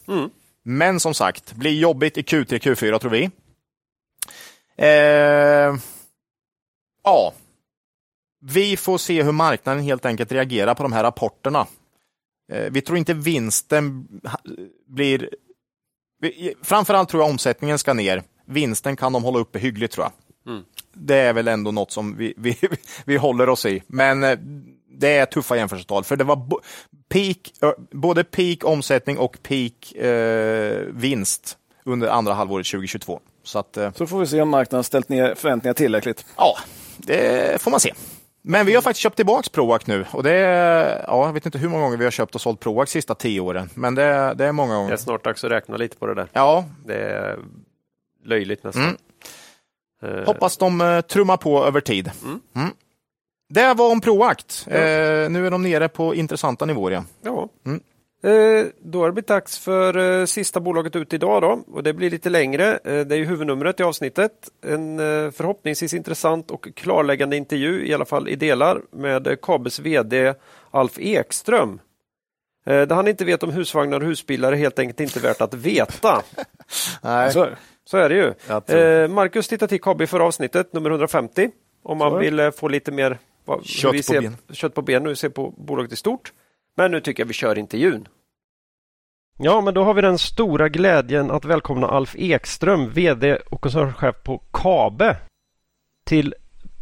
Men som sagt, blir jobbigt i Q3, Q4 tror vi. Eh, ja, vi får se hur marknaden helt enkelt reagerar på de här rapporterna. Eh, vi tror inte vinsten blir... vi- Framförallt tror jag omsättningen ska ner. Vinsten kan de hålla uppe hyggligt tror jag. Det är väl ändå något som vi, vi, vi håller oss i. Men eh, det är tuffa jämförelsetal. För det var peak, både peak omsättning och peak eh, vinst under andra halvåret 2022. Så att, eh, Så får vi se om marknaden har ställt ner förväntningar tillräckligt. Ja, det får man se. Men vi har faktiskt köpt tillbaka Proact nu och det är, ja, jag vet inte hur många gånger vi har köpt och sålt Proact sista tio åren, men det, det är många Det är gånger. snart dags att räkna lite på det där. Ja, Det är löjligt nästan. Mm. Eh, hoppas de eh, trummar på över tid. Mm. Det var om Proact. Eh, nu är de nere på intressanta nivåer igen. Ja. Mm. Eh, då har det blivit dags för eh, sista bolaget ut idag då. Och det blir lite längre. Eh, det är huvudnumret i avsnittet. En förhoppningsvis intressant och klarläggande intervju, i alla fall i delar, med Kabels VD Alf Ekström. Det han inte vet om husvagnar och husbilar är helt enkelt inte värt att veta. Nej. Så. Så är det ju. Eh, Marcus tittade till KB förra avsnittet, nummer 150. Om man vill eh, få lite mer vad, Kött vi på ser, ben. Kött på ben, nu ser på bolaget i stort. Men nu tycker jag vi kör intervjun. Ja, men då har vi den stora glädjen att välkomna Alf Ekström, VD och koncernchef på Kabe till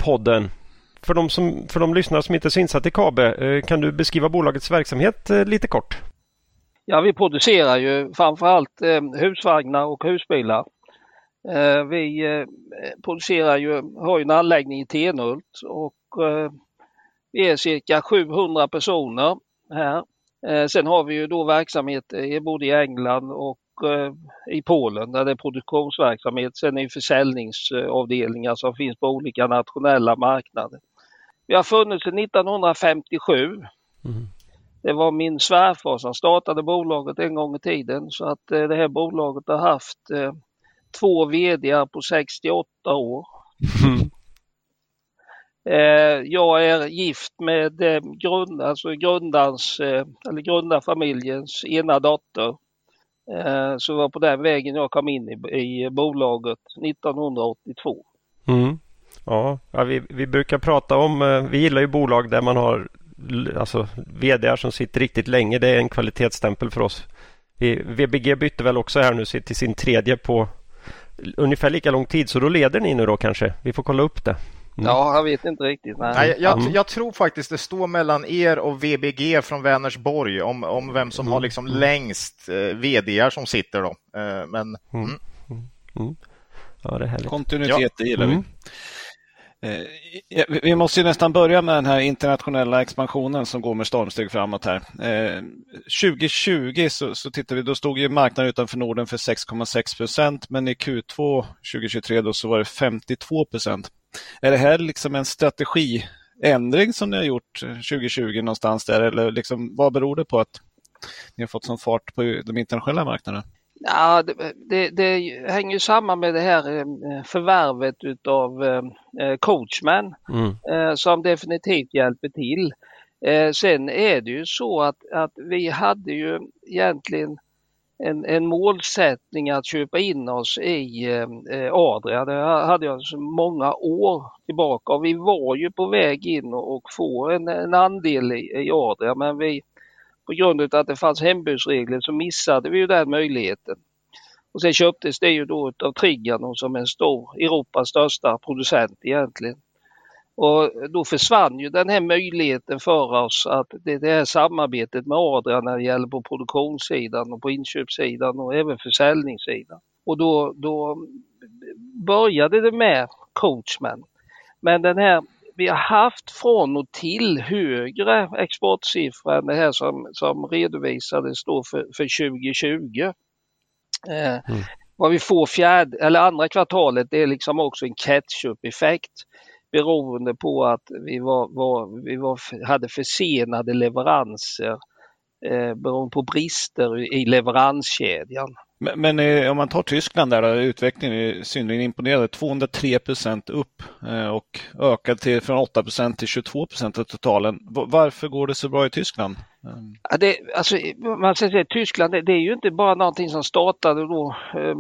podden. För de, som, för de lyssnare som inte är så insatta i Kabe, eh, kan du beskriva bolagets verksamhet eh, lite kort? Ja, vi producerar ju framförallt husvagnar och husbilar. Eh, vi eh, producerar ju, har ju en anläggning i Tenhult och eh, vi är cirka 700 personer här. Sen har vi ju då verksamhet både i England och i Polen där det är produktionsverksamhet. Sen är det försäljningsavdelningar som finns på olika nationella marknader. Vi har funnits sedan 1957. Det var min svärfar som startade bolaget en gång i tiden så att det här bolaget har haft två VD på 68 år. Eh, jag är gift med eh, grund, alltså grundarens, eh, eller grundarfamiljens ena dotter. Så det var på den vägen jag kom in i, i bolaget 1982. Mm. Ja, vi, vi brukar prata om, vi gillar ju bolag där man har alltså, VD som sitter riktigt länge. Det är en kvalitetsstämpel för oss. VBG bytte väl också här nu till sin tredje på ungefär lika lång tid, så då leder ni nu då kanske. Vi får kolla upp det. Ja, jag vet inte riktigt. Nej. Nej, jag, Mm. jag tror faktiskt det står mellan er och VBG från Vänersborg om, om vem som har liksom längst eh, VD som sitter då. Eh, men mm. Ja, det är härligt. Kontinuitet, det gillar Mm. vi. Eh, vi- måste ju nästan börja med den här internationella expansionen som går med stormsteg framåt här. Eh, 2020 så, så tittar vi, då stod ju marknaden utanför Norden för 6,6 procent men i Q2 2023 då så var det 52 procent. Är det här liksom en strategiändring som ni har gjort eh, 2020 någonstans där eller liksom, vad beror det på att ni har fått sån fart på de internationella marknaderna? Ja, det, det, det hänger samman med det här eh, förvärvet utav eh, eh, Coachman Mm. som definitivt hjälper till. Sen är det ju så att, att vi hade ju egentligen en, en målsättning att köpa in oss i eh, Adria. Det hade jag så många år tillbaka och vi var ju på väg in och, och få en, en andel i, i Adria men vi på grund av att det fanns hembudsregler så missade vi ju den möjligheten. Och sen köptes det ju då av Trigano som en stor, Europas största producent egentligen. Och då försvann ju den här möjligheten för oss att det, det här samarbetet med Adria när det gäller på produktionssidan och på inköpssidan och även försäljningssidan. Och då, då började det med Coachman. Men den här, vi har haft från och till högre exportsiffror än det här som, som redovisades då för, för 2020. Eh, Vad vi får fjärde, eller andra kvartalet det är liksom också en catch-up-effekt beroende på att vi, var, var, vi var, hade försenade leveranser eh, beroende på brister i leveranskedjan. Men, men eh, om man tar Tyskland där, då, utvecklingen är synnerligen imponerande. 203 procent upp eh, och ökad till, från 8 procent till 22 procent av totalen. Varför går det så bra i Tyskland? Mm. Ja, det, alltså, man ska säga, Tyskland det, det är ju inte bara någonting som startade då, eh,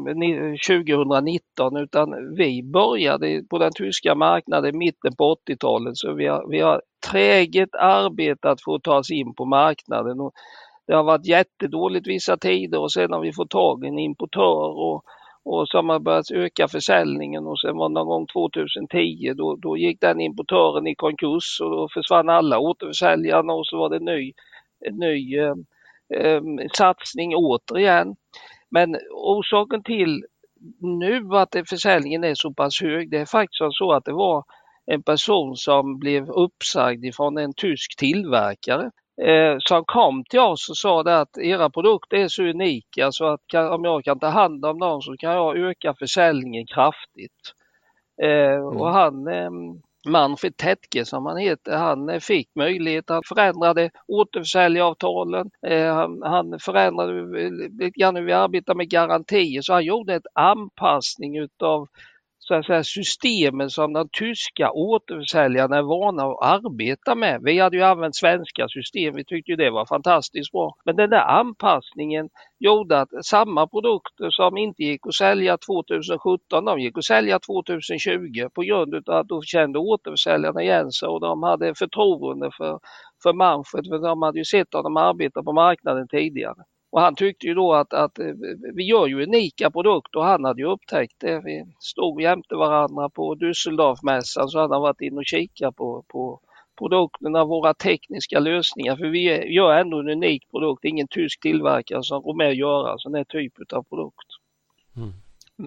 2019 utan vi började på den tyska marknaden i mitten på 80-talet så vi har, vi har träget arbetat för att ta oss in på marknaden. Och det har varit jättedåligt vissa tider och sen har vi fått tag i en importör och, och så har börjat öka försäljningen och sen var det någon gång 2010 då, då gick den importören i konkurs och då försvann alla återförsäljarna och så var det en ny en ny eh, eh, satsning återigen. Men orsaken till nu att försäljningen är så pass hög, det är faktiskt så att det var en person som blev uppsagd ifrån en tysk tillverkare eh, som kom till oss och sa det att era produkter är så unika så att kan, om jag kan ta hand om dem så kan jag öka försäljningen kraftigt. Eh, Och han, eh, Manfred Tetke som han heter, han eh, fick möjlighet att förändra det, återförsäljaravtalen. Eh, han, han förändrade eh, lite grann hur vi arbetar med garantier så han gjorde en anpassning utav så att säga, systemen som de tyska återförsäljarna är vana att arbeta med. Vi hade ju använt svenska system, vi tyckte ju det var fantastiskt bra. Men den där anpassningen gjorde att samma produkter som inte gick att sälja 2017, de gick att sälja 2020 på grund av att då kände återförsäljarna igen sig och de hade förtroende för, för Manfred, för de hade ju sett att de arbetade på marknaden tidigare. Och han tyckte ju då att, att eh, vi gör ju unika produkter och han hade ju upptäckt det. Vi stod jämte varandra på Düsseldorfmässan så hade han varit inne och kikat på, på produkterna, våra tekniska lösningar. För vi gör ändå en unik produkt. Ingen tysk tillverkare som går med att göra sån här typ av produkt. Mm.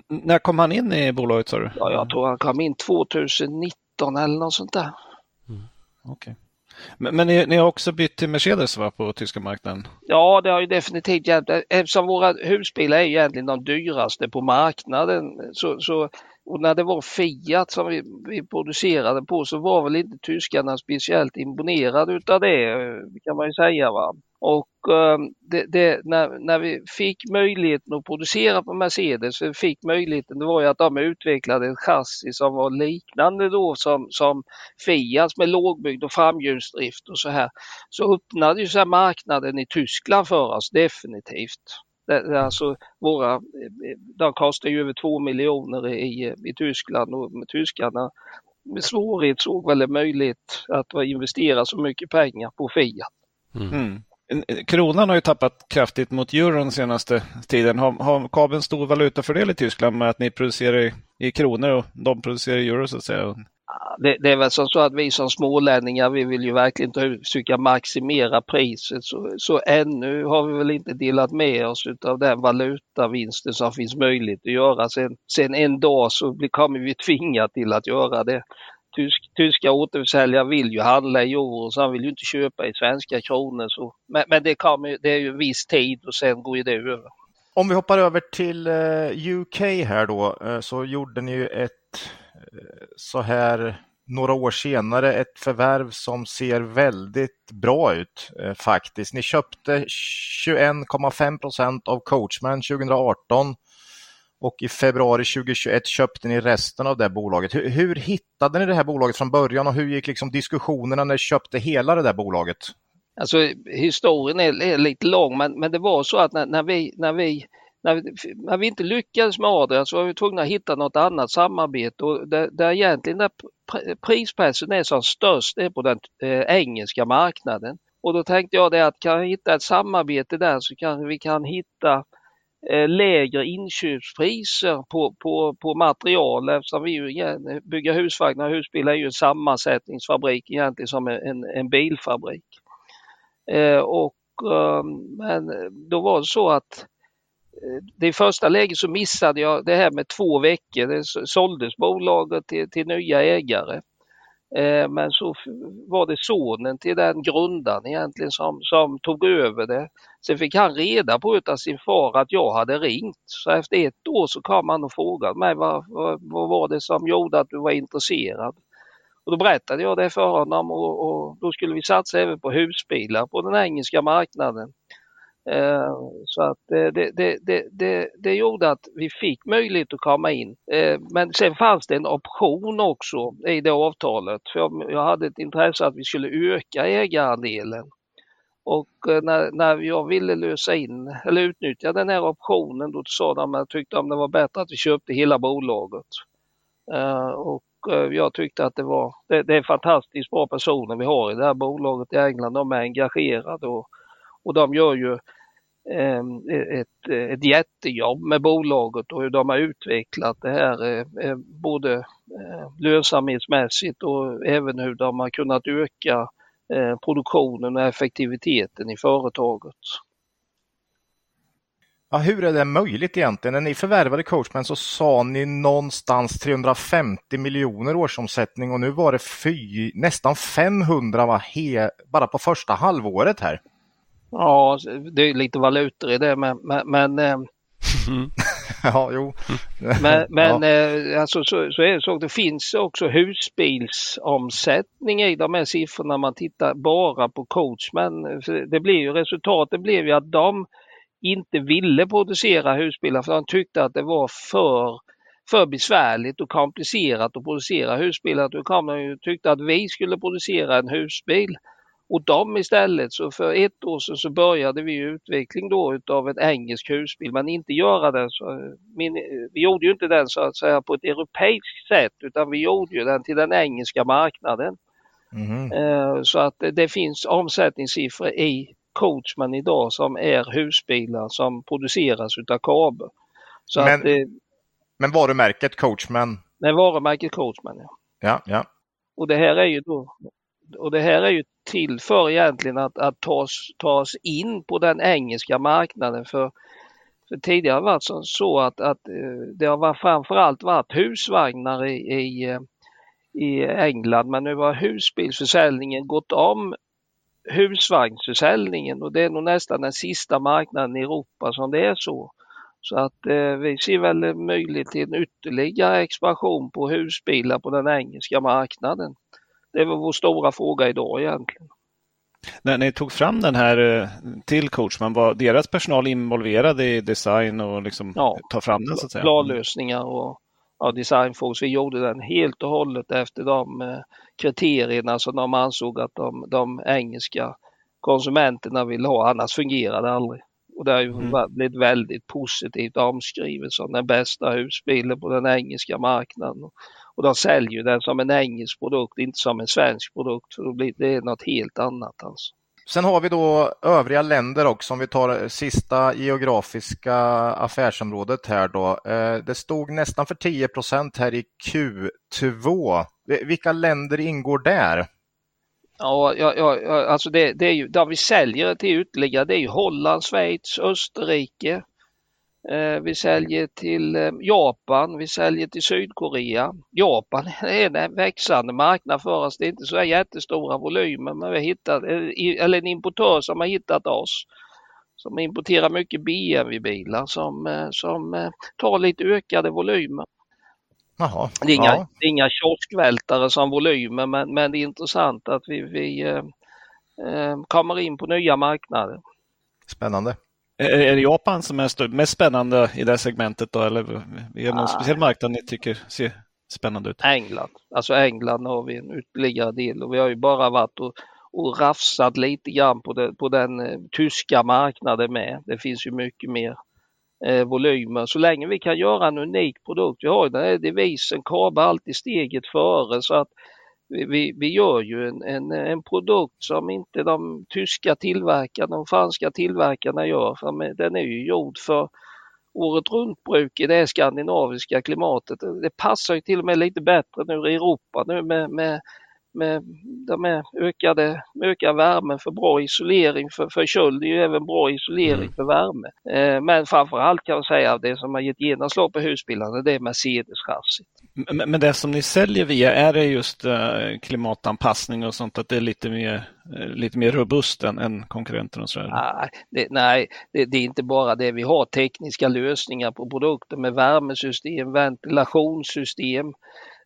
När kom han in i bolaget sa du? Ja, jag tror han kom in 2019 eller något sånt där. Mm. Okay. Men, men ni, ni, har också bytt till Mercedes va, på tyska marknaden? Ja, det har ju definitivt hjälpt. Eftersom våra husbilar är egentligen de dyraste på marknaden så, så och när det var Fiat som vi, vi, producerade på så var väl inte tyskarna speciellt imponerade utav det kan man ju säga. Va? Och ehm, det, det, när, när vi fick möjligheten att producera på Mercedes, vi fick möjligheten, det var ju att de utvecklade ett chassi som var liknande då som, som Fiat med lågbyggd och framhjulsdrift och så här. Så öppnade ju sig marknaden i Tyskland för oss definitivt. Det, alltså våra, de kostar ju över två miljoner i, i Tyskland och med tyskarna med svårighet såg väl en möjlighet att investera så mycket pengar på Fiat. Mm. Eh, kronan har ju tappat kraftigt mot euron senaste tiden. Har, har kabeln stor valutafördel i Tyskland med att ni producerar i, i kronor och de producerar i euro så att säga? Det, det, är väl som så att vi som smålänningar vi vill ju verkligen försöka maximera priset så, så ännu har vi väl inte delat med oss av den valutavinsten som finns möjligt att göra. Sen, sen en dag så kommer vi tvinga till att göra det. Tysk, tyska återförsäljare vill ju handla i euro så han vill ju inte köpa i svenska kronor. Så, men, men det, kommer, det är ju viss tid och sen går ju det över. Om vi hoppar över till eh, UK här då eh, så gjorde ni ju ett eh, så här några år senare ett förvärv som ser väldigt bra ut faktiskt. Ni köpte 21,5 procent av Coachman 2018 och i februari 2021 köpte ni resten av det bolaget. Hur, hur hittade ni det här bolaget från början och hur gick liksom diskussionerna när ni köpte hela det där bolaget? Alltså historien är, är lite lång men, men det var så att när, när, vi, när, vi, när, vi, när vi inte lyckades med Adrian så var vi tvungna att hitta något annat samarbete och där, där egentligen där prispressen är som störst är på den eh, engelska marknaden. Och då tänkte jag det att kan vi hitta ett samarbete där så kanske vi kan hitta Eh, lägre inköpspriser på, på, på material eftersom vi ju bygger husvagnar och husbilar är ju en sammansättningsfabrik egentligen som en, en bilfabrik. Eh, och, eh, men då var det så att eh, det första läget så missade jag det här med två veckor. Det såldes bolaget till, till nya ägare. Eh, men så var det sonen till den grundaren egentligen som, som tog över det. Sen fick han reda på av sin far att jag hade ringt. Så efter ett år så kom han och frågade mig vad, vad, vad var det som gjorde att du var intresserad. Och då berättade jag det för honom och, och då skulle vi satsa även på husbilar på den engelska marknaden. Så att det, det, det, det, det gjorde att vi fick möjlighet att komma in. Men sen fanns det en option också i det avtalet. För jag hade ett intresse att vi skulle öka ägarandelen. Och när, när jag ville lösa in eller utnyttja den här optionen då sa de att jag tyckte de det var bättre att vi köpte hela bolaget. Och jag tyckte att det var, det, det är fantastiskt bra personer vi har i det här bolaget i England. De är engagerade och, och de gör ju eh, ett, eh, ett jättejobb med bolaget och hur de har utvecklat det här eh, både lönsamhetsmässigt och även hur de har kunnat öka produktionen och effektiviteten i företaget. Ja, hur är det möjligt egentligen? När ni förvärvade Coachman så sa ni någonstans 350 miljoner årsomsättning och nu var det fy, nästan 500 va? He, bara på första halvåret här. Ja, det är lite valutor i det men, men, men mm. ja, jo. Men, men ja. eh, alltså, så, så är det så det finns också husbilsomsättning i de här siffrorna man tittar bara på coachman. Det blir ju resultatet blev ju att de inte ville producera husbilar för de tyckte att det var för för besvärligt och komplicerat att producera husbilar. Då kom man ju tyckte att vi skulle producera en husbil och de istället, så för ett år sedan så började vi utveckling då utav en engelsk husbil, men inte göra den så, min, vi gjorde ju inte den så att säga på ett europeiskt sätt utan vi gjorde ju den till den engelska marknaden. Mm. Så att det finns omsättningssiffror i Coachman idag som är husbilar som produceras utav Kabe. Så men, att, men varumärket Coachman? Nej, varumärket Coachman ja. Ja, ja. Och det här är ju då och det här är ju till för egentligen att, att ta, tas oss in på den engelska marknaden. För, för tidigare har det varit så, så att, att eh, det har varit, framförallt varit husvagnar i, i, eh, i England men nu har husbilsförsäljningen gått om husvagnsförsäljningen och det är nog nästan den sista marknaden i Europa som det är så. Så att eh, vi ser väl möjlighet till en ytterligare expansion på husbilar på den engelska marknaden. Det var vår stora fråga idag egentligen. När ni tog fram den här eh, till Coachman, var deras personal involverad i design och liksom ja, ta fram den? så att säga? Planlösningar och ja, designfrågor. Vi gjorde den helt och hållet efter de eh, kriterierna som de ansåg att de, de engelska konsumenterna ville ha, annars fungerar det aldrig. Och det har ju mm. blivit väldigt positivt omskrivet som den bästa husbilen på den engelska marknaden. Och de säljer den som en engelsk produkt, inte som en svensk produkt. Det något helt annat. Alltså. Sen har vi då övriga länder också, om vi tar sista geografiska affärsområdet här då. Eh, det stod nästan för 10% här i Q2. Vilka länder ingår där? Ja, ja, ja alltså det, det är ju, där vi säljer till ytterligare det är ju Holland, Schweiz, Österrike, vi säljer till eh, Japan, vi säljer till Sydkorea. Japan är en växande marknad för oss. Det är inte så jättestora volymer men vi har hittat, eh, eller en importör som har hittat oss som importerar mycket BMW-bilar som, som tar lite ökade volymer. Jaha, det är inga, ja. inga kioskvältare som volymer men, men det är intressant att vi, vi eh, kommer in på nya marknader. Spännande. Är det Japan som är mest spännande i det segmentet då eller är det någon ah. speciell marknad ni tycker ser spännande ut? England. Alltså England har vi en ytterligare del och vi har ju bara varit och, och rafsat lite grann på, det, på den eh, tyska marknaden med. Det finns ju mycket mer eh, volymer. Så länge vi kan göra en unik produkt, vi har ju den här devisen, KABA alltid steget före så att vi, vi gör ju en, en, en, produkt som inte de tyska tillverkarna och franska tillverkarna gör. För den är ju gjord för året runt bruk i det skandinaviska klimatet. Det passar ju till och med lite bättre nu i Europa nu med, med med är ökade, ökad värme för bra isolering för, för köld. Det är ju även bra isolering mm. för värme. Eh, men framförallt kan jag säga att det som har gett genomslag på husbilarna det är Mercedes-chassit. Men, men det som ni säljer via, är det just uh, klimatanpassning och sånt, att det är lite mer, uh, lite mer robust än, än konkurrenterna? Nej, det, nej det, det, är inte bara det. Vi har tekniska lösningar på produkter med värmesystem, ventilationssystem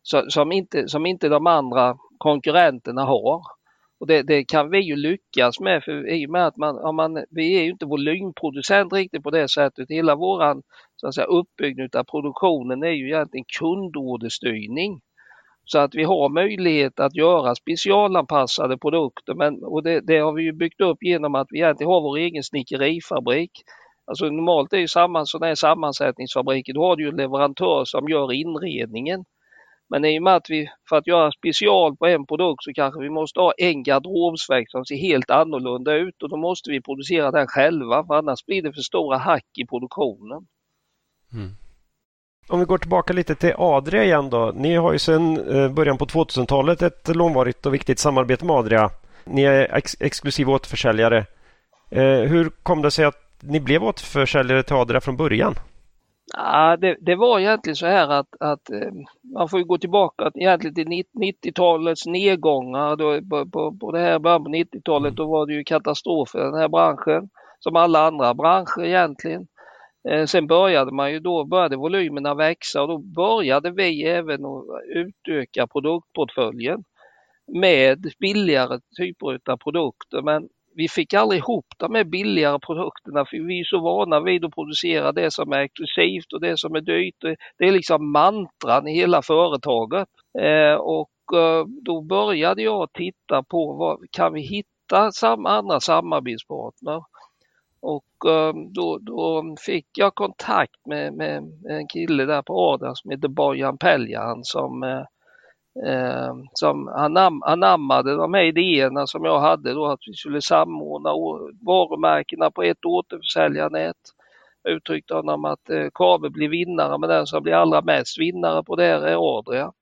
så, som, inte, som inte de andra konkurrenterna har. Och det, det, kan vi ju lyckas med för i och med att man, om man, vi är ju inte volymproducent riktigt på det sättet. Hela våran så att säga, uppbyggnad av produktionen är ju egentligen kundorderstyrning. Så att vi har möjlighet att göra specialanpassade produkter men, och det, det, har vi ju byggt upp genom att vi egentligen har vår egen snickerifabrik. Alltså normalt är ju samman, sådana här sammansättningsfabriker, då har du ju en leverantör som gör inredningen. Men i och med att vi för att göra special på en produkt så kanske vi måste ha en garderobsvägg som ser helt annorlunda ut och då måste vi producera den själva för annars blir det för stora hack i produktionen. Mm. Om vi går tillbaka lite till Adria igen då. Ni har ju sedan eh, början på 2000-talet ett långvarigt och viktigt samarbete med Adria. Ni är ex exklusiv återförsäljare. Eh, hur kom det sig att ni blev återförsäljare till Adria från början? Ja, det, det, var egentligen så här att, att eh, man får gå tillbaka egentligen till 90-talets nedgångar. Då, på, på, på det här början på 90-talet då var det ju katastrof i den här branschen. Som alla andra branscher egentligen. Eh, sen började man ju då, började volymerna växa och då började vi även att utöka produktportföljen med billigare typer av produkter. Men vi fick aldrig ihop de här billigare produkterna för vi är så vana vid att producera det som är exklusivt och det som är dyrt. Det är liksom mantran i hela företaget. Eh, och eh, då började jag titta på vad kan vi hitta sam andra samarbetspartner. Och eh, då, då, fick jag kontakt med, med, en kille där på Adria som heter Bojan Peljan som eh, eh, som anam anammade de här idéerna som jag hade då att vi skulle samordna varumärkena på ett återförsäljarnät. Jag uttryckte honom att eh, Kave blir vinnare men den som blir allra mest vinnare på det här är Adria.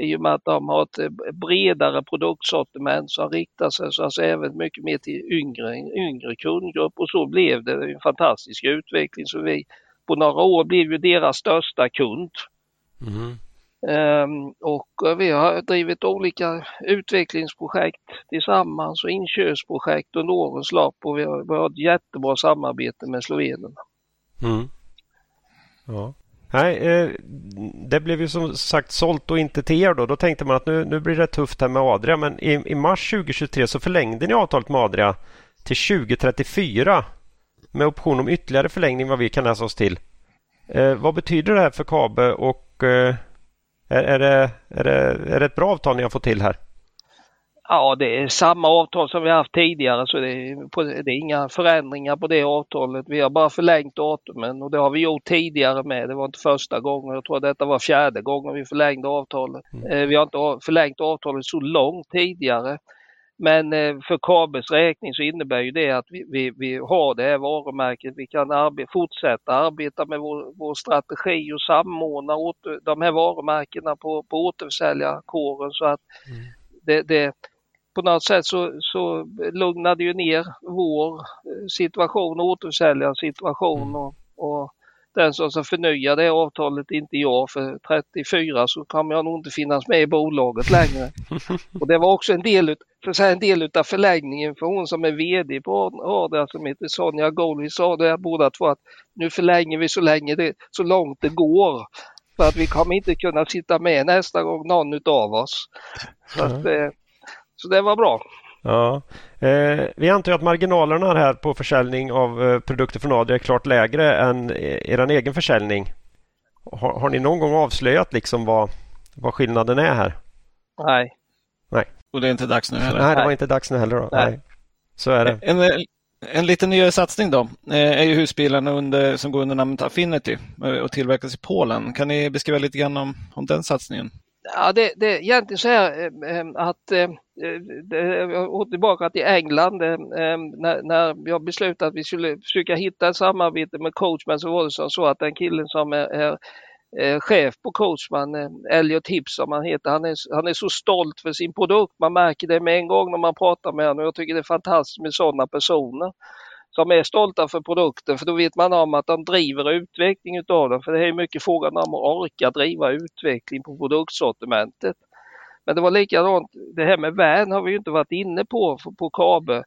I och med att de har ett eh, bredare produktsortiment som riktar sig så alltså även mycket mer till yngre, yngre kundgrupp och så blev det en fantastisk utveckling. Så vi på några år blev ju deras största kund. Mm. Ehm, och vi har drivit olika utvecklingsprojekt tillsammans och inköpsprojekt under årens lopp och vi har, vi har ett jättebra samarbete med Slovenien. Mm. Ja. Nej, eh, det blev ju som sagt sålt och inte till er då. Då tänkte man att nu, nu blir det tufft här med Adria. Men i, i mars 2023 så förlängde ni avtalet med Adria till 2034 med option om ytterligare förlängning vad vi kan läsa oss till. Eh, vad betyder det här för Kabe och eh, är, är, det, är, det, är det ett bra avtal ni har fått till här? Ja, det är samma avtal som vi haft tidigare så det är, det är, inga förändringar på det avtalet. Vi har bara förlängt datumen och det har vi gjort tidigare med. Det var inte första gången. Jag tror att detta var fjärde gången vi förlängde avtalet. Mm. Eh, vi har inte förlängt avtalet så långt tidigare. Men eh, för Kabels räkning så innebär ju det att vi, vi, vi har det här varumärket. Vi kan arbe fortsätta arbeta med vår, vår strategi och samordna åter, de här varumärkena på, på återförsäljarkåren så att mm. det, det, på något sätt så, så lugnade ju ner vår eh, situation, återförsäljarens situation mm. och, och den som förnyar det avtalet inte jag för 34 så kommer jag nog inte finnas med i bolaget längre. Och det var också en del, för säga, en del av förlängningen för hon som är VD på Adria som heter Sonja Gold. Vi sa det båda två att nu förlänger vi så länge det, så långt det går. För att vi kommer inte kunna sitta med nästa gång någon av oss. Så, att, eh, så det var bra. Ja. Eh, vi antar att marginalerna här på försäljning av eh, produkter från Adria är klart lägre än er egen försäljning. Har, har, ni någon gång avslöjat liksom vad, vad skillnaden är här? Nej. Nej. Och det är inte dags nu heller? Nej, det var inte dags nu heller. Då. Nej. Nej. Så är det. En, en lite nyare satsning då eh, är ju husbilarna under, som går under namnet Affinity eh, och tillverkas i Polen. Kan ni beskriva lite grann om, om den satsningen? Ja, det, det är egentligen så här eh, eh, att eh, jag går tillbaka till England när, när jag beslutade att vi skulle försöka hitta ett samarbete med Coachman så var det så att den killen som är, är chef på Coachman, Elliot Hips som han heter, han är, han är så stolt för sin produkt. Man märker det med en gång när man pratar med honom. och Jag tycker det är fantastiskt med sådana personer som är stolta för produkten för då vet man om att de driver utveckling utav den. För det är mycket frågan om att orka driva utveckling på produktsortimentet. Men det var likadant, det här med van har vi inte varit inne på på Kabe.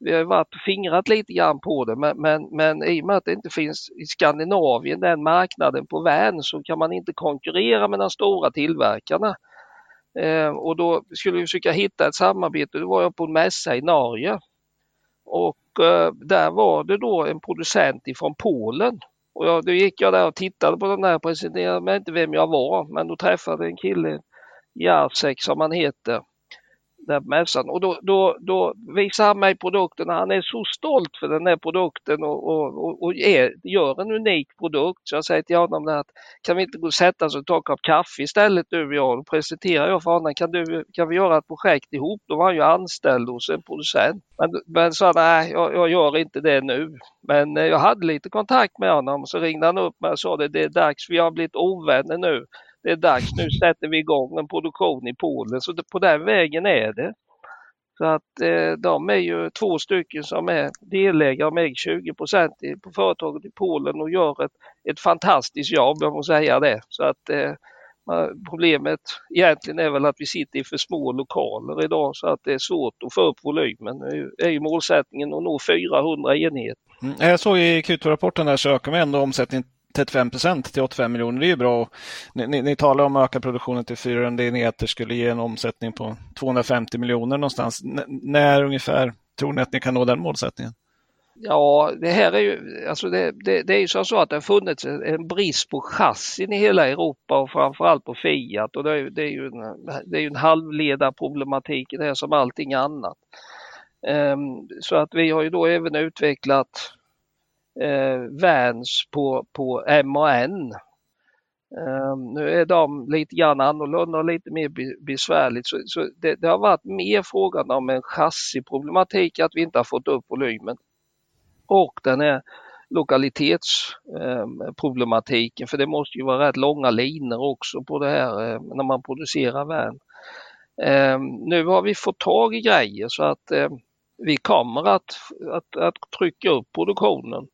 Vi har varit fingrat lite grann på det men, men, men i och med att det inte finns i Skandinavien den marknaden på van så kan man inte konkurrera med de stora tillverkarna. Eh, och då skulle vi försöka hitta ett samarbete. Då var jag på en mässa i Norge och eh, där var det då en producent ifrån Polen. Och jag, då gick jag där och tittade på den där, presenterade mig inte vem jag var, men då träffade en kille, Jacek som han heter, där mässan. Och då, då, då visar han mig produkten. Han är så stolt för den här produkten och, och, och är, gör en unik produkt. Så jag säger till honom att kan vi inte gå och sätta oss och ta en kopp kaffe istället du och jag? Då presenterar jag för honom. Kan, du, kan vi göra ett projekt ihop? Då var han ju anställd hos en producent. Men, men sa nej, jag, jag gör inte det nu. Men eh, jag hade lite kontakt med honom. Så ringde han upp mig och sa det, det är dags. Vi har blivit ovänner nu det är dags, nu sätter vi igång en produktion i Polen. Så på den vägen är det. Så att eh, de är ju två stycken som är delägare med 20 procent på företaget i Polen och gör ett, ett fantastiskt jobb, jag måste säga det. Så att eh, Problemet egentligen är väl att vi sitter i för små lokaler idag så att det är svårt att få upp volymen. Nu är ju målsättningen att nå 400 enheter. Mm, jag såg i Q2-rapporten där så ökar vi ändå omsättningen 35 procent till 85 miljoner, det är ju bra. Ni, ni, ni talar om att öka produktionen till 400 enheter skulle ge en omsättning på 250 miljoner någonstans. N när ungefär tror ni att ni kan nå den målsättningen? Ja, det här är ju, alltså det, det, det är ju så att det har funnits en brist på chassin i hela Europa och framförallt på Fiat och det är, det är ju en, det är en halvledarproblematik i det är som allting annat. Um, så att vi har ju då även utvecklat eh, Vans på, på MAN. Um, ehm, nu är de lite grann annorlunda och lite mer besvärligt så, så det, det, har varit mer frågan om en chassiproblematik att vi inte har fått upp volymen och den här lokalitetsproblematiken ehm, för det måste ju vara rätt långa linor också på det här um, när man producerar vän. Nu har vi fått tag i grejer så att vi kommer att, att, att trycka upp produktionen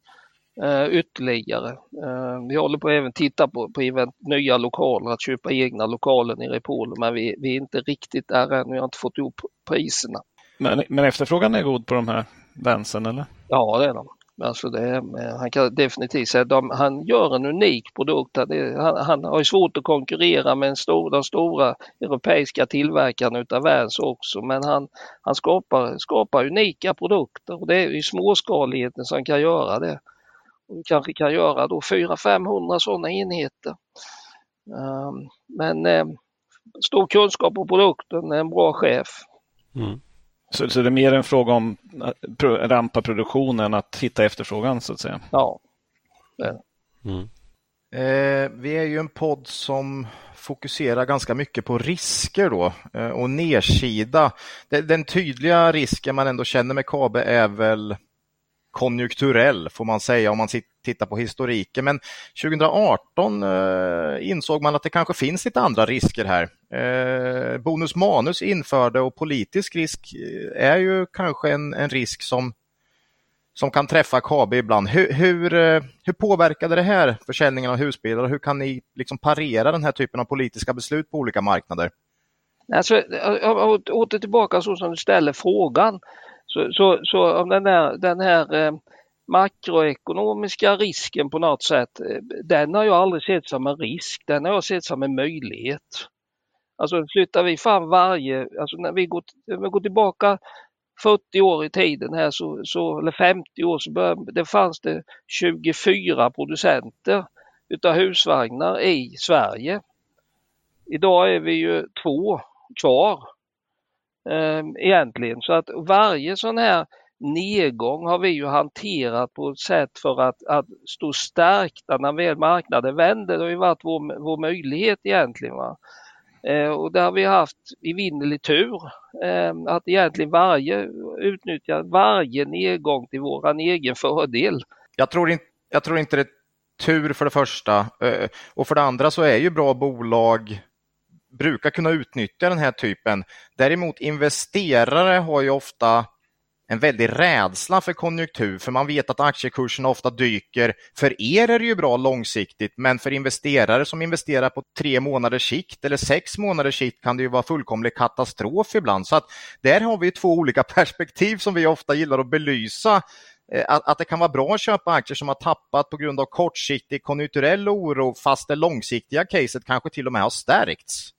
eh, ytterligare. Ehm, vi håller på att även titta på, på event, nya lokaler, att köpa egna lokaler nere i Polen men vi, vi är inte riktigt där än, vi har inte fått ihop priserna. Men, men efterfrågan är god på de här Vansen eller? Ja det är de. Alltså det, han kan definitivt säga att han gör en unik produkt. Det, han, han, har svårt att konkurrera med en stor, de stora europeiska tillverkarna utav Vans också men han, han skapar, skapar unika produkter och det är i småskaligheten som kan göra det. Och kanske kan göra då 400-500 sådana enheter. Um, men um, stor kunskap på produkten, en bra chef. Mm. Så, så det är mer en fråga om att rampa produktionen, att hitta efterfrågan så att säga? Ja. Mm. Eh, vi är ju en podd som fokuserar ganska mycket på risker då eh, och nedsida. Den, den tydliga risken man ändå känner med KABE är väl konjunkturell får man säga om man tittar på historiken. Men 2018 eh, insåg man att det kanske finns lite andra risker här. Eh, bonus manus införde och politisk risk eh, är ju kanske en, en risk som, som kan träffa KB ibland. Hur, hur, hur påverkade det här försäljningen av husbilar? Hur kan ni liksom parera den här typen av politiska beslut på olika marknader? Alltså, åter tillbaka så som du ställer frågan. Så, så, så om den här, den här eh, makroekonomiska risken på något sätt, eh, den har jag aldrig sett som en risk, den har jag sett som en möjlighet. Alltså flyttar vi fram varje, alltså när vi går, när vi går tillbaka 40 år i tiden här så, så eller 50 år så började, det fanns det 24 producenter utav husvagnar i Sverige. Idag är vi ju två kvar eh, egentligen. Så att varje sån här nedgång har vi ju hanterat på ett sätt för att, att stå stärkta när väl marknaden vänder. Det har ju varit vår, vår möjlighet egentligen. Va? Eh, och där har vi haft evinnerlig tur eh, att egentligen varje utnyttja varje nedgång till våran egen fördel. Jag tror, in, jag tror inte det är tur för det första och för det andra så är ju bra bolag brukar kunna utnyttja den här typen. Däremot investerare har ju ofta en väldig rädsla för konjunktur, för man vet att aktiekurserna ofta dyker. För er är det ju bra långsiktigt, men för investerare som investerar på tre månaders sikt eller sex månaders sikt kan det ju vara fullkomlig katastrof ibland. Så att där har vi två olika perspektiv som vi ofta gillar att belysa. Eh, att, att det kan vara bra att köpa aktier som har tappat på grund av kortsiktig konjunkturell oro fast det långsiktiga caset kanske till och med har stärkts.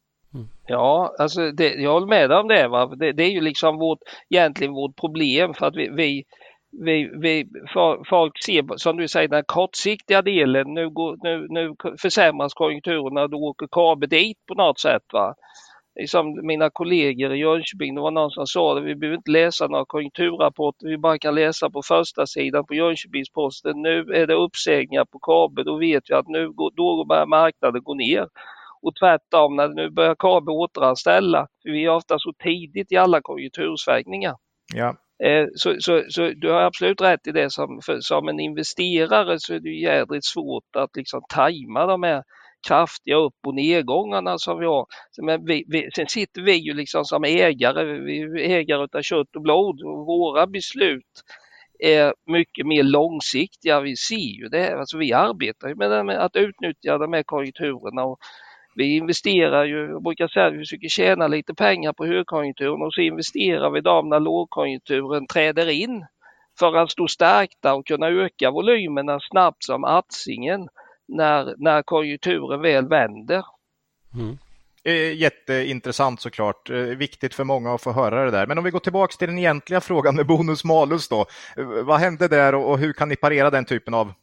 Ja, alltså det, jag håller med om det. Va? Det, det, är ju liksom vårt, egentligen vårt problem för att vi, vi, vi, vi folk ser, som du säger, den kortsiktiga delen. Nu, går, nu, nu försämras konjunkturerna, då åker KABE dit på något sätt. Va? Som mina kollegor i Jönköping, det var någon som sa det, vi behöver inte läsa några konjunkturrapporter, vi bara kan läsa på första sidan på Jönköpingsposten. Nu är det uppsägningar på KABE, då vet vi att nu går, då börjar marknaden gå ner. Och tvärtom, när nu börjar KB återanställa, för vi är ofta så tidigt i alla konjunktursvängningar. Ja. Eh, så, så, så, du har absolut rätt i det som, för, som en investerare så är det jädrigt svårt att liksom tajma de här kraftiga upp och nedgångarna som vi har. Men vi, vi, sen sitter vi ju liksom som ägare, vi är ägare av kött och blod och våra beslut är mycket mer långsiktiga. Vi ser ju det, alltså vi arbetar med, med att utnyttja de här konjunkturerna och vi investerar ju, jag brukar säga att vi försöker tjäna lite pengar på högkonjunkturen och så investerar vi dem när lågkonjunkturen träder in för att stå stärkta och kunna öka volymerna snabbt som attsingen när, när konjunkturen väl vänder. Mm. Eh, jätteintressant såklart. Eh, viktigt för många att få höra det där. Men om vi går tillbaka till den egentliga frågan med bonus malus då. Eh, vad hände där och hur kan ni parera den typen av,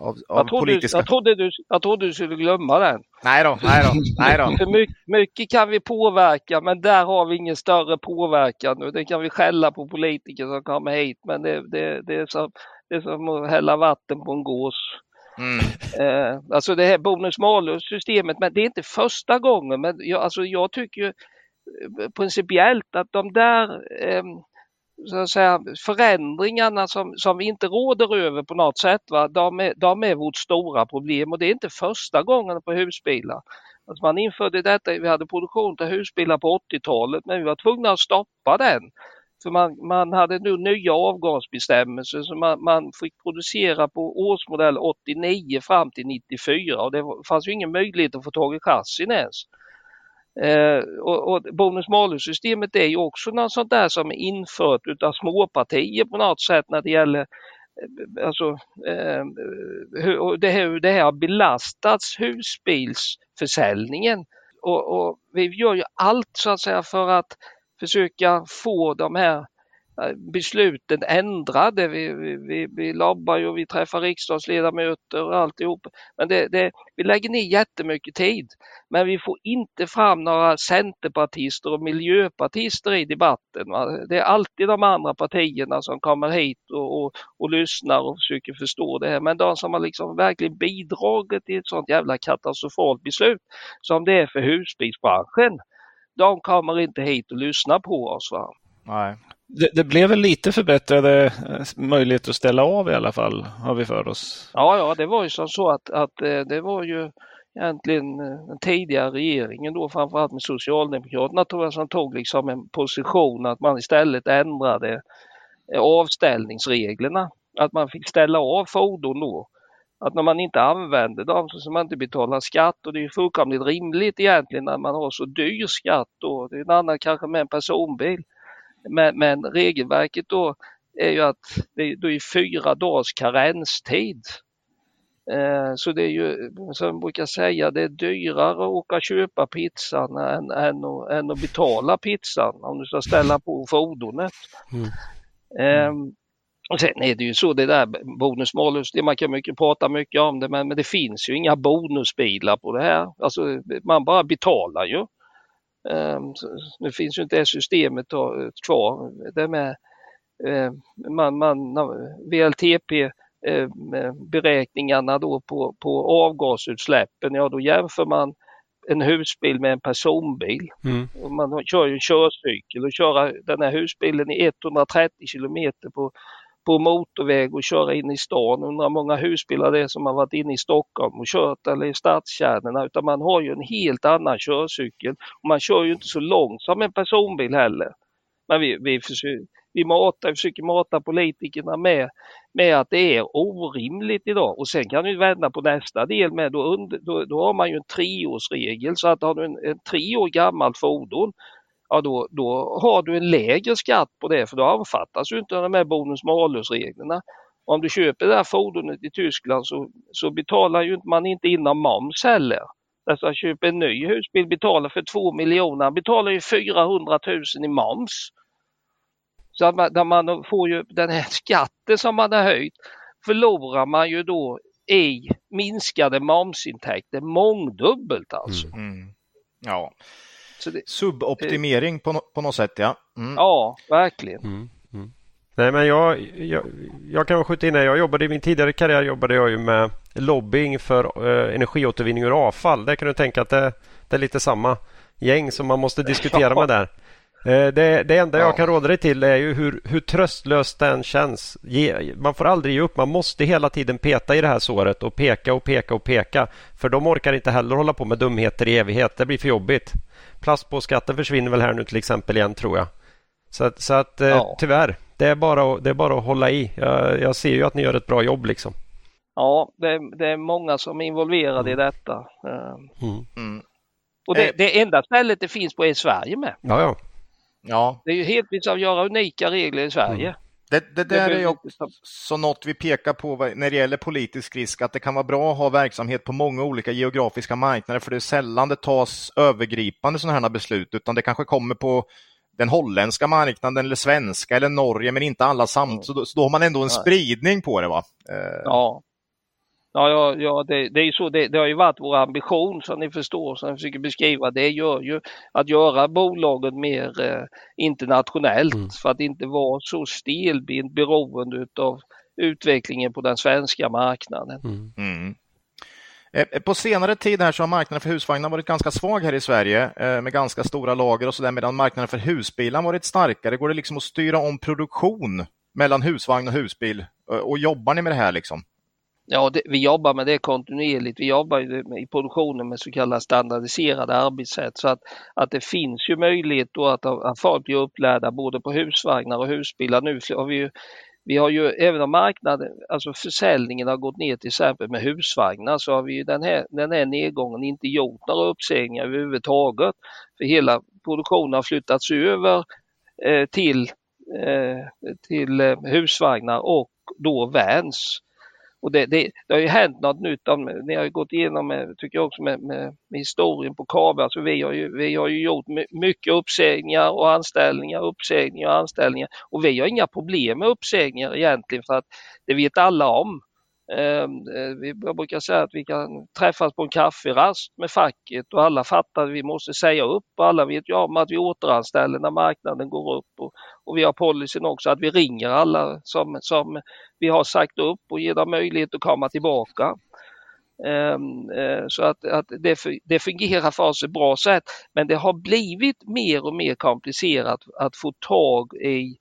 av, av jag, trodde, politiska... jag, trodde du, jag trodde du skulle glömma den. Nej då, nej då, nej då. För mycket, mycket kan vi påverka men där har vi ingen större påverkan. Nu. Det kan vi skälla på politiker som kommer hit men det, det, det, är, som, det är som att hälla vatten på en gås. Mm. Eh, alltså det här bonus malus systemet, men det är inte första gången. Men jag, alltså jag tycker ju eh, principiellt att de där eh, så att säga, förändringarna som, som vi inte råder över på något sätt, va? De, är, de är vårt stora problem och det är inte första gången på husbilar. Alltså man införde detta, vi hade produktion av husbilar på 80-talet men vi var tvungna att stoppa den. För man, man hade nu nya avgasbestämmelser så man, man fick producera på årsmodell 89 fram till 94 och det fanns ju ingen möjlighet att få tag i chassin ens. Eh, och, och bonus malus-systemet är ju också något sånt där som är infört utav småpartier på något sätt när det gäller eh, alltså, eh, hur, det, här, det här har belastats husbilsförsäljningen. Och, och vi gör ju allt så att säga för att försöka få de här Eh, besluten ändrade. Vi, vi, vi lobbar och vi träffar riksdagsledamöter och alltihop. Men det, det, vi lägger ner jättemycket tid. Men vi får inte fram några centerpartister och miljöpartister i debatten. Va? Det är alltid de andra partierna som kommer hit och, och, och lyssnar och försöker förstå det här. Men de som har liksom verkligen bidragit till ett sånt jävla katastrofalt beslut som det är för husbilsbranschen, de kommer inte hit och lyssnar på oss. Va? Nej. Det, det, blev väl lite förbättrade eh, möjligheter att ställa av i alla fall, har vi för oss. Ja, ja det var ju som så att, att eh, det var ju egentligen eh, den tidigare regeringen då framförallt med Socialdemokraterna tror jag som tog liksom en position att man istället ändrade avställningsreglerna. Att man fick ställa av fordon då. Att när man inte använder dem så ska man inte betala skatt och det är fullkomligt rimligt egentligen när man har så dyr skatt då. Det är en annan kanske med en personbil. Men, men regelverket då är ju att det är, då är fyra dagars karenstid. Eh, så det är ju, som jag brukar säga, det är dyrare att åka och köpa pizzan än, än, att, än att betala pizzan om du ska ställa på fordonet. Mm. Eh, och sen är det ju så det där bonus malus, det man kan mycket, prata mycket om det men, men det finns ju inga bonusbilar på det här. Alltså man bara betalar ju. Ehm, nu finns ju inte det systemet kvar. Det med ehm, man, man, VLTP ehm, beräkningarna då på, på avgasutsläppen, ja då jämför man en husbil med en personbil. Mm. Man kör ju en körcykel och köra den här husbilen i 130 kilometer på på motorväg och köra in i stan. Undrar hur många husbilar det är som har varit inne i Stockholm och kört eller i stadskärnorna utan man har ju en helt annan körcykel. Och man kör ju inte så långt som en personbil heller. Men vi, vi, försöker, vi, matar, vi försöker mata politikerna med, med att det är orimligt idag. Och sen kan vi vända på nästa del med, då, då, då har man ju en treårsregel så att har du en, en tre år gammalt fordon ja då, då har du en lägre skatt på det för då omfattas ju inte de här bonus malus-reglerna. Om du köper det här fordonet i Tyskland så, så betalar ju man inte in moms heller. Alltså att köpa en ny husbil betalar för 2 miljoner, han betalar ju 400 000 i moms. Så att man, man får ju den här skatten som man har höjt förlorar man ju då i minskade momsintäkter mångdubbelt alltså. Mm. mm. Ja, det, Suboptimering på, på något sätt, ja. Mm. Ja, verkligen. Mm. Mm. Nej, men jag, jag, jag kan skjuta in här. Jag jobbade i min tidigare karriär jobbade jag ju med lobbying för uh, energiåtervinning ur avfall. Där kan du tänka att det, det är lite samma gäng som man måste diskutera med där. Eh, det, det enda jag kan råda dig till är ju hur, hur tröstlöst den känns. Ge, man får aldrig ge upp. Man måste hela tiden peta i det här såret och peka och peka och peka. För de orkar inte heller hålla på med dumheter i evighet. Det blir för jobbigt. Plastpåskatten försvinner väl här nu till exempel igen tror jag. Så, så att eh, ja. tyvärr, det är, bara, det är bara att hålla i. Jag, jag ser ju att ni gör ett bra jobb liksom. Ja, det är, det är många som är involverade mm. i detta. Eh, mm. Mm. Och det, det enda stället det finns på är Sverige med. Ja, ja. Ja. Det är ju helt visst att göra unika regler i Sverige. Mm. Det, det där är ju också något vi pekar på när det gäller politisk risk, att det kan vara bra att ha verksamhet på många olika geografiska marknader, för det är sällan det tas övergripande sådana här beslut, utan det kanske kommer på den holländska marknaden eller svenska eller Norge, men inte alla samtidigt. Så, så, då har man ändå en spridning på det. va? Eh, ja, Ja, ja, ja det, det är så. Det, det, har ju varit vår ambition som ni förstår, som jag försöker beskriva. Det gör ju att göra bolagen mer eh, internationellt mm. för att inte vara så stelbent beroende av utvecklingen på den svenska marknaden. Mm. Mm. Eh, eh, på senare tid här så har marknaden för husvagnar varit ganska svag här i Sverige eh, med ganska stora lager och så där medan marknaden för husbilar varit starkare. Går det liksom att styra om produktion mellan husvagn och husbil och jobbar ni med det här liksom? Ja, det, vi jobbar med det kontinuerligt. Vi jobbar i produktionen med så kallade standardiserade arbetssätt så att, att det finns ju möjlighet då att, att folk blir upplärda både på husvagnar och husbilar. Nu har vi ju vi har ju, även om marknaden, alltså försäljningen har gått ner till exempel med husvagnar så har vi ju den här, den här nedgången inte gjort några uppsägningar överhuvudtaget. För hela produktionen har flyttats över eh, till, eh, till eh, husvagnar och då vans. Och det, det, det, har ju hänt något nytt. Ni har ju gått igenom, eh, tycker jag också, med, med, med historien på KABE. Alltså vi, har ju, vi har ju gjort mycket uppsägningar och anställningar, uppsägningar och anställningar. Och vi har inga problem med uppsägningar egentligen för att det vet alla om. Jag vi brukar säga att vi kan träffas på en kafferast med facket och alla fattar att vi måste säga upp och alla vet ju om att vi återanställer när marknaden går upp och, och vi har policyn också att vi ringer alla som, som vi har sagt upp och ger dem möjlighet att komma tillbaka. Ehm, eh, så att, att det, det fungerar för oss ett bra sätt men det har blivit mer och mer komplicerat att få tag i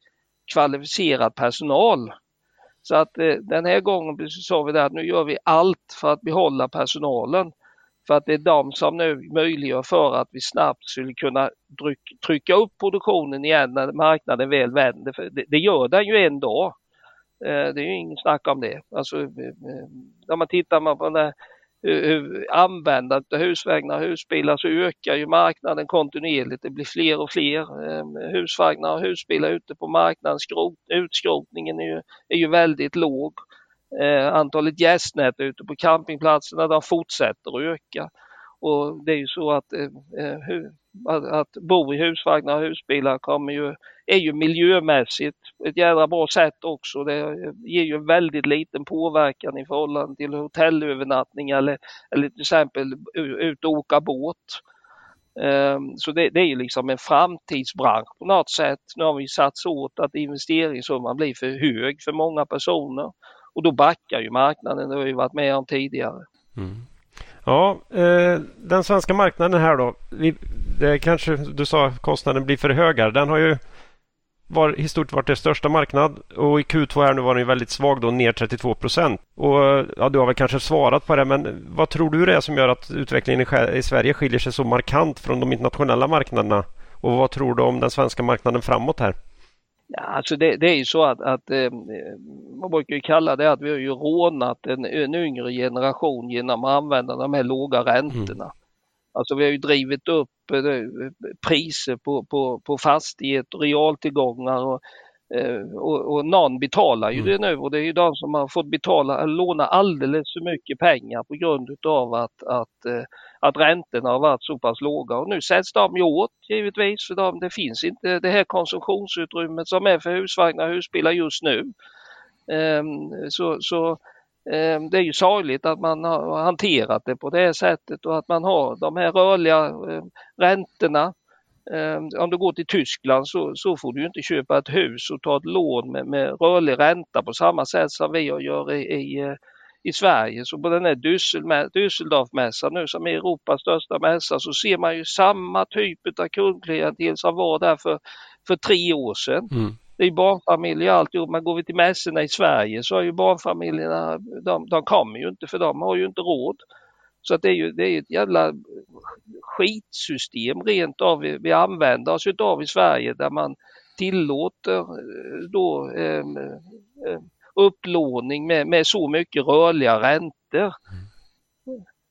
kvalificerad personal så att eh, den här gången sa vi att nu gör vi allt för att behålla personalen. För att det är de som nu möjliggör för att vi snabbt skulle kunna trycka upp produktionen igen när marknaden väl vänder. För det, det gör den ju en dag. Eh, det är ju ingen snack om det. Alltså, eh, eh när man tittar på den Eh, användandet av husvagnar och husbilar så ökar ju marknaden kontinuerligt. Det blir fler och fler ehm, husvagnar och husbilar ute på marknaden. utskrotningen är ju, är ju väldigt låg. Eh, antalet gästnät ute på campingplatserna de fortsätter att öka. Och det är ju så att, eh, eh att, att bo i husvagnar och husbilar kommer ju, är ju miljömässigt ett jädra bra sätt också. Det ger ju väldigt liten påverkan i förhållande till hotellövernattning eller, eller till exempel ut och åka båt. Ehm, så det, det är ju liksom en framtidsbransch på något sätt. Nu har vi satt så åt att investeringssumman blir för hög för många personer och då backar ju marknaden. Det har vi varit med om tidigare. Mm. Ja, eh, den svenska marknaden här då. Vi, det kanske du sa kostnaden blir för hög här. Den har ju var historiskt varit dess största marknad och i Q2 här nu var den väldigt svag då, ner 32 procent. Och ja, du har väl kanske svarat på det, men vad tror du det är som gör att utvecklingen i Sverige skiljer sig så markant från de internationella marknaderna? Och vad tror du om den svenska marknaden framåt här? Ja, alltså det, det är ju så att, att eh, man brukar ju kalla det att vi har ju rånat en, en yngre generation genom att använda de här låga räntorna. Mm. Alltså vi har ju drivit upp eh, priser på, på, på fastigheter, realtillgångar och, och, och någon betalar ju mm. det nu och det är ju de som har fått betala, låna alldeles för mycket pengar på grund av att, att, eh, att räntorna har varit så pass låga och nu sätts de ju åt givetvis för de, det finns inte det här konsumtionsutrymmet som är för husvagnar och husbilar just nu. Ehm, så, så Ehm, det är ju sorgligt att man har hanterat det på det sättet och att man har de här rörliga ehm, räntorna. Ehm, om du går till Tyskland så, så får du inte köpa ett hus och ta ett lån med, med rörlig ränta på samma sätt som vi gör i, i, i Sverige. Så på den här Düsseldorf-mässan nu som är Europas största mässa så ser man ju samma typ av kundklientel som var där för, för tre år sedan. Mm det är barnfamiljer alltihop. Men går vi till mässorna i Sverige så är ju barnfamiljerna, de, de kommer ju inte för de har ju inte råd. Så att det är ju det är ett jävla skitsystem rent av vi, vi använder oss av i Sverige där man tillåter eh, då eh, eh, upplåning med, med så mycket rörliga räntor.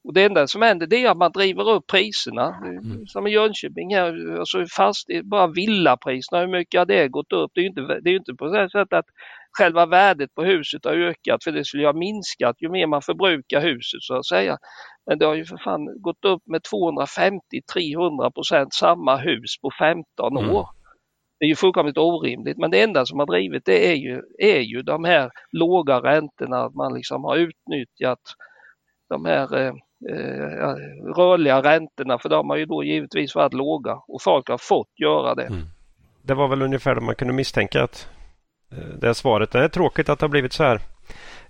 Och det enda som händer det är att man driver upp priserna. Mm. Som i Jönköping här, alltså fast, bara villapriserna, hur mycket har det gått upp? Det är ju inte, det är inte på det sättet att själva värdet på huset har ökat för det skulle ju ha minskat ju mer man förbrukar huset så att säga. Men det har ju för fan gått upp med 250-300 procent samma hus på 15 mm. år. Mm. Det är ju fullkomligt orimligt men det enda som har drivit det är ju, är ju de här låga räntorna, att man liksom har utnyttjat de här eh, rörliga räntorna för de har ju då givetvis varit låga och folk har fått göra det. Mm. Det var väl ungefär det man kunde misstänka att eh, det är svaret. Det är tråkigt att det har blivit så här.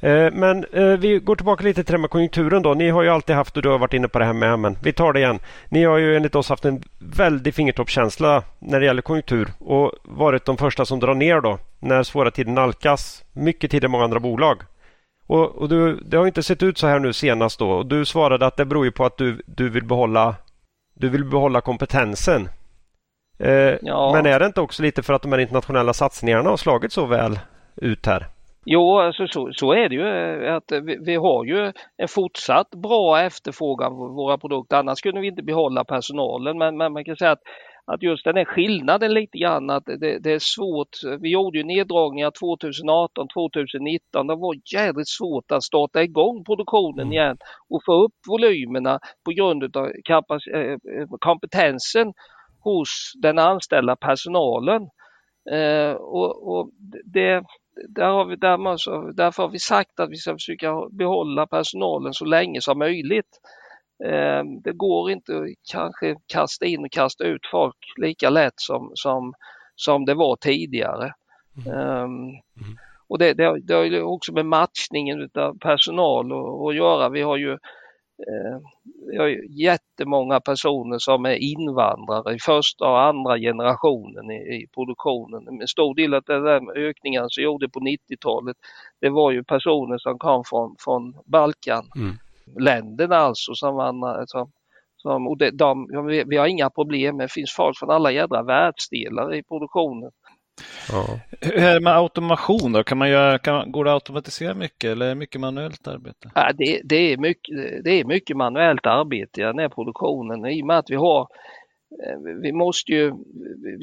Eh, men eh, vi går tillbaka lite till det med konjunkturen då. Ni har ju alltid haft, och du har varit inne på det här med, men vi tar det igen. Ni har ju enligt oss haft en väldig fingertoppskänsla när det gäller konjunktur och varit de första som drar ner då när svåra tider nalkas. Mycket tidigare än många andra bolag. Och, och du, det har inte sett ut så här nu senast då. Och du svarade att det beror på att du, du, vill, behålla, du vill behålla kompetensen. Eh, ja. Men är det inte också lite för att de här internationella satsningarna har slagit så väl ut här? Jo, alltså så, så är det ju. Eh, att vi, vi, har ju en fortsatt bra efterfrågan på våra produkter. Annars skulle vi inte behålla personalen. Men, men man kan säga att att just den här skillnaden lite grann att det, det, är svårt. Vi gjorde ju neddragningar 2018, 2019. Det var jävligt svårt att starta igång produktionen mm. igen och få upp volymerna på grund av eh, kompetensen hos den anställda personalen. Eh, och, och det, där har vi, där, därför har vi sagt att vi ska försöka behålla personalen så länge som möjligt. Ehm, det går inte att kanske kasta in och kasta ut folk lika lätt som, som, som det var tidigare. Mm. Mm. Och det, det, det har också med matchningen av personal att göra. Vi har ju eh, vi har jättemånga personer som är invandrare i första och andra generationen i, i produktionen. En stor del av den ökningen som gjorde på 90-talet det var ju personer som kom från, från Balkan. Mm länderna alltså som man som, som, och de, de, vi har inga problem, det finns folk från alla jädra världsdelar i produktionen. Ja. Hur är det med automation då? Kan man göra, kan, går det att automatisera mycket eller är det mycket manuellt arbete? Ja, det, det, är mycket, det är mycket manuellt arbete i den här produktionen i och med att vi har eh, vi måste ju,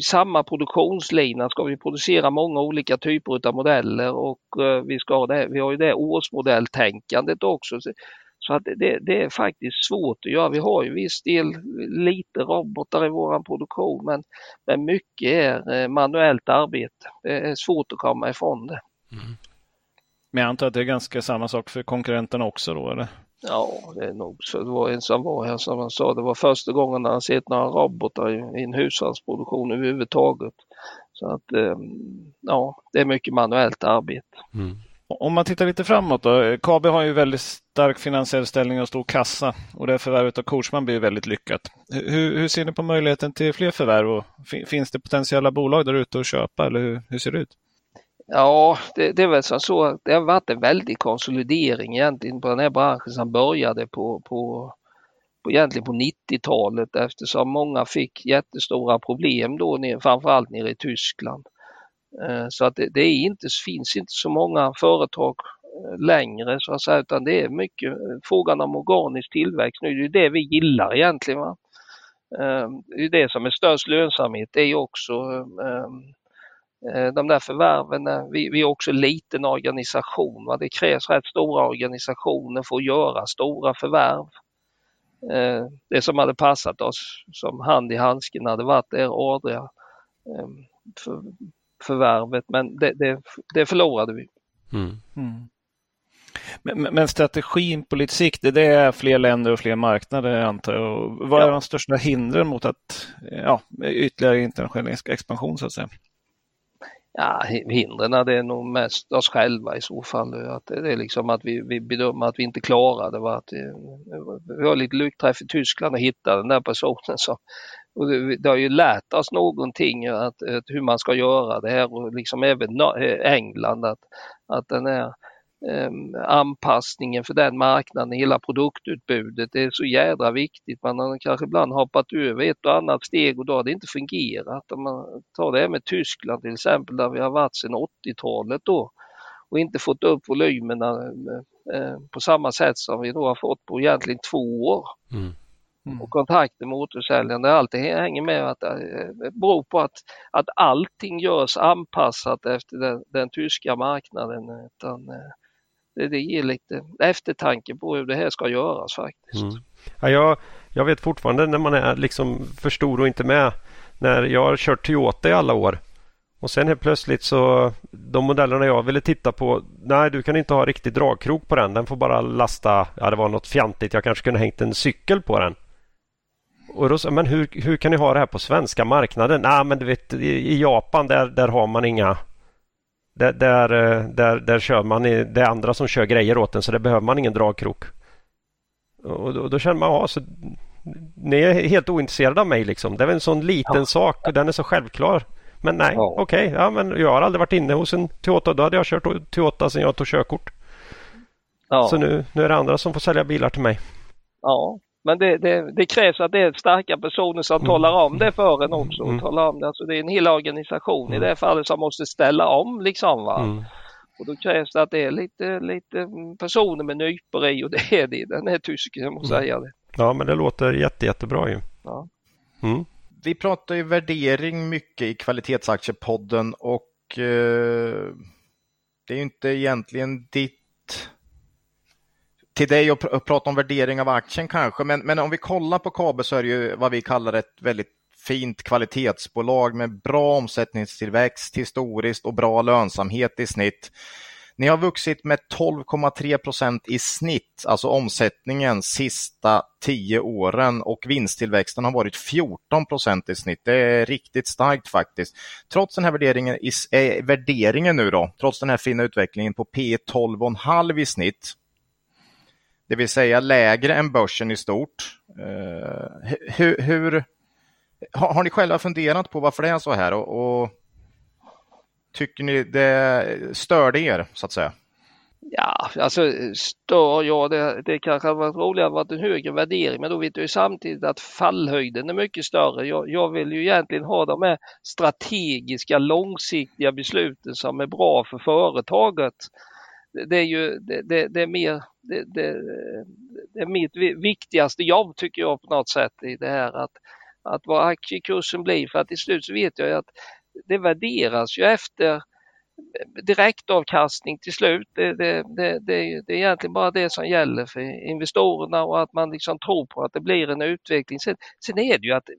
samma produktionslina ska vi producera många olika typer av modeller och eh, vi, ska det, vi har ju det årsmodelltänkandet också. Så att det, det, är faktiskt svårt att göra. Vi har ju viss del lite robotar i våran produktion men, men mycket är eh, manuellt arbete. Det är svårt att komma ifrån det. Mm. Men jag antar att det är ganska samma sak för konkurrenterna också då eller? Ja, det är nog så. Det var en som var här som han sa, det var första gången han sett några robotar i, i en hushållsproduktion överhuvudtaget. Så att ehm, ja, det är mycket manuellt arbete. Mm. Om man tittar lite framåt då. Eh, KB har ju väldigt stark finansiell ställning och stor kassa och det förvärvet av Korsman blir väldigt lyckat. Hur, hur, ser ni på möjligheten till fler förvärv? Och finns det potentiella bolag där ute att köpa eller hur, hur ser det ut? Ja, det, det är väl så. Det har varit en väldig konsolidering egentligen på den här branschen som började på, på, på egentligen på 90-talet eftersom många fick jättestora problem då, framförallt nere i Tyskland. Eh, så att det, det är inte, finns inte så många företag eh, längre så att säga, utan det är mycket eh, frågan om organisk tillväxt nu. Det är det vi gillar egentligen. Va? Det är det som är störst lönsamhet. Det är också de där förvärven. Vi, vi är också en liten organisation. Va? Det krävs rätt stora organisationer för att göra stora förvärv. Det som hade passat oss som hand i handsken hade varit det Adria förvärvet men det, det, det förlorade vi. Mm. Mm. Men, men, strategin på lite sikt, det är fler länder och fler marknader antar jag. vad är ja. de största hindren mot att ja, ytterligare internationell expansion så att säga? Ja, hindren det är nog mest oss själva i så fall. Att det är liksom att vi, vi bedömer att vi inte klarar det. Att vi har lite lyckträff i Tyskland och hittar den där personen som och det, det, har ju lärt oss någonting att, att, hur man ska göra det här och liksom även eh, England att, att den här um, anpassningen för den marknaden, hela produktutbudet, det är så jädra viktigt. Man har kanske ibland hoppat över ett och annat steg och då har det inte fungerat. Om man tar det här med Tyskland till exempel där vi har varit sedan 80-talet då och inte fått upp volymerna eh, på samma sätt som vi då har fått på egentligen två år. Mm. Mm. Och kontakten med återförsäljaren, det alltid hänger med att det beror på att, att allting görs anpassat efter den, den tyska marknaden. Utan, det, det ger lite eftertanke på hur det här ska göras faktiskt. Mm. Ja, jag, jag vet fortfarande när man är liksom för stor och inte med. När jag har kört Toyota i alla år och sen helt plötsligt så de modellerna jag ville titta på. Nej, du kan inte ha riktig dragkrok på den. Den får bara lasta. Ja, det var något fjantigt. Jag kanske kunde hängt en cykel på den. Och då sa men hur, hur kan ni ha det här på svenska marknaden? Nej, men du vet i Japan där, där har man inga där, där, eh, där, där kör man, det är andra som kör grejer åt en så det behöver man ingen dragkrok. Och då, då känner man, ja, så ni är helt ointresserade av mig liksom. Det är en sån liten ja. sak och den är så självklar. Men nej, ja. okej, okay, ja, men jag har aldrig varit inne hos en Toyota. Då hade jag kört Toyota sedan jag tog körkort. Ja. Så nu, nu är det andra som får sälja bilar till mig. Ja, men det, det, det, krävs att det är starka personer som mm. talar om det för en också. Mm. Talar om det. Alltså det är en hel organisation mm. i det fallet som måste ställa om liksom. Va? Mm. Och då krävs det att det är lite, lite personer med nypor i och det är det den är tysken, jag måste mm. säga det. Ja, men det låter jätte, jättebra ju. Ja. Mm. Vi pratar ju värdering mycket i kvalitetsaktiepodden och eh, det är ju inte egentligen ditt till dig och prata om värdering av aktien kanske, men, men om vi kollar på KABE så är det ju vad vi kallar ett väldigt fint kvalitetsbolag med bra omsättningstillväxt historiskt och bra lönsamhet i snitt. Ni har vuxit med 12,3 procent i snitt, alltså omsättningen sista tio åren och vinsttillväxten har varit 14 procent i snitt. Det är riktigt starkt faktiskt. Trots den här värderingen, äh, värderingen nu då, trots den här fina utvecklingen på P 12,5 i snitt, det vill säga lägre än börsen i stort. Uh, hur, hur har, har, ni själva funderat på varför det är så här och, och tycker ni det störde er så att säga? Ja, alltså stör jag det, det kanske hade varit roligare att varit en högre värdering men då vet jag ju samtidigt att fallhöjden är mycket större. Jag, jag vill ju egentligen ha de här strategiska långsiktiga besluten som är bra för företaget. Det är ju det, det, det är mer det, det, det, är mitt viktigaste jobb tycker jag på något sätt i det här att, att vad aktiekursen blir för att till slut så vet jag att det värderas ju efter direktavkastning till slut. Det, det, det, det, det är egentligen bara det som gäller för investerarna och att man liksom tror på att det blir en utveckling. Sen, sen är det ju att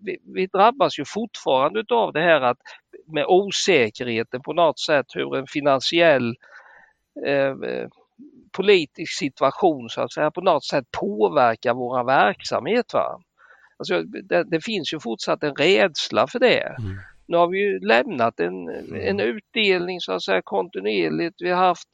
vi, vi drabbas ju fortfarande av det här att med osäkerheten på något sätt hur en finansiell eh, politisk situation så att säga på något sätt påverkar vår verksamhet. Va? Alltså, det, det finns ju fortsatt en rädsla för det. Mm. Nu har vi ju lämnat en, en utdelning så att säga kontinuerligt. Vi har haft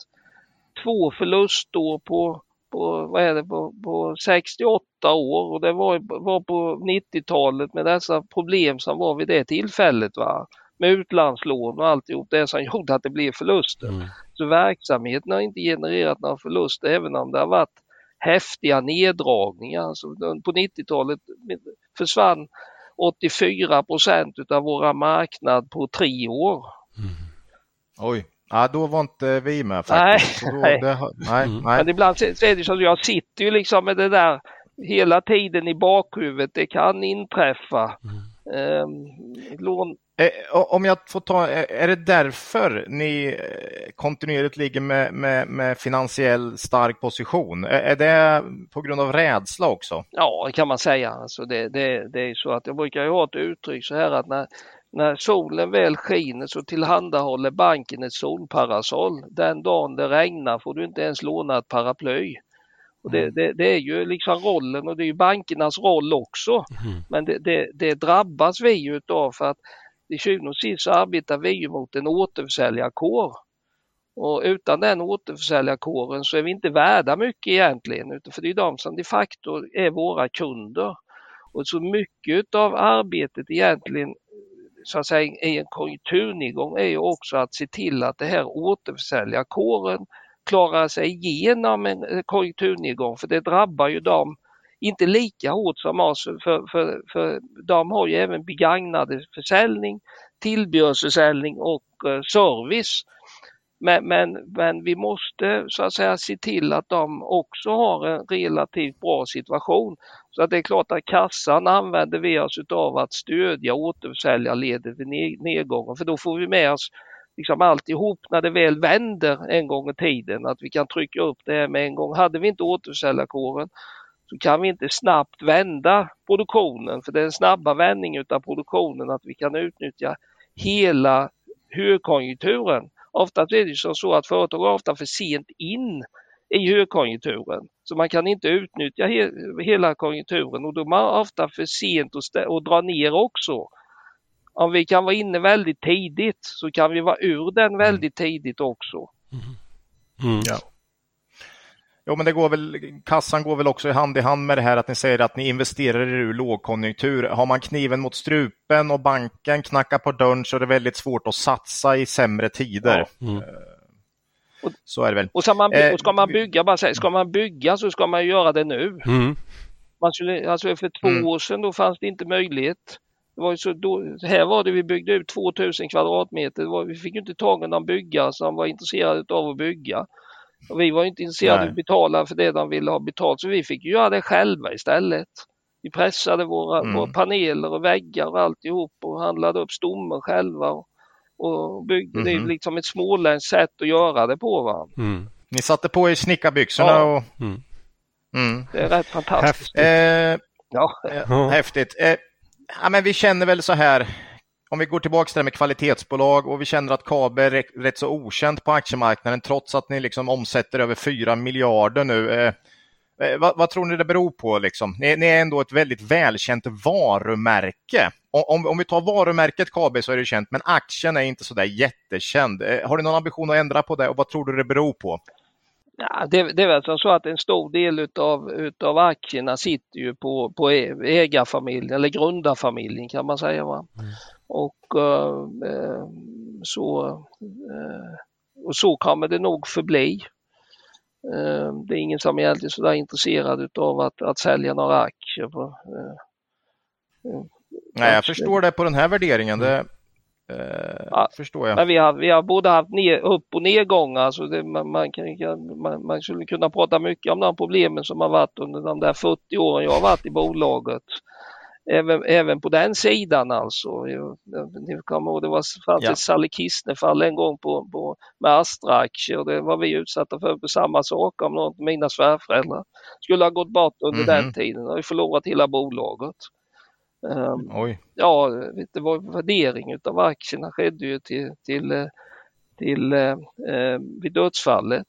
två förlustår på, på, vad är det, på, på 68 år och det var, var på 90-talet med dessa problem som var vid det tillfället. Va? Med utlandslån och alltihop det som gjorde att det blev förluster. Mm. Verksamheten har inte genererat några förluster även om det har varit häftiga neddragningar. Alltså, på 90-talet försvann 84 procent av våra marknad på tre år. Mm. Oj, ja, då var inte vi med faktiskt. Nej, då, nej. Det, nej, mm. nej. Men ibland så är det så att jag sitter ju liksom med det där hela tiden i bakhuvudet. Det kan inträffa. Mm. Um, lån, Eh, om jag får ta, är det därför ni eh, kontinuerligt ligger med, med, med finansiell stark position? Är det på grund av rädsla också? Ja, det kan man säga. Alltså det, det, det är så att jag brukar ju ha ett uttryck så här att när, när solen väl skiner så tillhandahåller banken ett solparasoll. Den dagen det regnar får du inte ens låna ett paraply. Och det, mm. det, det, är ju liksom rollen och det är bankernas roll också. Mm. Men det, det, drabbas vi utav för att till syvende och sist så arbetar vi ju mot en återförsäljarkår. Och utan den återförsäljarkåren så är vi inte värda mycket egentligen, utan för det är de som de facto är våra kunder. Och så mycket av arbetet egentligen så att säga i en konjunkturnedgång är ju också att se till att det här återförsäljarkåren klarar sig igenom en konjunkturnedgång för det drabbar ju dem inte lika hårt som oss för, för, för de har ju även begagnade försäljning, tillbehörsförsäljning och eh, service. Men, men, men vi måste så att säga se till att de också har en relativt bra situation. Så att det är klart att kassan använder vi oss av att stödja återförsäljarledet vid nedgången för då får vi med oss liksom alltihop när det väl vänder en gång i tiden, att vi kan trycka upp det här med en gång. Hade vi inte återförsäljarkåren så kan vi inte snabbt vända produktionen, för det är en snabba vändning av produktionen att vi kan utnyttja hela högkonjunkturen. Ofta är det så, så att företag är ofta för sent in i högkonjunkturen. Så man kan inte utnyttja he hela konjunkturen och då är man ofta för sent att dra ner också. Om vi kan vara inne väldigt tidigt så kan vi vara ur den väldigt tidigt också. Mm. Mm. Ja. Jo, men det går väl, kassan går väl också i hand i hand med det här att ni säger att ni investerar er ur lågkonjunktur. Har man kniven mot strupen och banken knackar på dörren så är det väldigt svårt att satsa i sämre tider. Ja. Mm. Så är det väl. Och ska man, och ska man bygga, bara säga, ska man bygga så ska man göra det nu. Mm. Man skulle, alltså för två mm. år sedan då fanns det inte möjlighet. Det var så då, här var det vi byggde ut 2000 kvadratmeter. Var, vi fick inte tag i någon byggare som var intresserad av att bygga. Och vi var inte intresserade av att betala för det de ville ha betalt så vi fick göra det själva istället. Vi pressade våra, mm. våra paneler och väggar och alltihop och handlade upp stommen själva. Och, och byggde. Mm. Det är mhm. liksom ett småländskt sätt att göra det på. Va? Mm. Ni satte på er snickarbyxorna ja. och... Mm. Mm. Det är rätt fantastiskt. Häftigt. Eh, ja. häftigt. Eh, ja, men vi känner väl så här, om vi går tillbaka till det med kvalitetsbolag och vi känner att KABE är rätt så okänt på aktiemarknaden trots att ni liksom omsätter över 4 miljarder nu. Eh, eh, vad, vad, tror ni det beror på? Liksom? Ni, ni, är ändå ett väldigt välkänt varumärke. Om, om vi tar varumärket KABE så är det känt, men aktien är inte så där jättekänd. Eh, har du någon ambition att ändra på det och vad tror du det beror på? Ja, det, det är väl så att en stor del utav, utav aktierna sitter ju på, på ägarfamiljen eller grundarfamiljen kan man säga. Va? Mm. Och uh, så, uh, och så kommer det nog förbli. Uh, det är ingen som är egentligen sådär intresserad utav att, att sälja några aktier. På, Nej, jag förstår det på den här värderingen. Det, Eh, ja, förstår jag. Men vi har, vi har både haft ner, upp och nedgångar så det, man, man, kan, man, man skulle kunna prata mycket om de problemen som har varit under de där 40 åren jag har varit i bolaget. Även, även på den sidan alltså. Ni kommer ihåg, det var fanns ja. ett Sally Kistner-fall en gång på, på, med Astra-aktier och det var vi utsatta för på samma sak om något mina svärföräldrar skulle ha gått bort under mm -hmm. den tiden. och förlorat hela bolaget. Um, Oj. Ja, det var värdering av aktierna skedde ju till, till, eh, till eh, eh, vid dödsfallet.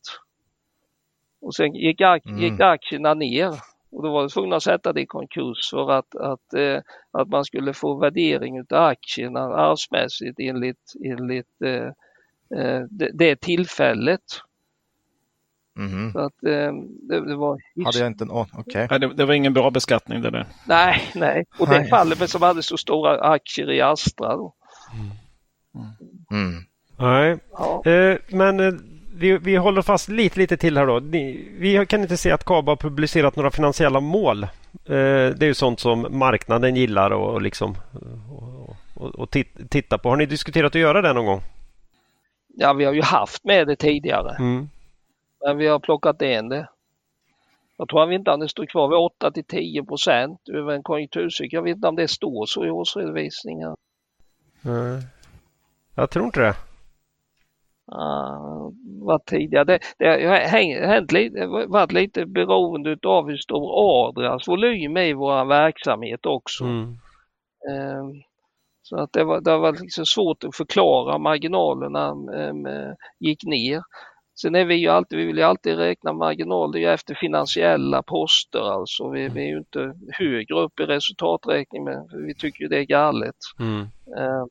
Och sen gick, ak mm. gick aktierna ner och då var det tvungna att sätta det i konkurs för att, att, eh, att man skulle få värdering av aktierna arvsmässigt enligt, enligt eh, eh det, det tillfället. Mm. Så att, eh, det, det, var... Hade jag inte... Oh, okay. nej, det, det, var ingen bra beskattning det där. Nej, nej. Och nej. det fallet som hade så stora aktier i Astra. Då. Mm. Mm. Nej, ja. eh, men eh, vi, vi håller fast lite, lite till här då. Ni, vi kan inte se att KABA har publicerat några finansiella mål. Eh, det är ju sånt som marknaden gillar och, och liksom och, och, och titta på. Har ni diskuterat att göra det någon gång? Ja, vi har ju haft med det tidigare. Mm. Men vi har plockat in det. Jag tror att inte det står kvar vid 8 till 10 procent över en konjunkturcykel. Jag vet inte om det står så i årsredovisningen. Nej, jag tror inte det. Uh, vad tidigare. Det, det har hänt lite, varit lite beroende av hur stor Adrians volym är i vår verksamhet också. Mm. Uh, så att det var, det var liksom svårt att förklara marginalerna um, gick ner. Sen är vi ju alltid, vi vill ju alltid räkna marginal, det är ju efter finansiella poster alltså. Vi, vi är ju inte högre upp i resultaträkning men vi tycker ju det är galet. Mm. Uh,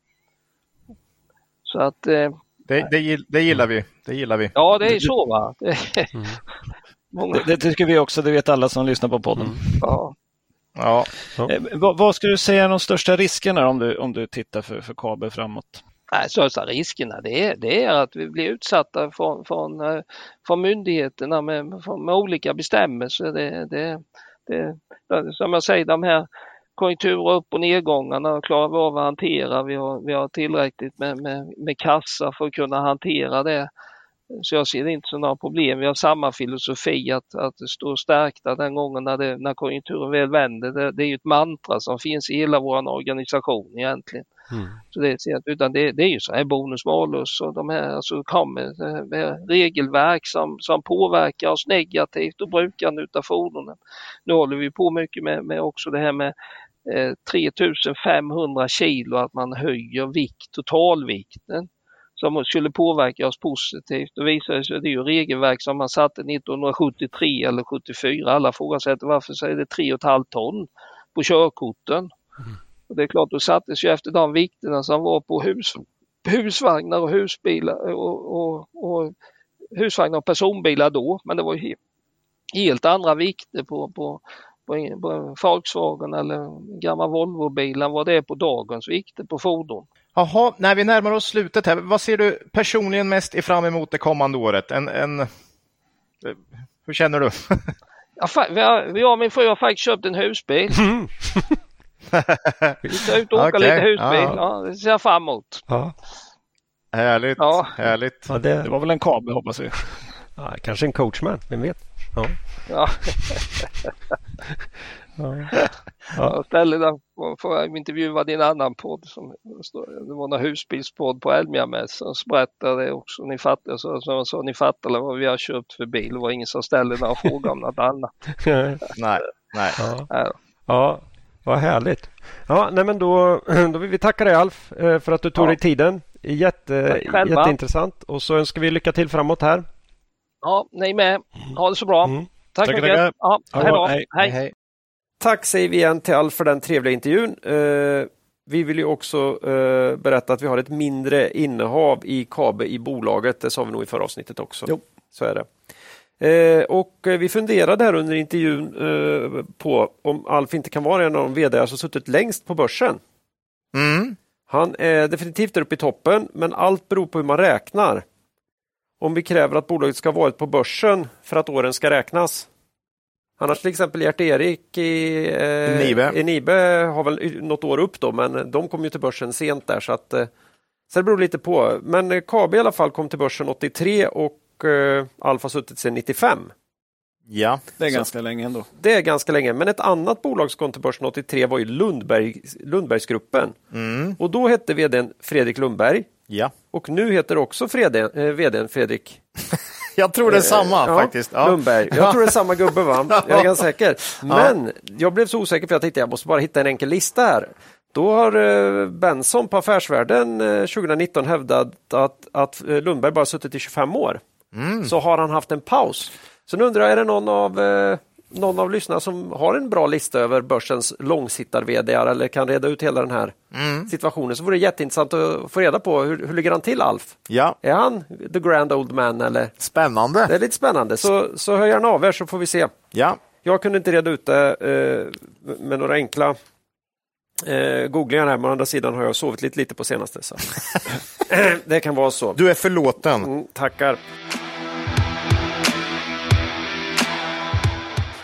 så att uh, det, det, det, gillar vi. Det gillar vi. Ja, det är så va. Mm. Många... Det, det, tycker vi också, det vet alla som lyssnar på podden. Mm. Ja. Ja. Eh, vad, vad skulle du säga är de största riskerna om du, om du tittar för, för kabel framåt? Nej, största riskerna det är, det är att vi blir utsatta från, från, eh, från myndigheterna med, med olika bestämmelser. Det, det, det, som jag säger, de här konjunktur upp och nedgångarna klarar vi av att hantera. Vi har, vi har tillräckligt med, med, med kassa för att kunna hantera det. Så jag ser inte några problem. Vi har samma filosofi att, att stå stärkta den gången när, det, när konjunkturen väl vänder. Det, det är ju ett mantra som finns i hela vår organisation egentligen. Mm. Så det, utan det, det är ju så här bonus malus och de här alltså kommer med regelverk som, som påverkar oss negativt och brukande utav fordonen. Nu håller vi på mycket med, med också det här med eh, 3500 kilo, att man höjer vikt, totalvikten som skulle påverka oss positivt. Det visar sig att det är ju regelverk som man satte 1973 eller 74. Alla frågar sig varför är det 3,5 ton på körkorten. Mm. Och det är klart, då sattes ju efter de vikterna som var på hus, husvagnar och husbilar och, och, och husvagnar och personbilar då. Men det var helt, helt andra vikter på, på, på, Volkswagen eller gamla Volvo-bil än vad det är på dagens vikter på fordon. Jaha, när vi närmar oss slutet här, vad ser du personligen mest fram emot det kommande året? En, en... Hur känner du? jag och min fru har faktiskt köpt en husbil. vi ska ut och åka okay. lite husbil, ja. ja. det ser jag fram emot. Ja. Härligt, ja. härligt. Ja, det... det var väl en kabel hoppas vi. Ja, kanske en coachman, vem vet? Ja. Ja. Ja. Ställena får jag intervjua din annan podd. Som, det var en husbilspodd på Elmia-mässan. Så berättade det också. Ni fattar, så, så, så, ni fattar vad vi har köpt för bil. Det var ingen som ställde några frågor om något annat. nej, nej. Ja. ja. vad härligt. Ja, nej men då, då vill vi tacka dig Alf eh, för att du tog ja. dig tiden. Jätte, jätteintressant och så önskar vi lycka till framåt här. Ja, ni med. Ha det så bra. Mm. Tack så mycket. Ja, hej då. hej. hej. hej. Tack säger vi igen till Alf för den trevliga intervjun. Eh, vi vill ju också eh, berätta att vi har ett mindre innehav i KABE i bolaget. Det sa vi nog i förra avsnittet också. Jo. Så är det. Eh, och vi funderade här under intervjun på om Alf inte kan vara en av de vd som suttit längst på börsen. Mm. Han är definitivt där uppe i toppen, men allt beror på hur man räknar. Om vi kräver att bolaget ska ha varit på börsen för att åren ska räknas, Annars till exempel Gert-Erik i, eh, Nibe. i Nibe har väl något år upp då, men de kom ju till börsen sent där så att eh, så det beror lite på. Men eh, KB i alla fall kom till börsen 83 och eh, Alfa suttit sedan 95. Ja, det är så, ganska länge ändå. Det är ganska länge, men ett annat bolag som kom till börsen 83 var ju Lundberg, Lundbergsgruppen. Mm. Och då hette vdn Fredrik Lundberg. Ja. Och nu heter också Frede, eh, vdn Fredrik jag tror det är samma ja, faktiskt. Ja. Lundberg. Jag tror det är samma gubbe, va? jag är ganska säker. Men jag blev så osäker för jag tänkte jag måste bara hitta en enkel lista här. Då har eh, Benson på Affärsvärlden 2019 eh, hävdat att, att eh, Lundberg bara suttit i 25 år. Mm. Så har han haft en paus. Så nu undrar jag, är det någon av någon av lyssnarna som har en bra lista över börsens långsittar vd eller kan reda ut hela den här mm. situationen så vore det jätteintressant att få reda på hur, hur ligger han till Alf? Ja. Är han the grand old man? Eller? Spännande. Det är lite spännande, så, så hör gärna av er så får vi se. Ja. Jag kunde inte reda ut det eh, med några enkla eh, googlingar här, men å andra sidan har jag sovit lite, lite på senaste. Så. det kan vara så. Du är förlåten. Mm, tackar.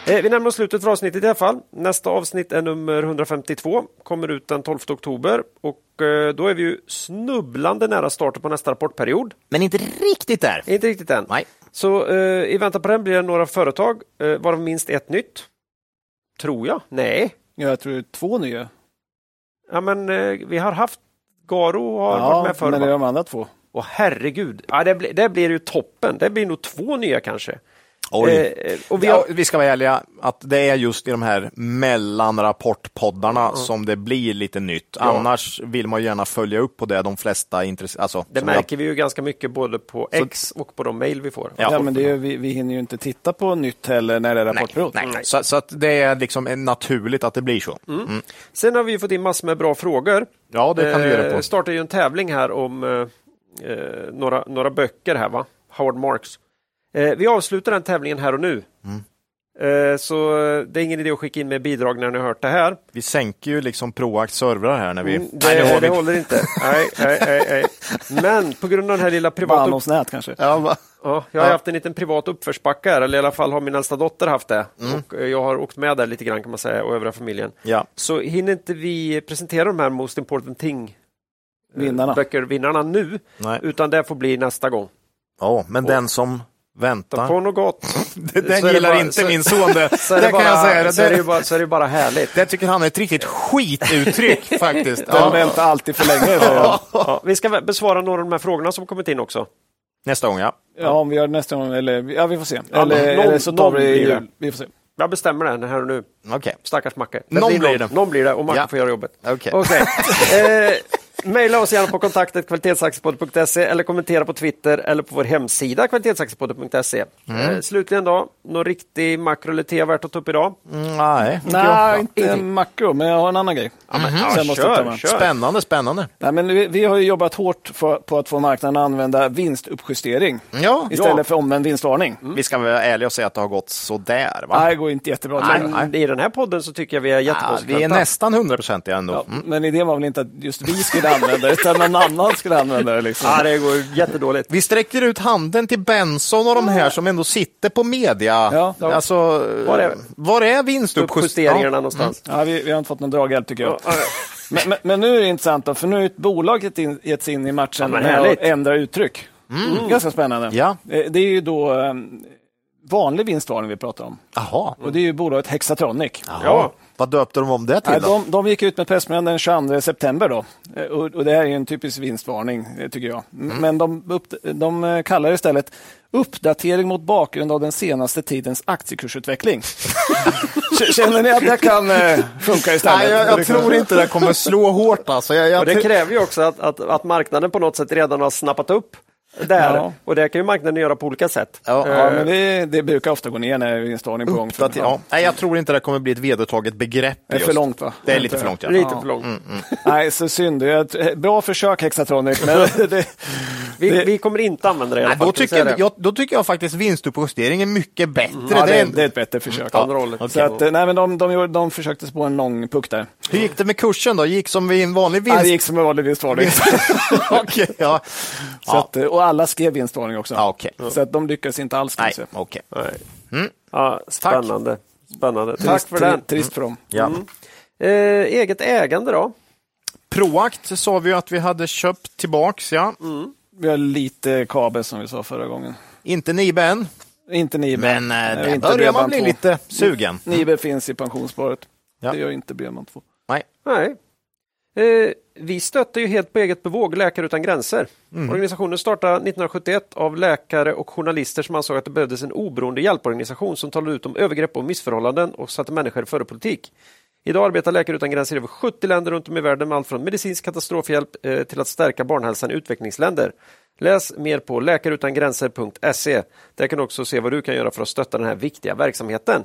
Vi närmar oss slutet för avsnittet i alla fall. Nästa avsnitt är nummer 152, kommer ut den 12 oktober och eh, då är vi ju snubblande nära starten på nästa rapportperiod. Men inte riktigt där. Inte riktigt än. Nej. Så eh, i väntan på den blir det några företag, eh, varav minst ett nytt. Tror jag. Nej. Ja, jag tror det är två nya. Ja, men eh, vi har haft Garo har ja, varit med förr. men det är de andra två. Åh herregud, ja, det, blir, det blir ju toppen. Det blir nog två nya kanske. Eh, och vi, har... ja, vi ska vara ärliga, att det är just i de här mellanrapportpoddarna mm. som det blir lite nytt. Ja. Annars vill man gärna följa upp på det de flesta intresserade. Alltså, det märker jag... vi ju ganska mycket både på X så... och på de mejl vi får. Ja, ja men det är, vi, vi hinner ju inte titta på nytt heller när det är rapportperiod. Nej, nej. Så, så, att det är liksom naturligt att det blir så. Mm. Mm. Sen har vi fått in massor med bra frågor. Ja, det kan du göra på. Eh, startar ju en tävling här om eh, eh, några, några böcker här, va? Howard Marks. Eh, vi avslutar den tävlingen här och nu. Mm. Eh, så det är ingen idé att skicka in med bidrag när ni har hört det här. Vi sänker ju liksom Proact servrar här när vi... Mm, det, nej, det, det håller inte. nej, nej, nej, nej, Men på grund av den här lilla privata... Upp... kanske? Ja, va... ja, jag har ja. haft en liten privat uppförsbacke här, eller i alla fall har min äldsta dotter haft det. Mm. Och jag har åkt med där lite grann kan man säga, och övriga familjen. Ja. Så hinner inte vi presentera de här Most Important Thing vinnarna. böcker, vinnarna nu, Nej. utan det får bli nästa gång. Ja, men den som väntar. På något gott. Den Så gillar bara- inte så- min son det. Så är det det kan jag bara, säga. så är det bara, så är det bara härligt. det tycker han är ett riktigt skituttryck faktiskt. Den Ja. väntar alltid för länge. jag. Ja, vi ska besvara några av de här frågorna som kommit in också. Nästa gång, ja. Ja, om vi gör nästa gång, eller ja, vi får se. Ja, Eller, någon- eller så tar vi blir jul. Vi får se. Jag bestämmer det här och nu. Okej. Stackars Macke. Någon blir det. Någon blir det och Macke Ja. får göra jobbet. Okej. Okej. Maila oss gärna på kontaktet kvalitetsaktiepodden.se eller kommentera på Twitter eller på vår hemsida kvalitetsaktiepodden.se. Mm. Eh, slutligen då, någon riktig makro eller te värt att ta upp idag? Mm, nej. Nej, inte Ingenting. makro, men jag har en annan grej. Ja, men, Så ja, ta kör. Spännande, spännande. Nej, men vi, vi har ju jobbat hårt för, på att få marknaden att använda vinstuppjustering Ja, istället för omvänd vinstvarning. vi ska vara ärliga och säga att det har gått sådär. Va? Nej, det går inte jättebra. jag. Men i den här podden så tycker jag vi är Ja, jättekonsekventa. vi är nästan hundraprocentiga ändå. Ja, Mm. Men idén var väl inte att just vi skulle använda det, utan någon annan skulle använda det. Liksom. Ja, det går jättedåligt. Vi sträcker ut handen till Benson och de här som ändå sitter på media. Ja. Alltså, Var är- var är Upp vinstuppjusteringarna? justeringarna någonstans. Ja, vi, vi har inte fått någon draghjälp tycker jag. Ja, ja. Men, men, men nu är det intressant, då, för nu har ett bolag gett, in, gett sig in i matchen Ja, med att ändra uttryck. Ganska spännande. Ja. Eh, Det är ju då eh, vanlig vinstvarning vi pratar om. Jaha. Och det är ju bolaget Hexatronic. Ja. Vad döpte de om det till Nej, då? de, de gick ut med pressmeddelande den 22 september. Då. Eh, Och, och det här är ju en typisk vinstvarning, eh, tycker jag. M- Men de, upp, de eh, kallar det istället uppdatering mot bakgrund av den senaste tidens aktiekursutveckling. Känner ni att det kan eh, funka istället? Nej, jag, jag tror inte det kommer slå hårt alltså. Jag, jag, Och det kräver ju också att, att, att marknaden på något sätt redan har snappat upp där. Ja. Och det kan ju marknaden göra på olika sätt. Ja, Ja, men det, det brukar ofta gå ner när det är vinstvarning på gång. Uppdater- ja. Nej, jag tror inte det kommer bli ett vedertaget begrepp. Det är för långt va? Det är lite för långt, ja. Lite Ja. för långt. Nej, så synd. Ett bra försök Hexatronic, men det, Vi, Det- vi kommer inte använda det i alla Nej, då, tycker jag, jag, då tycker jag faktiskt vinstuppjustering är mycket bättre. ja, det, är det är ett bättre försök. Andra hållet. Så att, eh, nej, men de, de, gjorde- de försökte spå en lång puck där. Hur gick det med kursen då? Gick som en vanlig Ja, vinst? det gick som en vanlig vinstvarning. Okej, ja. Så Ja. att, eh, och alla skrev vinstvarning också. Ja, okej. Så att de lyckades inte alls. Nej, okej. Nej. Ja, spännande. spännande. Tack Trist, för den. Trist för dem. Ja. Eh, eget ägande då? Proact sa vi att vi hade köpt tillbaks, ja. Vi har lite kabel som vi sa förra gången. Inte Nibe än, Inte Nibe. men Nej, där börjar man bli 2. lite sugen. Nibe finns i pensionssparet. Ja. Det gör inte Bredband 2. Nej. Nej. Eh, vi stötte ju helt på eget bevåg Läkare utan gränser. Mm. Organisationen startade 1971 av läkare och journalister som ansåg att det behövdes en oberoende hjälporganisation som talade ut om övergrepp och missförhållanden och satte människor före politik. Idag arbetar Läkare utan gränser i över 70 länder runt om i världen med allt från medicinsk katastrofhjälp eh, till att stärka barnhälsan i utvecklingsländer. Läs mer på läkareutangränser.se. Där kan du också se vad du kan göra för att stötta den här viktiga verksamheten.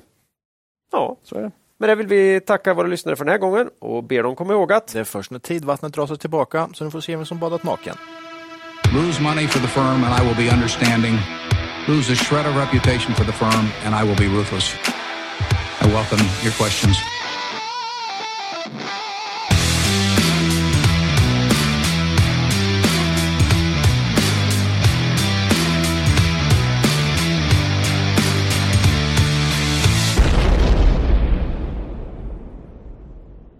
Ja, Så är det. Med det vill vi tacka våra lyssnare för den här gången och ber dem komma ihåg att Det är först när tidvattnet drar sig tillbaka så nu får se vem som badat naken. Lose money for the firm and I will be understanding. Lose a shred of reputation for the firm and I will be ruthless. I welcome your questions.